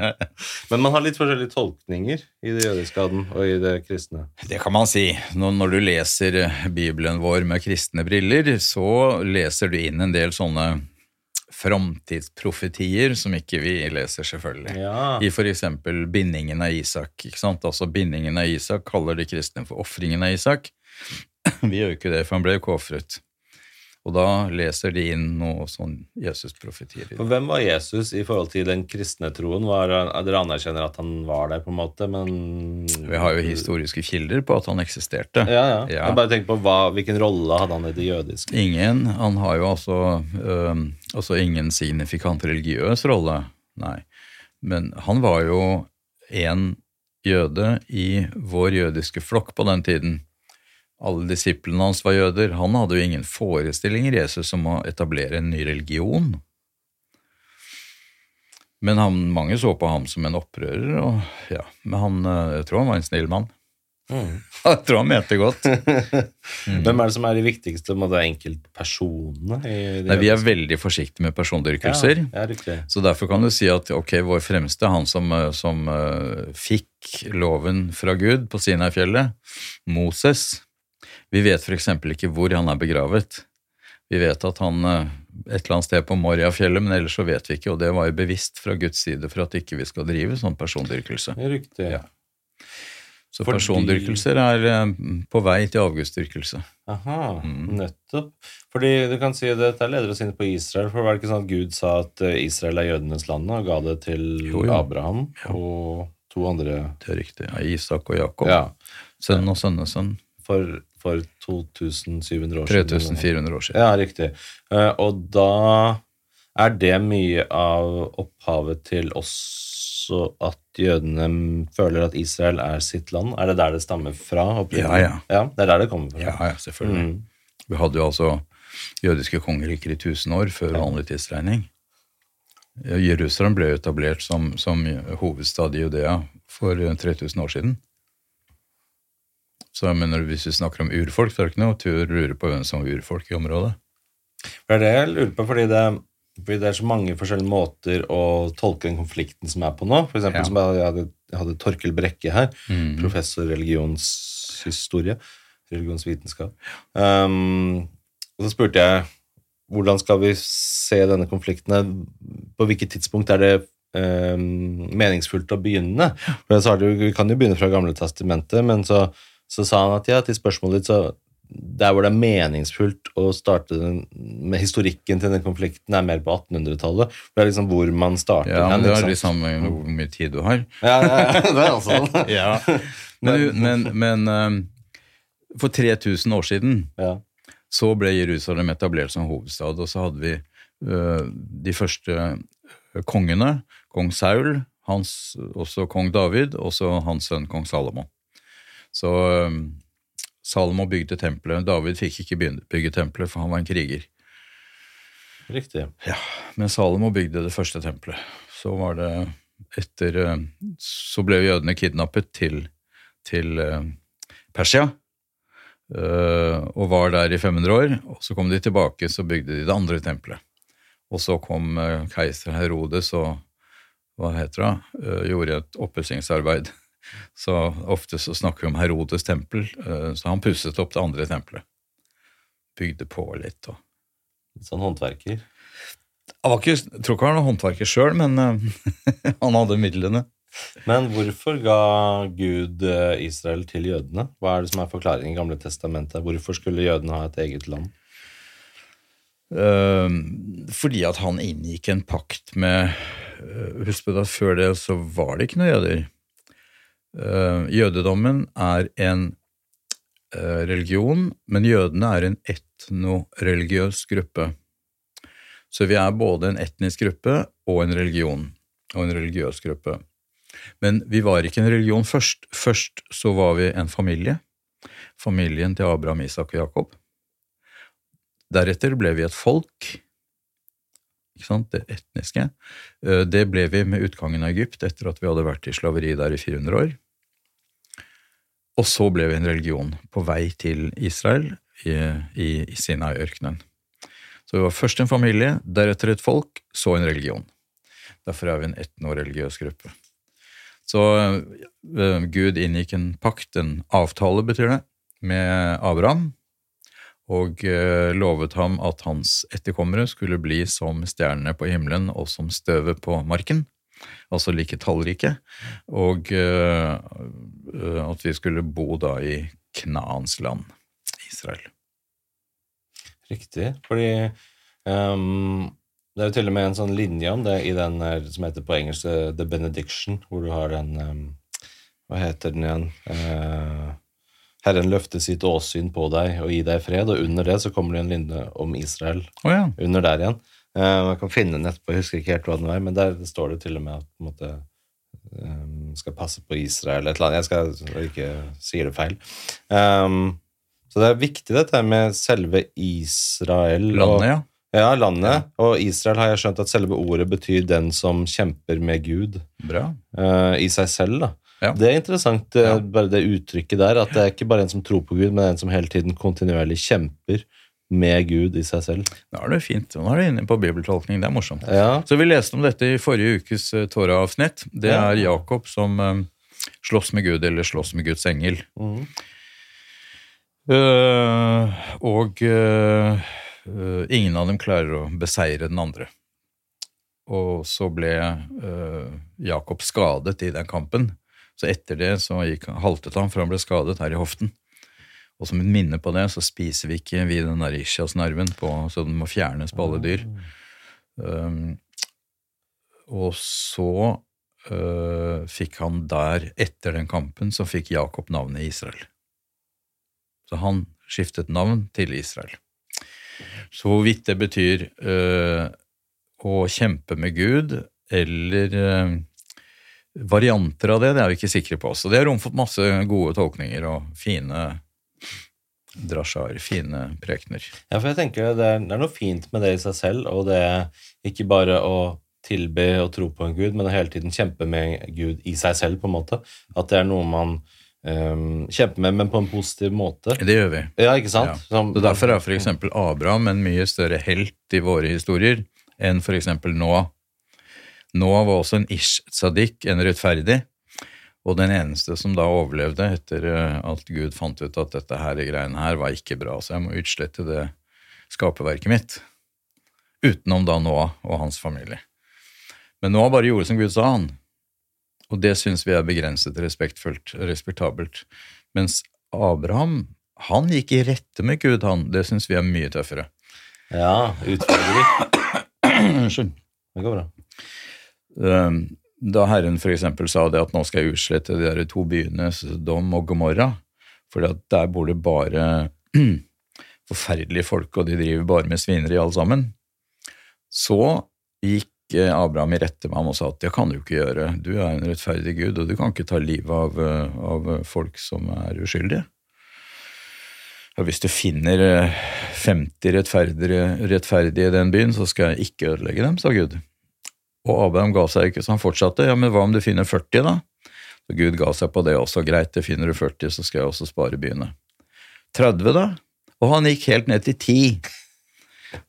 A: Men man har litt forskjellige tolkninger i det jødiske aden og i det kristne.
B: Det kan man si. Når, når du leser eh, Bibelen vår med kristne briller, så leser du inn en del sånne framtidsprofetier som ikke vi leser, selvfølgelig.
A: Ja.
B: I eksempel bindingen av Isak. ikke sant? Altså Bindingen av Isak kaller de kristne for ofringen av Isak. Vi gjør jo ikke det, for han ble jo ikke ofret. Og da leser de inn noe sånn Jesus-profetier.
A: Hvem var Jesus i forhold til den kristne troen? Var, dere anerkjenner at han var der, på en måte, men
B: Vi har jo historiske kilder på at han eksisterte.
A: Ja, ja.
B: Ja.
A: Jeg bare tenker på hva, hvilken rolle hadde han i det jødiske?
B: Ingen. Han har jo altså, øh, altså ingen signifikant religiøs rolle, nei. Men han var jo en jøde i vår jødiske flokk på den tiden. Alle disiplene hans var jøder. Han hadde jo ingen forestillinger, Jesus, om å etablere en ny religion. Men han, mange så på ham som en opprører, og ja, men han, øh, jeg tror han var en snill mann. Jeg tror han mente godt.
A: Hvem er det som er de viktigste måte, enkeltpersonene?
B: Nei, vi er veldig forsiktige med persondyrkelser.
A: Ja, ja.
B: Så derfor kan du si at ok, vår fremste, han som, eh, som uh, fikk loven fra Gud på Sinai-fjellet, Moses, vi vet f.eks. ikke hvor han er begravet. Vi vet at han eh, et eller annet sted på Moria-fjellet, men ellers så vet vi ikke, og det var jo bevisst fra Guds side for at ikke vi skal drive sånn persondyrkelse.
A: Riktig.
B: Ja. Så
A: Fordi-
B: persondyrkelser er eh, på vei til avgudsdyrkelse.
A: Aha,
B: Mm.
A: nettopp. Fordi du kan si Dette leder oss inn på Israel. for Var det ikke sånn at Gud sa at eh, Israel er jødenes land, og ga det til
B: Jo, jo.
A: Abraham og to andre
B: Det er riktig. Ja, Isak og Jakob.
A: Ja,
B: Sønn og sønnesønn.
A: for, for 2700 år siden.
B: 3400 år siden.
A: Ja, riktig. Eh, og da er det mye av opphavet til også at jødene føler at Israel er sitt land? Er det der det stammer fra? Ja,
B: Ja, ja.
A: Det er der det kommer fra?
B: Ja, ja, selvfølgelig.
A: Mm.
B: Vi hadde jo altså jødiske kongeriker i 1000 år før vanlig tidsregning. Jerusalem ble etablert som, som hovedstad i Judea for eh, 3000 år siden. Så jeg mener, hvis vi snakker om urfolk, så er det ikke noe tur å lure på hvem som var urfolk i området.
A: Det er det jeg lurer på, fordi det, fordi det er så mange forskjellige måter å tolke den konflikten som er på nå. For eksempel
B: Ja.
A: som jeg hadde, jeg hadde Torkel Brekke her,
B: Mm.
A: professor religionshistorie, religionsvitenskap. Um, og så spurte jeg hvordan skal vi se denne konflikten? På hvilket tidspunkt er det um, meningsfullt å begynne? For jeg sa det, Vi kan jo begynne fra Gamle testamentet, men så, så sa han at ja, til spørsmålet ditt så der hvor det er meningsfullt å starte den, med historikken til den konflikten, er mer på 1800-tallet. Det er liksom hvor man starter.
B: Ja, men
A: den,
B: det er
A: sant?
B: med hvor mye tid du har.
A: ja, ja, ja, det er altså
B: Ja. Men, men, men eh, for 3000 år siden
A: ja.
B: så ble Jerusalem etablert som hovedstad, og så hadde vi øh, de første kongene, kong Saul, hans, også kong David, og så hans sønn kong Salomo. Så øh, Salomo bygde tempelet. David fikk ikke bygge tempelet, for han var en kriger.
A: Riktig.
B: Ja, Men Salomo bygde det første tempelet. Så var det etter øh, Så ble jødene kidnappet til, til øh, Persia. øh, og var der i 500 år. Og så kom de tilbake, så bygde de det andre tempelet. Og så kom øh, keiser Herodes og hva heter det, øh, gjorde et oppussingsarbeid. Så ofte så snakker vi om Herodes tempel, øh, så han pusset opp det andre tempelet. Bygde på litt og
A: sånn håndverker.
B: Han var ikke, jeg tror ikke han var håndverker sjøl, men eh, han hadde midlene.
A: Men hvorfor ga Gud eh, Israel til jødene? Hva er det som er forklaringen i Gamle testamentet? Hvorfor skulle jødene ha et eget land?
B: Eh, fordi at han inngikk en pakt med eh, Husk på at før det så var det ikke noe jøder. Eh, jødedommen er en eh, religion, men jødene er en etnoreligiøs gruppe. Så vi er både en etnisk gruppe og en religion, og en religiøs gruppe. Men vi var ikke en religion først. Først så var vi en familie. Familien til Abraham, Isak og Jakob. Deretter ble vi et folk, ikke sant, det etniske. Eh, Det ble vi med utgangen av Egypt, etter at vi hadde vært i slaveri der i 400 år. Og så ble vi en religion på vei til Israel i, i, i Sinai-ørkenen. Så vi var først en familie, deretter et folk, så en religion. Derfor er vi en etnoreligiøs gruppe. Så uh, Gud inngikk en pakt, en avtale betyr det, med Abraham, og uh, lovet ham at hans etterkommere skulle bli som stjernene på himmelen og som støvet på marken, altså like tallrike, og eh, at vi skulle bo da i Knaans land, Israel.
A: Riktig. Fordi um, det er jo til og med en sånn linje om det i den som heter på engelsk eh, The Benediction, hvor du har den um, Hva heter den igjen? Uh, Herren løfter sitt åsyn på deg og gi deg fred, og under det så kommer det en linje om Israel.
B: Oh, ja.
A: Under der igjen. Eh, jeg kan finne den etterpå, jeg husker ikke helt hva den var, men der står det til og med at på en måte ehm, skal passe på Israel, et eller annet. Jeg skal jeg ikke sier det feil. Um, så det er viktig dette med selve Israel.
B: Landet, ja.
A: ja, landet. Og Israel har jeg skjønt at selve ordet betyr den som kjemper med Gud
B: Bra.
A: Uh, i seg selv. da.
B: Ja.
A: Det er interessant, eh,
B: Ja.
A: bare det uttrykket der, at det er ikke bare en som tror på Gud, men en som hele tiden kontinuerlig kjemper med Gud i seg selv.
B: Nå er du fint. Nå er du inne på bibeltolkning. Det er morsomt.
A: Ja,
B: Så vi leste om dette i forrige ukes uh, Torah-avsnitt. Det
A: Ja.
B: er Jakob som um, slåss med Gud, eller slåss med Guds engel.
A: Mm.
B: Uh, og uh, uh, ingen av dem klarer å beseire den andre. Og så ble eh, Jakob skadet i den kampen. Så etter det så gikk, haltet han, for han ble skadet her i hoften. Og som et minne på det, så spiser vi ikke vi den der ischias-nerven, så den må fjernes på alle dyr. Um, og så uh, fikk han der, etter den kampen, så fikk Jakob navnet Israel. Så han skiftet navn til Israel. Så hvorvidt det betyr uh, å kjempe med Gud, eller uh, varianter av det, det er vi ikke sikre på. Så det har romfått masse gode tolkninger og fine drasjar, fine prekener.
A: Ja, for jeg tenker det er, det er noe fint med det i seg selv, og det er ikke bare å tilbe og tro på en gud, men å hele tiden kjempe med Gud i seg selv, på en måte. At det er noe man um, kjemper med, men på en positiv måte.
B: Det gjør vi.
A: Ja, ikke sant?
B: Ja.
A: Som-
B: Så Derfor er f.eks. Abraham en mye større helt i våre historier enn f.eks. Noah. Noah var også en ish tzadik, en rettferdig, og den eneste som da overlevde etter eh, at Gud fant ut at dette her greiene her var ikke bra, så jeg må utslette det skaperverket mitt. Utenom da Noah og hans familie. Men Noah bare gjorde som Gud sa han, og det syns vi er begrenset respektfullt, respektabelt. Mens Abraham, han gikk i rette med Gud, han. Det syns vi er mye tøffere.
A: Ja, utfordrer.
B: Unnskyld.
A: Det går bra.
B: Um, Da Herren eksempel sa det at nå skal jeg utslette de der to byene, Sodom og Gomorra, for der bor det bare forferdelige folk, og de driver bare med svineri alle sammen, så gikk eh, Abraham i rette med ham og sa at det kan du ikke gjøre, du er en rettferdig Gud, og du kan ikke ta livet av, eh, av folk som er uskyldige. Hvis du finner eh, 50 rettferdige, rettferdige i den byen, så skal jeg ikke ødelegge dem, sa Gud. Og Abraham ga seg ikke, så han fortsatte. Ja, men hva om du finner 40, da? Så Gud ga seg på det også. Greit, det finner du 40, så skal jeg også spare byene. 30, da? Og han gikk helt ned til 10.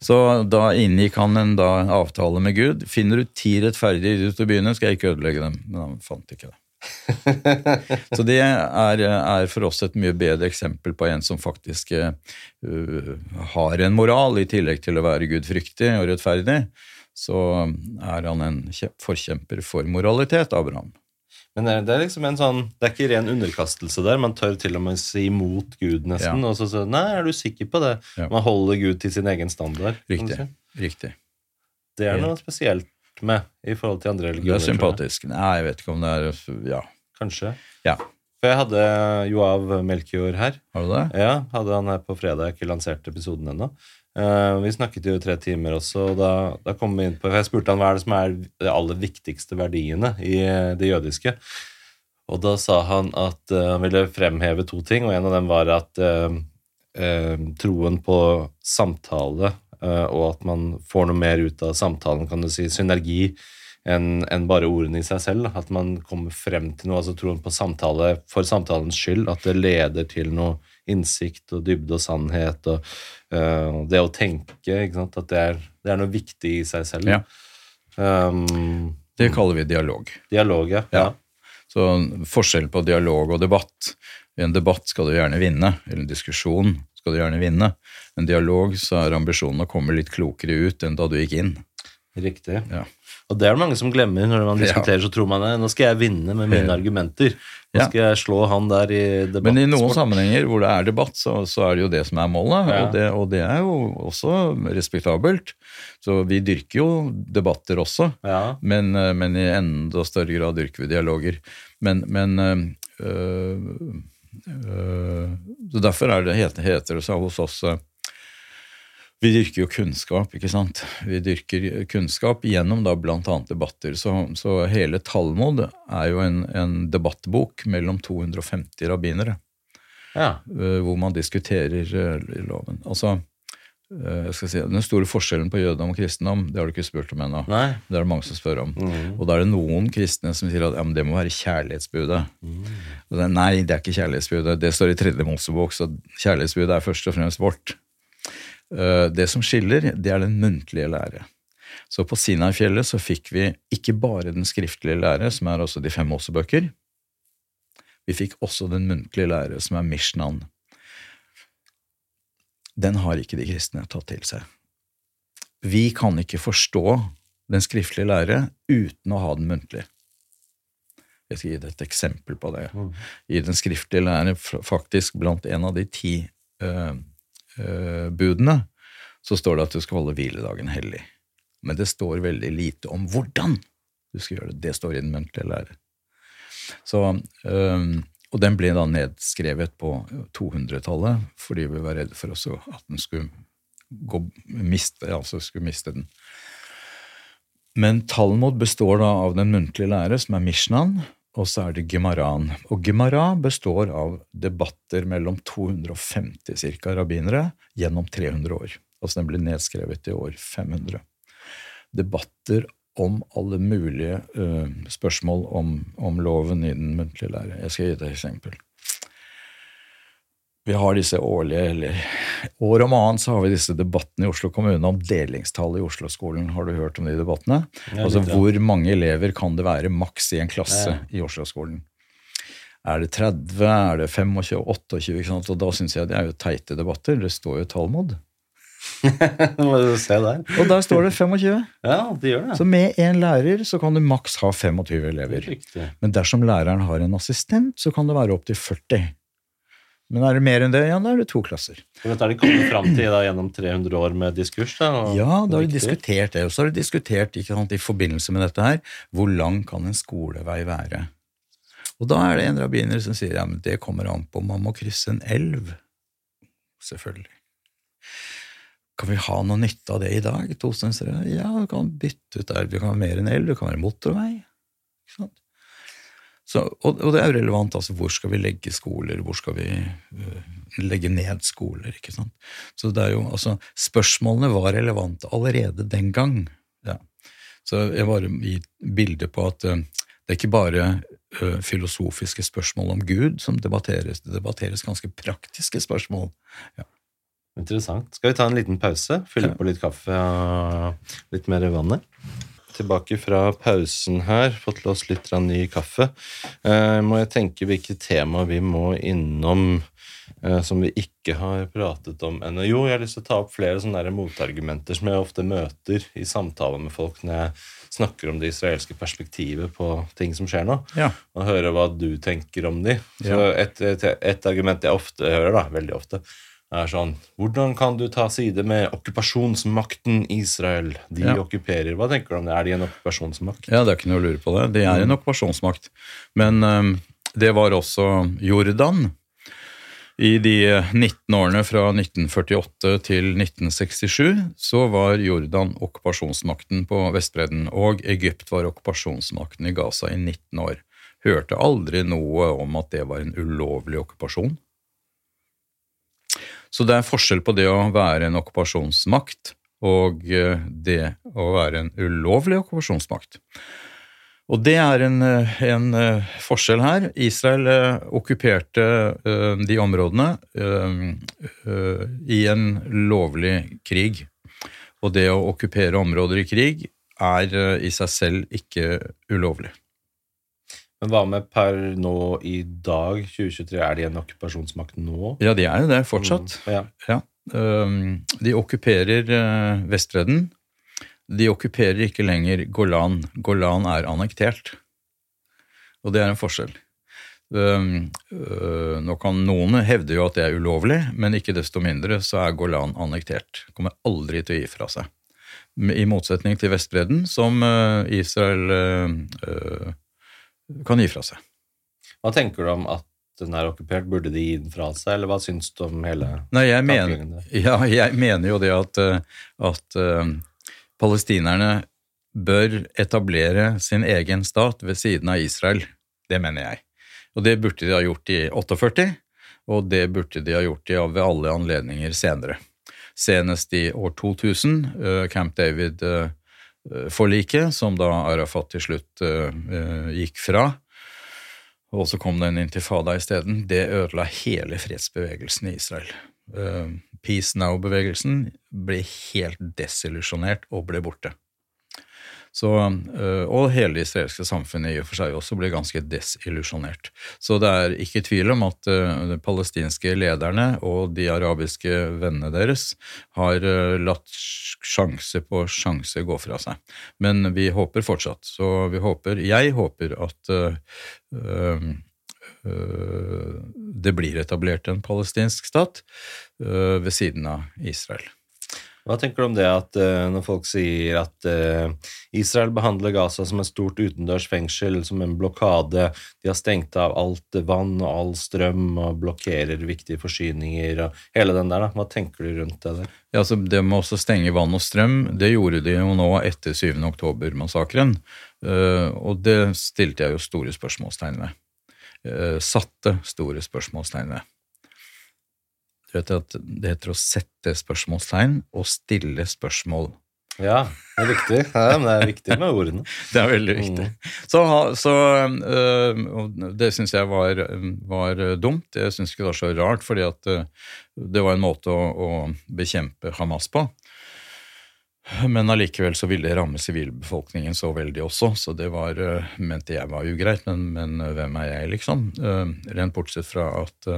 B: Så da inngikk han en da, avtale med Gud. Finner du ti rettferdige i byene, skal jeg ikke ødelegge dem. Men han fant ikke det. Så det er, er for oss et mye bedre eksempel på en som faktisk uh, har en moral, i tillegg til å være gudfryktig og rettferdig. Så er han en forkjemper for moralitet, Abraham.
A: Men det er, det liksom en sånn Det er ikke ren underkastelse der. Man tør til og med si imot Gud, nesten. Og så så Nei, er du sikker på det?
B: Ja.
A: Man holder Gud til sin egen standard.
B: Riktig.
A: si.
B: Riktig.
A: Det er noe spesielt med i forhold til andre religioner.
B: Det er
A: sympatisk. jeg.
B: Nei, jeg vet ikke om det er Ja,
A: Kanskje.
B: Ja,
A: For jeg hadde Joav Melchior her.
B: har du det?
A: Ja, hadde han her på fredag. Jeg har ikke lansert episoden ennå. Eh, vi snakket jo tre timer også, og da, da kom vi inn på Jeg spurte han hva er det som er de aller viktigste verdiene i eh, det jødiske. Og da sa han at uh, han ville fremheve to ting, og en av dem var at uh, troen på samtale, og at man får noe mer ut av samtalen, kan du si, synergi, enn en bare ordene i seg selv. At man kommer frem til noe, altså troen på samtale for samtalens skyld, at det leder til noe innsikt og dybde og sannhet, og eh, det å tenke, sant, at det er, det er noe viktig i seg selv.
B: Ja.
A: Um,
B: Det kaller vi dialog.
A: dialog, ja. ja.
B: Så forskjell på dialog og debatt. I en debatt skal du gjerne vinne, eller en diskusjon skal du gjerne vinne. I En dialog så er ambisjonen å komme litt klokere ut enn da du gikk inn.
A: Riktig.
B: Ja.
A: Og det er det mange som glemmer når man
B: Ja.
A: diskuterer, så tror man det. nå skal jeg vinne med mine argumenter. Nå skal jeg slå han der i debatt.
B: Men i noen sammenhenger hvor det er debatt, så, så er det jo det som er målet, og, det, og det er jo også respektabelt. Så vi dyrker jo debatter også,
A: Ja.
B: men, eh, men i enda større grad dyrker vi dialoger. Men, men øh, øh, så Derfor er det, heter, det seg hos oss vi dyrker jo kunnskap, ikke sant. Vi dyrker kunnskap gjennom da annet debatter. Så, så hele Talmud er jo en, en debattbok mellom 250 rabbinere,
A: ja.
B: eh, hvor man diskuterer eh, loven. Altså, eh, jeg skal si, Den store forskjellen på jødedom og kristendom, det har du ikke spurt om ennå. Det er det mange som spør om.
A: Mm.
B: Og da er det noen kristne som sier at ja, det må være kjærlighetsbudet. Og det nei, det er ikke kjærlighetsbudet. Det står i tredje Mosebok, så kjærlighetsbudet er først og fremst vårt. Eh, Det som skiller, det er den muntlige lære. Så på Sinai-fjellet så fikk vi ikke bare den skriftlige lære, som er også de fem Mosebøker. Vi fikk også den muntlige lære, som er Mishnan. Den har ikke de kristne tatt til seg. Vi kan ikke forstå den skriftlige lære uten å ha den muntlig. Jeg skal gi deg et eksempel på det. I den skriftlige lære, faktisk blant en av de ti eh, budene, så står det at du skal holde hviledagen hellig. Men det står veldig lite om hvordan du skal gjøre det. Det står i den muntlige lære. Så, eh, og den ble da nedskrevet på 200-tallet fordi vi var redde for også at den skulle, gå, miste, altså skulle miste den. Men Talmud består da av den muntlige lære, som er Mishnan, og så er det Gemaraen. Og Gemara består av debatter mellom 250 cirka rabbinere gjennom 300 år. Altså den ble nedskrevet i år 500. Debatter om alle mulige uh, spørsmål om, om loven i den muntlige lære. Jeg skal gi deg et eksempel. Vi har disse årlige, eller år om annet så har vi disse debattene i Oslo kommune om delingstallet i Oslo-skolen. Har du hørt om de debattene?
A: Ja,
B: altså
A: litt, ja.
B: hvor mange elever kan det være maks i en klasse
A: Ja.
B: i Oslo-skolen? Er det 30, er det 25, 28? Ikke sant? Og da syns jeg det er jo teite debatter. Det står jo Talmud.
A: Se der.
B: Og der står det 25.
A: Ja, det gjør det.
B: Så med én lærer så kan du maks ha 25 elever. Men dersom læreren har en assistent, så kan det være opptil 40. Men er det mer enn det, ja, da er det to klasser.
A: Men Dette er de kommet fram til da, gjennom 300 år med diskurs. Da,
B: Ja, da har de diskutert det. Og så har de diskutert sant, i forbindelse med dette her, hvor lang kan en skolevei være? Og da er det en rabbiner som sier ja, men det kommer an på man må krysse en elv. Selvfølgelig. Kan vi ha noe nytte av det i dag? Ja, du kan bytte ut elv. Du kan være mer enn elv, du kan være motorvei. Ikke sant? Så, og, og det er jo relevant. altså Hvor skal vi legge skoler? Hvor skal vi uh, legge ned skoler? ikke sant? Så det er jo, altså, Spørsmålene var relevante allerede den gang. Ja. Så jeg bare gir bilde på at uh, det er ikke bare øh, filosofiske spørsmål om Gud som debatteres, det debatteres ganske praktiske spørsmål.
A: Interessant. Skal vi ta en liten pause? Fylle på litt kaffe og litt mer vann? Tilbake fra pausen her, fått til oss litt ny kaffe. Eh, må jeg tenke hvilke tema vi må innom eh, som vi ikke har pratet om ennå. Jo, jeg har lyst til å ta opp flere sånne motargumenter som jeg ofte møter i samtaler med folk når jeg snakker om det israelske perspektivet på ting som skjer nå,
B: Ja.
A: og høre hva du tenker om de. Så et, et, et argument jeg ofte hører, da, veldig ofte, er sånn Hvordan kan du ta side med okkupasjonsmakten Israel? De
B: Ja.
A: okkuperer. Hva tenker du om det? Er de en okkupasjonsmakt?
B: Ja, det er ikke noe å lure på det. De er en okkupasjonsmakt. Men um, det var også Jordan. I de 19 årene fra 1948 til 1967 så var Jordan okkupasjonsmakten på Vestbredden, og Egypt var okkupasjonsmakten i Gaza i 19 år. Hørte aldri noe om at det var en ulovlig okkupasjon. Så det er forskjell på det å være en okkupasjonsmakt og eh, det å være en ulovlig okkupasjonsmakt. Og det er en, eh, en eh, forskjell her. Israel okkuperte de områdene i en lovlig krig. Og det å okkupere områder i krig er i seg selv ikke ulovlig.
A: Men hva med per nå i dag, 2023? Er de en okkupasjonsmakt nå?
B: Ja, de er jo det fortsatt.
A: Mm, Ja.
B: Ja. De okkuperer øh, Vestbredden. De okkuperer ikke lenger Golan. Golan er annektert. Og det er en forskjell. Øh, Nå kan Noen hevde jo at det er ulovlig, men ikke desto mindre så er Golan annektert. Kommer aldri til å gi fra seg. I motsetning til Vestbredden, som øh, Israel kan gi fra seg.
A: Hva tenker du om at den er okkupert? Burde de gi den fra seg, eller hva syns du om hele
B: Nei, jeg mener, ja, jeg mener jo det at, eh, at uh, palestinerne bør etablere sin egen stat ved siden av Israel. Det mener jeg. Og det burde de ha gjort i 48, og det burde de ha gjort i ved alle anledninger senere. Senest i år 2000, uh, Camp David-forliket, som da Arafat til slutt eh, eh, gikk fra. Og så kom det en intifada isteden. Det ødela hele fredsbevegelsen i Israel. Eh, Peace Now-bevegelsen ble helt desillusjonert og ble borte. Så, eh, og hele det israelske samfunnet i og for seg også ble ganske desillusjonert. Så det er ikke tvil om at eh, de palestinske lederne og de arabiske vennene deres har eh, latt sjanse på sjanse gå fra seg. Men vi håper fortsatt. Så vi håper, jeg håper at øh, det blir etablert en palestinsk stat ved siden av Israel.
A: Hva tenker du om det at uh, når folk sier at uh, Israel behandler Gaza som et stort utendørs fengsel, som en blokade, de har stengt av alt vann og all strøm og blokkerer viktige forsyninger og hele den der, da. Hva tenker du rundt det der?
B: Ja, altså Det med også stenge vann og strøm, det gjorde de jo nå etter 7. oktober-massakren. Uh, og det stilte jeg jo store spørsmålstegn ved. Satte store spørsmålstegn ved. Du vet at Det heter å sette spørsmålstegn og stille spørsmål.
A: Ja, det er viktig. Ja, men det er viktig med ordene.
B: Det er veldig viktig. Så, så øh, Det syns jeg var, var dumt. Jeg syns ikke det var så rart, fordi at øh, det var en måte å, å bekjempe Hamas på. Men allikevel så ville det ramme sivilbefolkningen så veldig også, så det var, øh, mente jeg var ugreit. Men, men hvem er jeg, liksom? Rent bortsett fra at,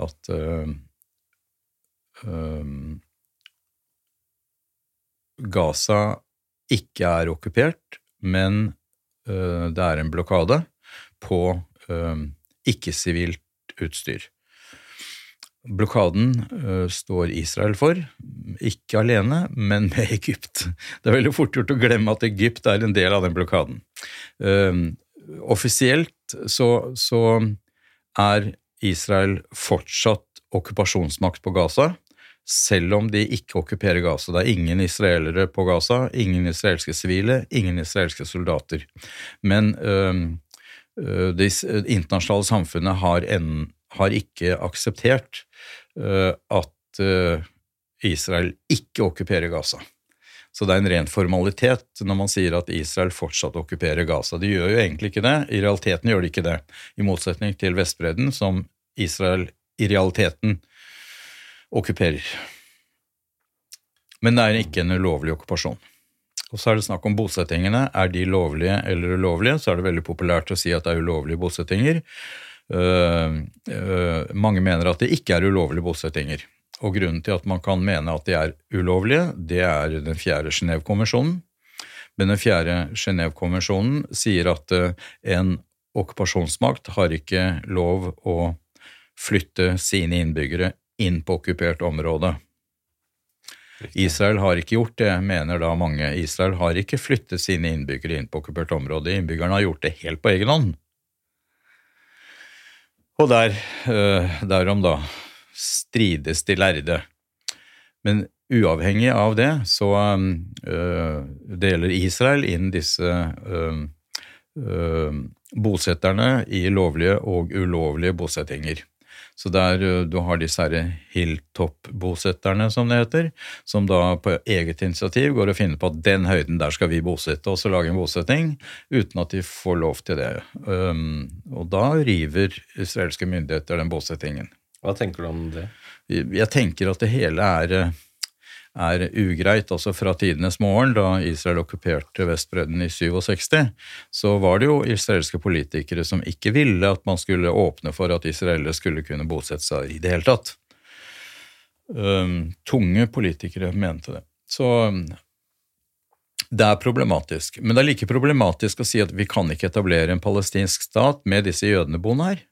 B: at øh, Gaza ikke er okkupert, men uh, det er en blokade på øh, ikke-sivilt utstyr. Blokaden uh, står Israel for, ikke alene, men med Egypt. Det er veldig fort gjort å glemme at Egypt er en del av den blokaden. Øh, offisielt så, så er Israel fortsatt okkupasjonsmakt på Gaza, selv om de ikke okkuperer Gaza. Det er ingen israelere på Gaza, ingen israelske sivile, ingen israelske soldater. Men øh, øh, det internasjonale samfunnet har, en, har ikke akseptert øh, at øh, Israel ikke okkuperer Gaza. Så det er en ren formalitet når man sier at Israel fortsatt okkuperer Gaza. De gjør jo egentlig ikke det. I realiteten gjør de ikke det, i motsetning til Vestbredden, som Israel i realiteten okkuperer. Men det er ikke en ulovlig okkupasjon. Og så er det snakk om bosettingene. Er de lovlige eller ulovlige? Så er det veldig populært å si at det er ulovlige bosettinger. Uh, uh, mange mener at det ikke er ulovlige bosettinger. Og grunnen til at man kan mene at de er ulovlige, det er den fjerde Genévekonvensjonen. Men den fjerde Genévekonvensjonen sier at uh, en okkupasjonsmakt har ikke lov å flytte sine innbyggere inn på okkupert område. Israel har ikke gjort det, mener da mange. Israel har ikke flyttet sine innbyggere inn på okkupert område. Innbyggerne har gjort det helt på egen hånd. Og der, øh, derom da strides de lærde. Men uavhengig av det, så øh, deler Israel inn disse øh, bosetterne i lovlige og ulovlige bosettinger. Så der du har disse her hilltop-bosetterne, som det heter, som da på eget initiativ går og finner på at den høyden der skal vi bosette, oss og lage en bosetting, uten at de får lov til det. Og da river israelske myndigheter den bosettingen.
A: Hva tenker du om det?
B: Jeg tenker at det hele er, er ugreit. Altså fra tidenes morgen, da Israel okkuperte Vestbredden i 67, så var det jo israelske politikere som ikke ville at man skulle åpne for at israelere skulle kunne bosette seg i det hele tatt. Um, tunge politikere mente det. Så det er problematisk. Men det er like problematisk å si at vi kan ikke etablere en palestinsk stat med disse jødene boende her.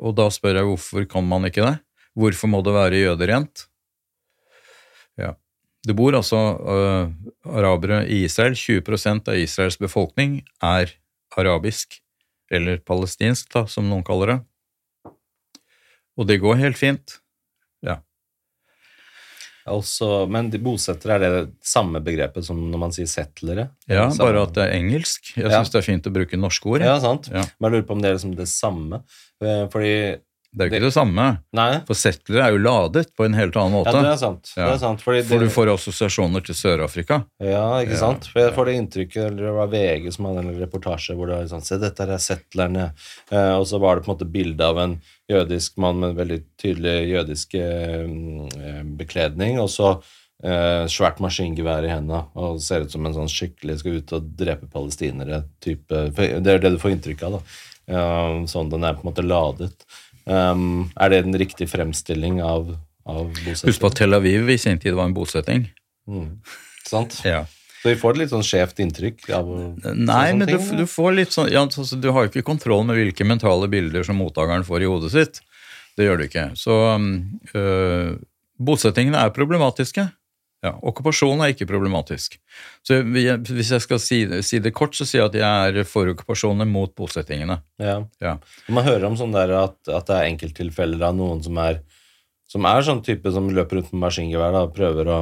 B: Og da spør jeg hvorfor kan man ikke det? Hvorfor må det være jøderent? Det bor altså uh, arabere i Israel. 20% av Israels befolkning er arabisk, eller palestinsk, da, som noen kaller det. Og det går helt fint. Ja.
A: Altså, men de bosettere, er det samme begrepet som når man sier settlere?
B: ja,
A: samme-
B: bare at det er engelsk. Jeg
A: Ja.
B: syns det er fint å bruke norske ord.
A: Ja, sant.
B: Ja.
A: Men jeg lurer på om det er liksom det samme. Eh, Fordi
B: Det er jo ikke det samme.
A: Nei,
B: For settlere er jo ladet på en helt annen måte.
A: ja, det er sant.
B: Ja.
A: Det er sant fordi
B: For du får assosiasjoner til Sør-Afrika.
A: Ja, ikke
B: Ja,
A: sant? For jeg får det inntrykket, eller det var VG som hadde en reportasje hvor det var sånn Se, dette er settlerne. Eh, og så var det på en måte bilde av en jødisk mann med en veldig tydelig jødisk eh, bekledning, og så eh, svært maskingevær i hendene, og ser ut som en sånn skikkelig skal ut og drepe palestinere type Det er det du får inntrykk av, da. Eh, sånn den er på en måte ladet. Um, er det en riktig fremstilling av, av bosetting?
B: Husk på at Tel Aviv i sin tid var en bosetting.
A: Mm. Sant?
B: Ja.
A: Så vi får et litt sånn skjevt inntrykk av
B: Nei, men du, du får litt sånn ja, altså, Du har jo ikke kontroll med hvilke mentale bilder som mottakeren får i hodet sitt. Det gjør du ikke. Så um, øh, bosettingene er problematiske. Ja, Okkupasjonen er ikke problematisk. Så Hvis jeg skal si, si det kort, så sier jeg at jeg er for okkupasjonene mot bosettingene.
A: Ja.
B: Ja.
A: Og Man hører om sånn der at, at det er enkelttilfeller av noen som er som er sånn type som løper rundt med maskingevær og prøver å,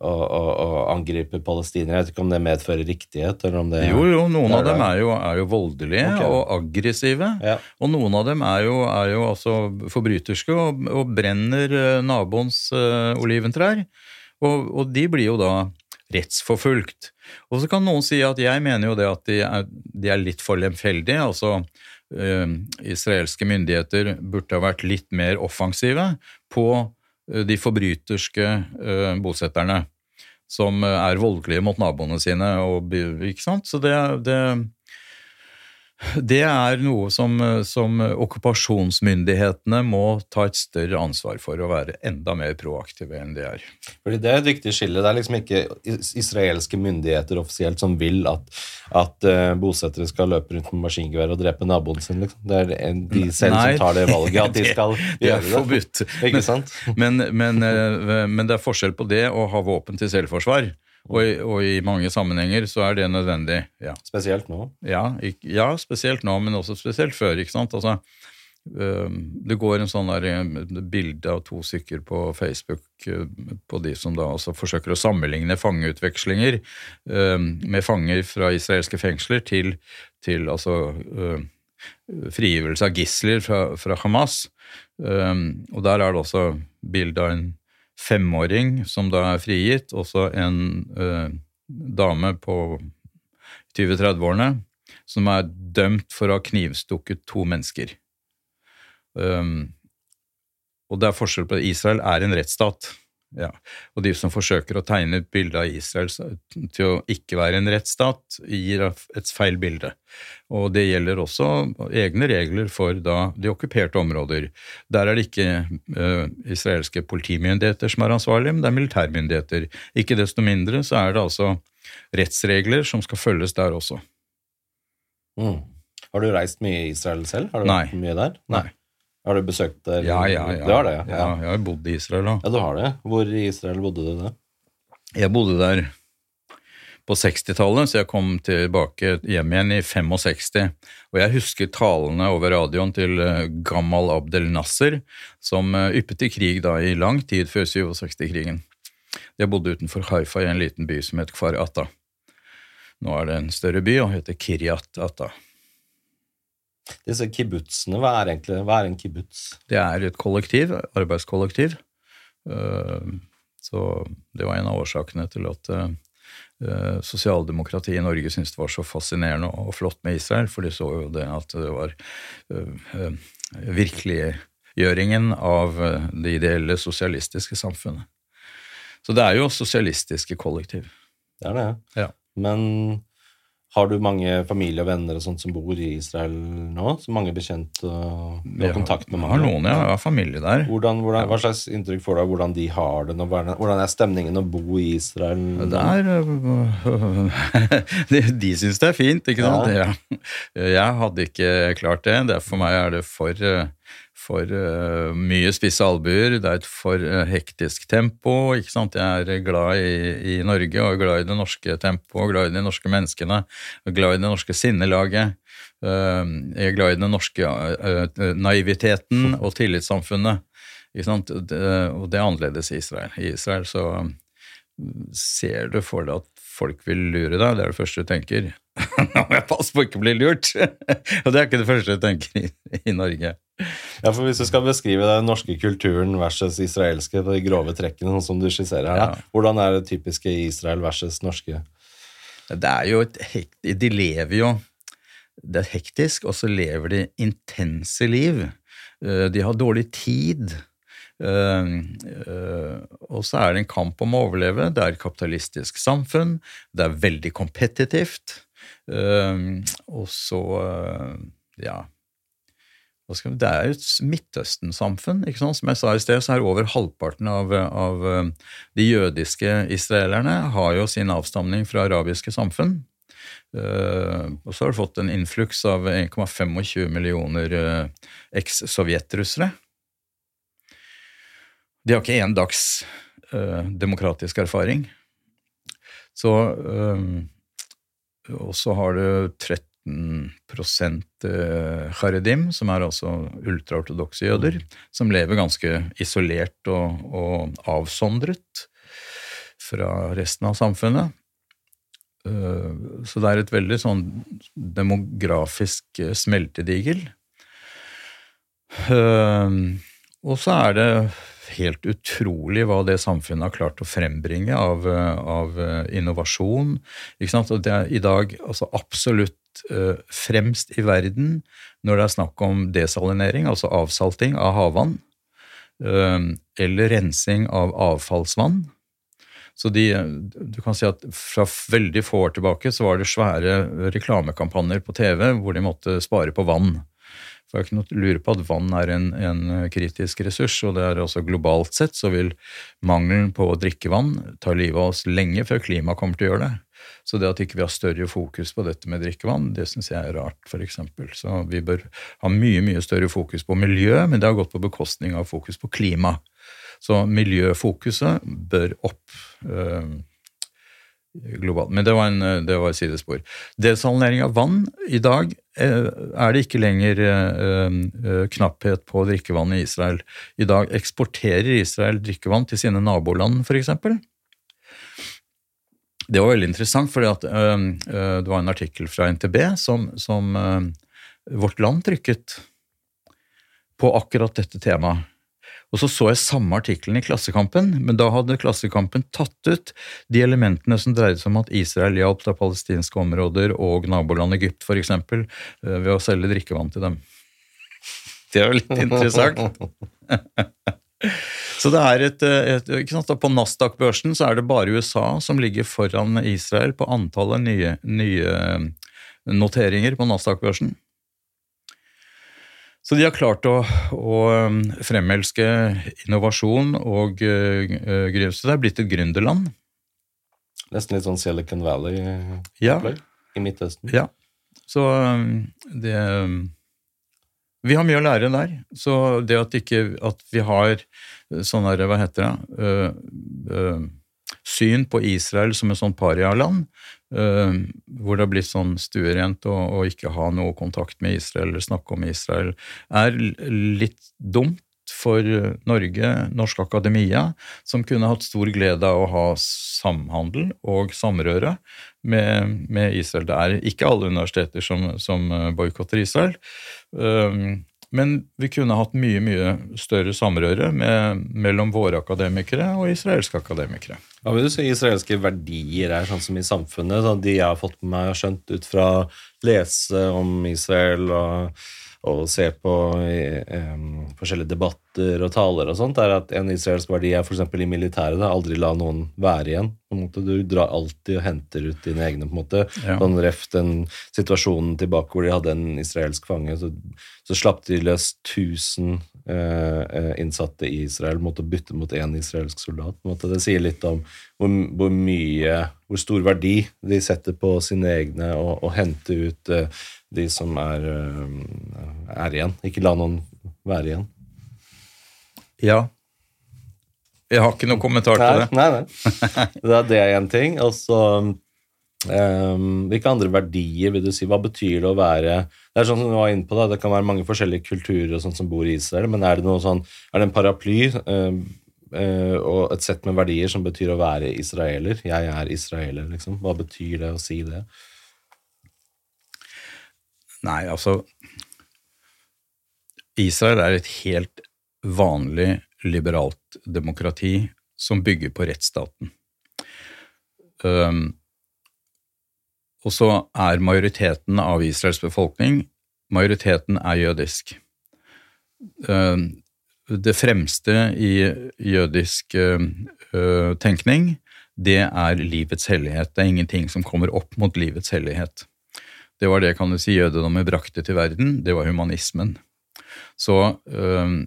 A: å, å, å angripe palestinere. Jeg vet ikke om det medfører riktighet, eller om det
B: Jo, jo, noen av dem er jo, er jo voldelige
A: okay.
B: og aggressive.
A: Ja.
B: Og noen av dem er jo, er jo altså forbryterske og, og brenner eh, naboens eh, oliventrær. Og, og de blir jo da rettsforfulgt. Og så kan noen si at jeg mener jo det at de er, de er litt for lemfeldige. altså øh, Israelske myndigheter burde ha vært litt mer offensive på eh, de forbryterske øh, bosetterne. Som er voldelige mot naboene sine. Og, ikke sant? Så det, det det er noe som, som okkupasjonsmyndighetene må ta et større ansvar for, å være enda mer proaktive enn de er.
A: Fordi Det er et viktig skille. Det er liksom ikke israelske myndigheter offisielt som vil at, at eh, bosettere skal løpe rundt med maskingevær og drepe naboen sin. Liksom. Det er de selv
B: Nei.
A: som tar det valget, at de
B: Det-
A: skal
B: Det er
A: gjøre det.
B: forbudt.
A: Ikke sant?
B: Men, men, eh, men det er forskjell på det å ha våpen til selvforsvar. Og, i- og i mange sammenhenger så er det nødvendig. Ja,
A: Spesielt nå.
B: ja, ikk- ja spesielt nå, men også spesielt før. ikke sant? Altså, det går en sånn der bilde av to stykker på Facebook på de som da altså forsøker å sammenligne fangeutvekslinger med fanger fra israelske fengsler til, til altså frigivelse av gisler fra, fra Hamas. Og der er det også bilde av en femåring som da er frigitt, også en eh, dame på 20-30-årene som er dømt for å ha knivstukket to mennesker. Um, og det er forskjell på Israel er en rettsstat. Ja. Og de som forsøker å tegne et bilde av Israel til å ikke være en rettsstat, gir et feil bilde. Og det gjelder også egne regler for da de okkuperte områder. Der er det ikke uh, israelske politimyndigheter som er ansvarlige, men det er militærmyndigheter. Ikke desto mindre så er det altså rettsregler som skal følges der også.
A: Mm. Har du reist mye i Israel selv? Har du
B: Nei.
A: vært mye der?
B: Nei.
A: Har du besøkt der?
B: Ja, ja, ja.
A: Du har det, ja.
B: ja. Jeg har bodd i Israel òg.
A: Ja, du har det. Hvor i Israel bodde du da?
B: Jeg bodde der på 60-tallet, så jeg kom tilbake hjem igjen i 65. Og jeg husker talene over radioen til eh, Gamal Abdel Nasser, som eh, yppet i krig da i lang tid før 67-krigen. Jeg bodde utenfor Haifa i en liten by som het Kfar Atta. Nå er det en større by og heter Kiryat Atta.
A: Disse kibbutzene, hva er egentlig hva er en kibbutz?
B: Det er et kollektiv, arbeidskollektiv. Eh, Så det var en av årsakene til at eh, sosialdemokratiet i Norge syntes det var så fascinerende og flott med Israel, for de så jo det at det var eh, virkeliggjøringen av det ideelle sosialistiske samfunnet. Så det er jo sosialistiske kollektiv.
A: Det er det.
B: Ja.
A: Men har du mange familie og venner og sånt som bor i Israel nå? Så mange bekjent og du har kontakt med
B: Jeg
A: mange?
B: har noen, ja. Jeg har familie der.
A: Hvordan, hvordan, hva slags inntrykk får du av hvordan de har det? nå? Hvordan er stemningen å bo i Israel? nå?
B: Der øh, De, de syns det er fint, ikke sant? Ja. Jeg hadde ikke klart det. det for meg er det for, øh, for øh, mye spisse albuer. Det er et for øh, hektisk tempo. ikke sant? Jeg er glad i, i Norge og glad i det norske tempoet, glad i de norske menneskene, glad i det norske sinnelaget. Øh, Jeg er glad i den norske naiviteten og tillitssamfunnet. Ikke sant? Og det er annerledes i Israel. I Israel så ser du for deg at folk vil lure deg, det er det første du tenker. Nå må jeg passe på å ikke bli lurt! og det er ikke det første jeg tenker i, i Norge.
A: Ja, for Hvis du skal beskrive den norske kulturen versus israelske, de grove trekkene, sånn som du skisserer her,
B: Ja.
A: hvordan er det typiske Israel versus norske?
B: Det er jo et hekt, De lever jo Det er hektisk, og så lever de intense liv. Eh, De har dårlig tid. Uh, uh, Og så er det en kamp om å overleve. Det er et kapitalistisk samfunn. Det er veldig kompetitivt. Eh, Og så eh, Ja. Det er jo et Midtøsten-samfunn. ikke sant? Som jeg sa i sted, så er over halvparten av, av eh, de jødiske israelerne har jo sin avstamning fra arabiske samfunn. Eh, og så har du fått en influks av 1,25 millioner uh, eks-sovjetrussere. De har ikke én dags demokratisk erfaring. Så eh, Og så har du 13 eh, charedim, som er altså ultraortodokse jøder, som lever ganske isolert og, og avsondret fra resten av samfunnet. Eh, Så det er et veldig sånn demografisk eh, smeltedigel. Og så er det helt utrolig hva det samfunnet har klart å frembringe av, eh, av eh, innovasjon. Og det er i dag altså absolutt eh, fremst i verden når det er snakk om desalinering, altså avsalting av havvann, eh, eller rensing av avfallsvann. Så de, du kan si at Fra veldig få år tilbake så var det svære reklamekampanjer på TV hvor de måtte spare på vann. For det er ikke noe å lure på at vann er en, en kritisk ressurs, og det er også globalt sett så vil mangelen på drikkevann ta livet av oss lenge før klimaet kommer til å gjøre det. Så det at ikke vi har større fokus på dette med drikkevann, det syns jeg er rart, f.eks. Så vi bør ha mye, mye større fokus på miljø, men det har gått på bekostning av fokus på klima. Så miljøfokuset bør opp øh, globalt. Men det var, en, det var et sidespor. Desalinering av vann i dag eh, er det ikke lenger eh, eh, knapphet på drikkevann i Israel. I dag eksporterer Israel drikkevann til sine naboland, f.eks. Det var veldig interessant, for det var en artikkel fra NTB som, som eh, Vårt Land trykket på akkurat dette temaet. Og så så jeg samme artikkelen i Klassekampen, men da hadde Klassekampen tatt ut de elementene som dreide seg om at Israel hjalp da palestinske områder og naboland Egypt f.eks. ved å selge drikkevann til dem. Det er jo litt interessant. Så det er et, et ikke sant, På Nasdaq-børsen så er det bare USA som ligger foran Israel på antallet nye, nye noteringer på Nasdaq-børsen. Så de har klart å, å fremelske innovasjon og uh, Grimstad Det er blitt et gründerland.
A: Nesten litt sånn Silicon Valley
B: Ja.
A: i Midtøsten.
B: Ja. Så um, det um, Vi har mye å lære der. Så det at, ikke, at vi har sånn her, hva heter det, uh, uh, syn på Israel som et sånt parialand, uh, hvor det har blitt sånn stuerent å, å, ikke ha noe kontakt med Israel eller snakke om Israel, er litt dumt for Norge, Norsk Akademia, som kunne hatt stor glede av å ha samhandel og samrøre med, med Israel. Det er ikke alle universiteter som, som boikotter Israel. Um, men vi kunne hatt mye mye større samrøre med, mellom våre akademikere og israelske akademikere.
A: Hva vil du si israelske verdier er sånn som i samfunnet? De jeg har fått med meg skjønt ut fra lese om Israel og og se på um, forskjellige debatter og taler og sånt, er at en israelsk verdi er f.eks. i militæret. Aldri la noen være igjen. på en måte. Du drar alltid og henter ut dine egne. på en måte. Ja. Sånn Ref den situasjonen tilbake hvor de hadde en israelsk fange. Så, så slapp de løs 1000 uh, innsatte i Israel måtte bytte mot én israelsk soldat. Det sier litt om hvor, hvor, mye, hvor stor verdi de setter på sine egne og, og hente ut uh, de som er, eh, er igjen. Ikke la noen være igjen.
B: Ja. Jeg har ikke noen kommentar
A: nei,
B: til det.
A: Nei, nei. Det er det én ting. Og så um, Hvilke andre verdier vil du si? Hva betyr det å være Det er sånn som du var inne på, da, det kan være mange forskjellige kulturer og sånt som bor i Israel, men er det noe sånn, er det en paraply um, uh, og et sett med verdier som betyr å være israeler? Jeg er israeler, liksom. Hva betyr det å si det?
B: Nei, altså Israel er et helt vanlig liberalt demokrati som bygger på rettsstaten. Um, og så er majoriteten av Israels befolkning majoriteten er jødisk. Um, det fremste i jødisk uh, tenkning, det er livets hellighet. Det er ingenting som kommer opp mot livets hellighet. Det var det kan du si, jødedommen brakte til verden, det var humanismen. Så um,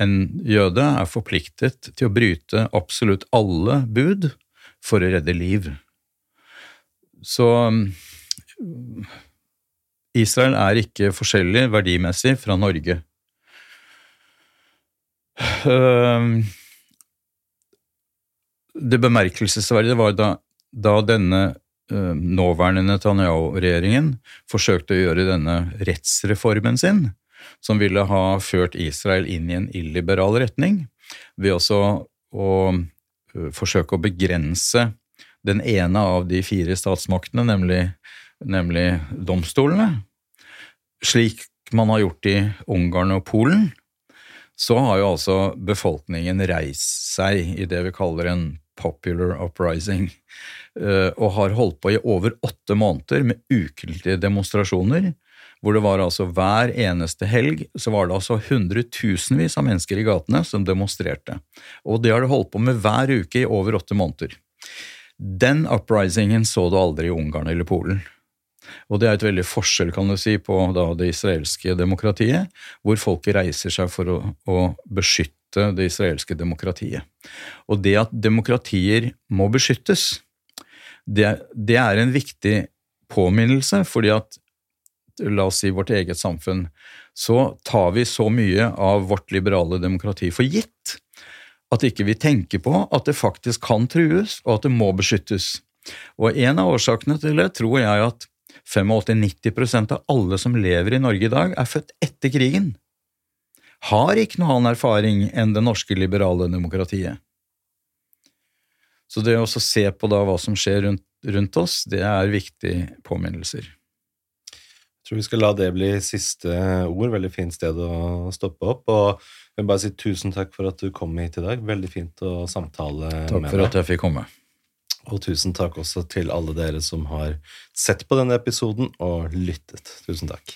B: en jøde er forpliktet til å bryte absolutt alle bud for å redde liv. Så um, Israel er ikke forskjellig verdimessig fra Norge. Det bemerkelsesverdige var da, da denne Eh, nåværende Netanyahu-regjeringen forsøkte å gjøre denne rettsreformen sin, som ville ha ført Israel inn i en illiberal retning, ved også å forsøke å begrense den ene av de fire statsmaktene, nemlig, nemlig domstolene, slik man har gjort i Ungarn og Polen, så har jo altså befolkningen reist seg i det vi kaller en popular uprising. Eh, og har holdt på i over åtte måneder med ukentlige demonstrasjoner. Hvor det var altså hver eneste helg så var det altså hundretusenvis av mennesker i gatene som demonstrerte. Og det har det holdt på med hver uke i over åtte måneder. Den uprisingen så du aldri i Ungarn eller Polen. Og det er et veldig forskjell kan du si, på det israelske demokratiet, hvor folket reiser seg for å, å beskytte det israelske demokratiet. Og det at demokratier må beskyttes, det, det, er en viktig påminnelse, fordi at la oss si vårt eget samfunn, så tar vi så mye av vårt liberale demokrati for gitt at ikke vi tenker på at det faktisk kan trues, og at det må beskyttes. Og en av årsakene til det tror jeg at 85-90% av alle som lever i Norge i dag, er født etter krigen. Har ikke noe annen erfaring enn det norske liberale demokratiet. Så det å se på hva som skjer rundt, rundt oss, det er viktige påminnelser.
A: Tror vi skal la det bli siste ord. Veldig fint sted å stoppe opp. Og jeg vil bare si tusen takk for at du kom hit i dag. Veldig fint å samtale
B: takk med deg. Takk for at jeg fikk komme.
A: Og tusen takk også til alle dere som har sett på denne episoden og lyttet. Tusen takk.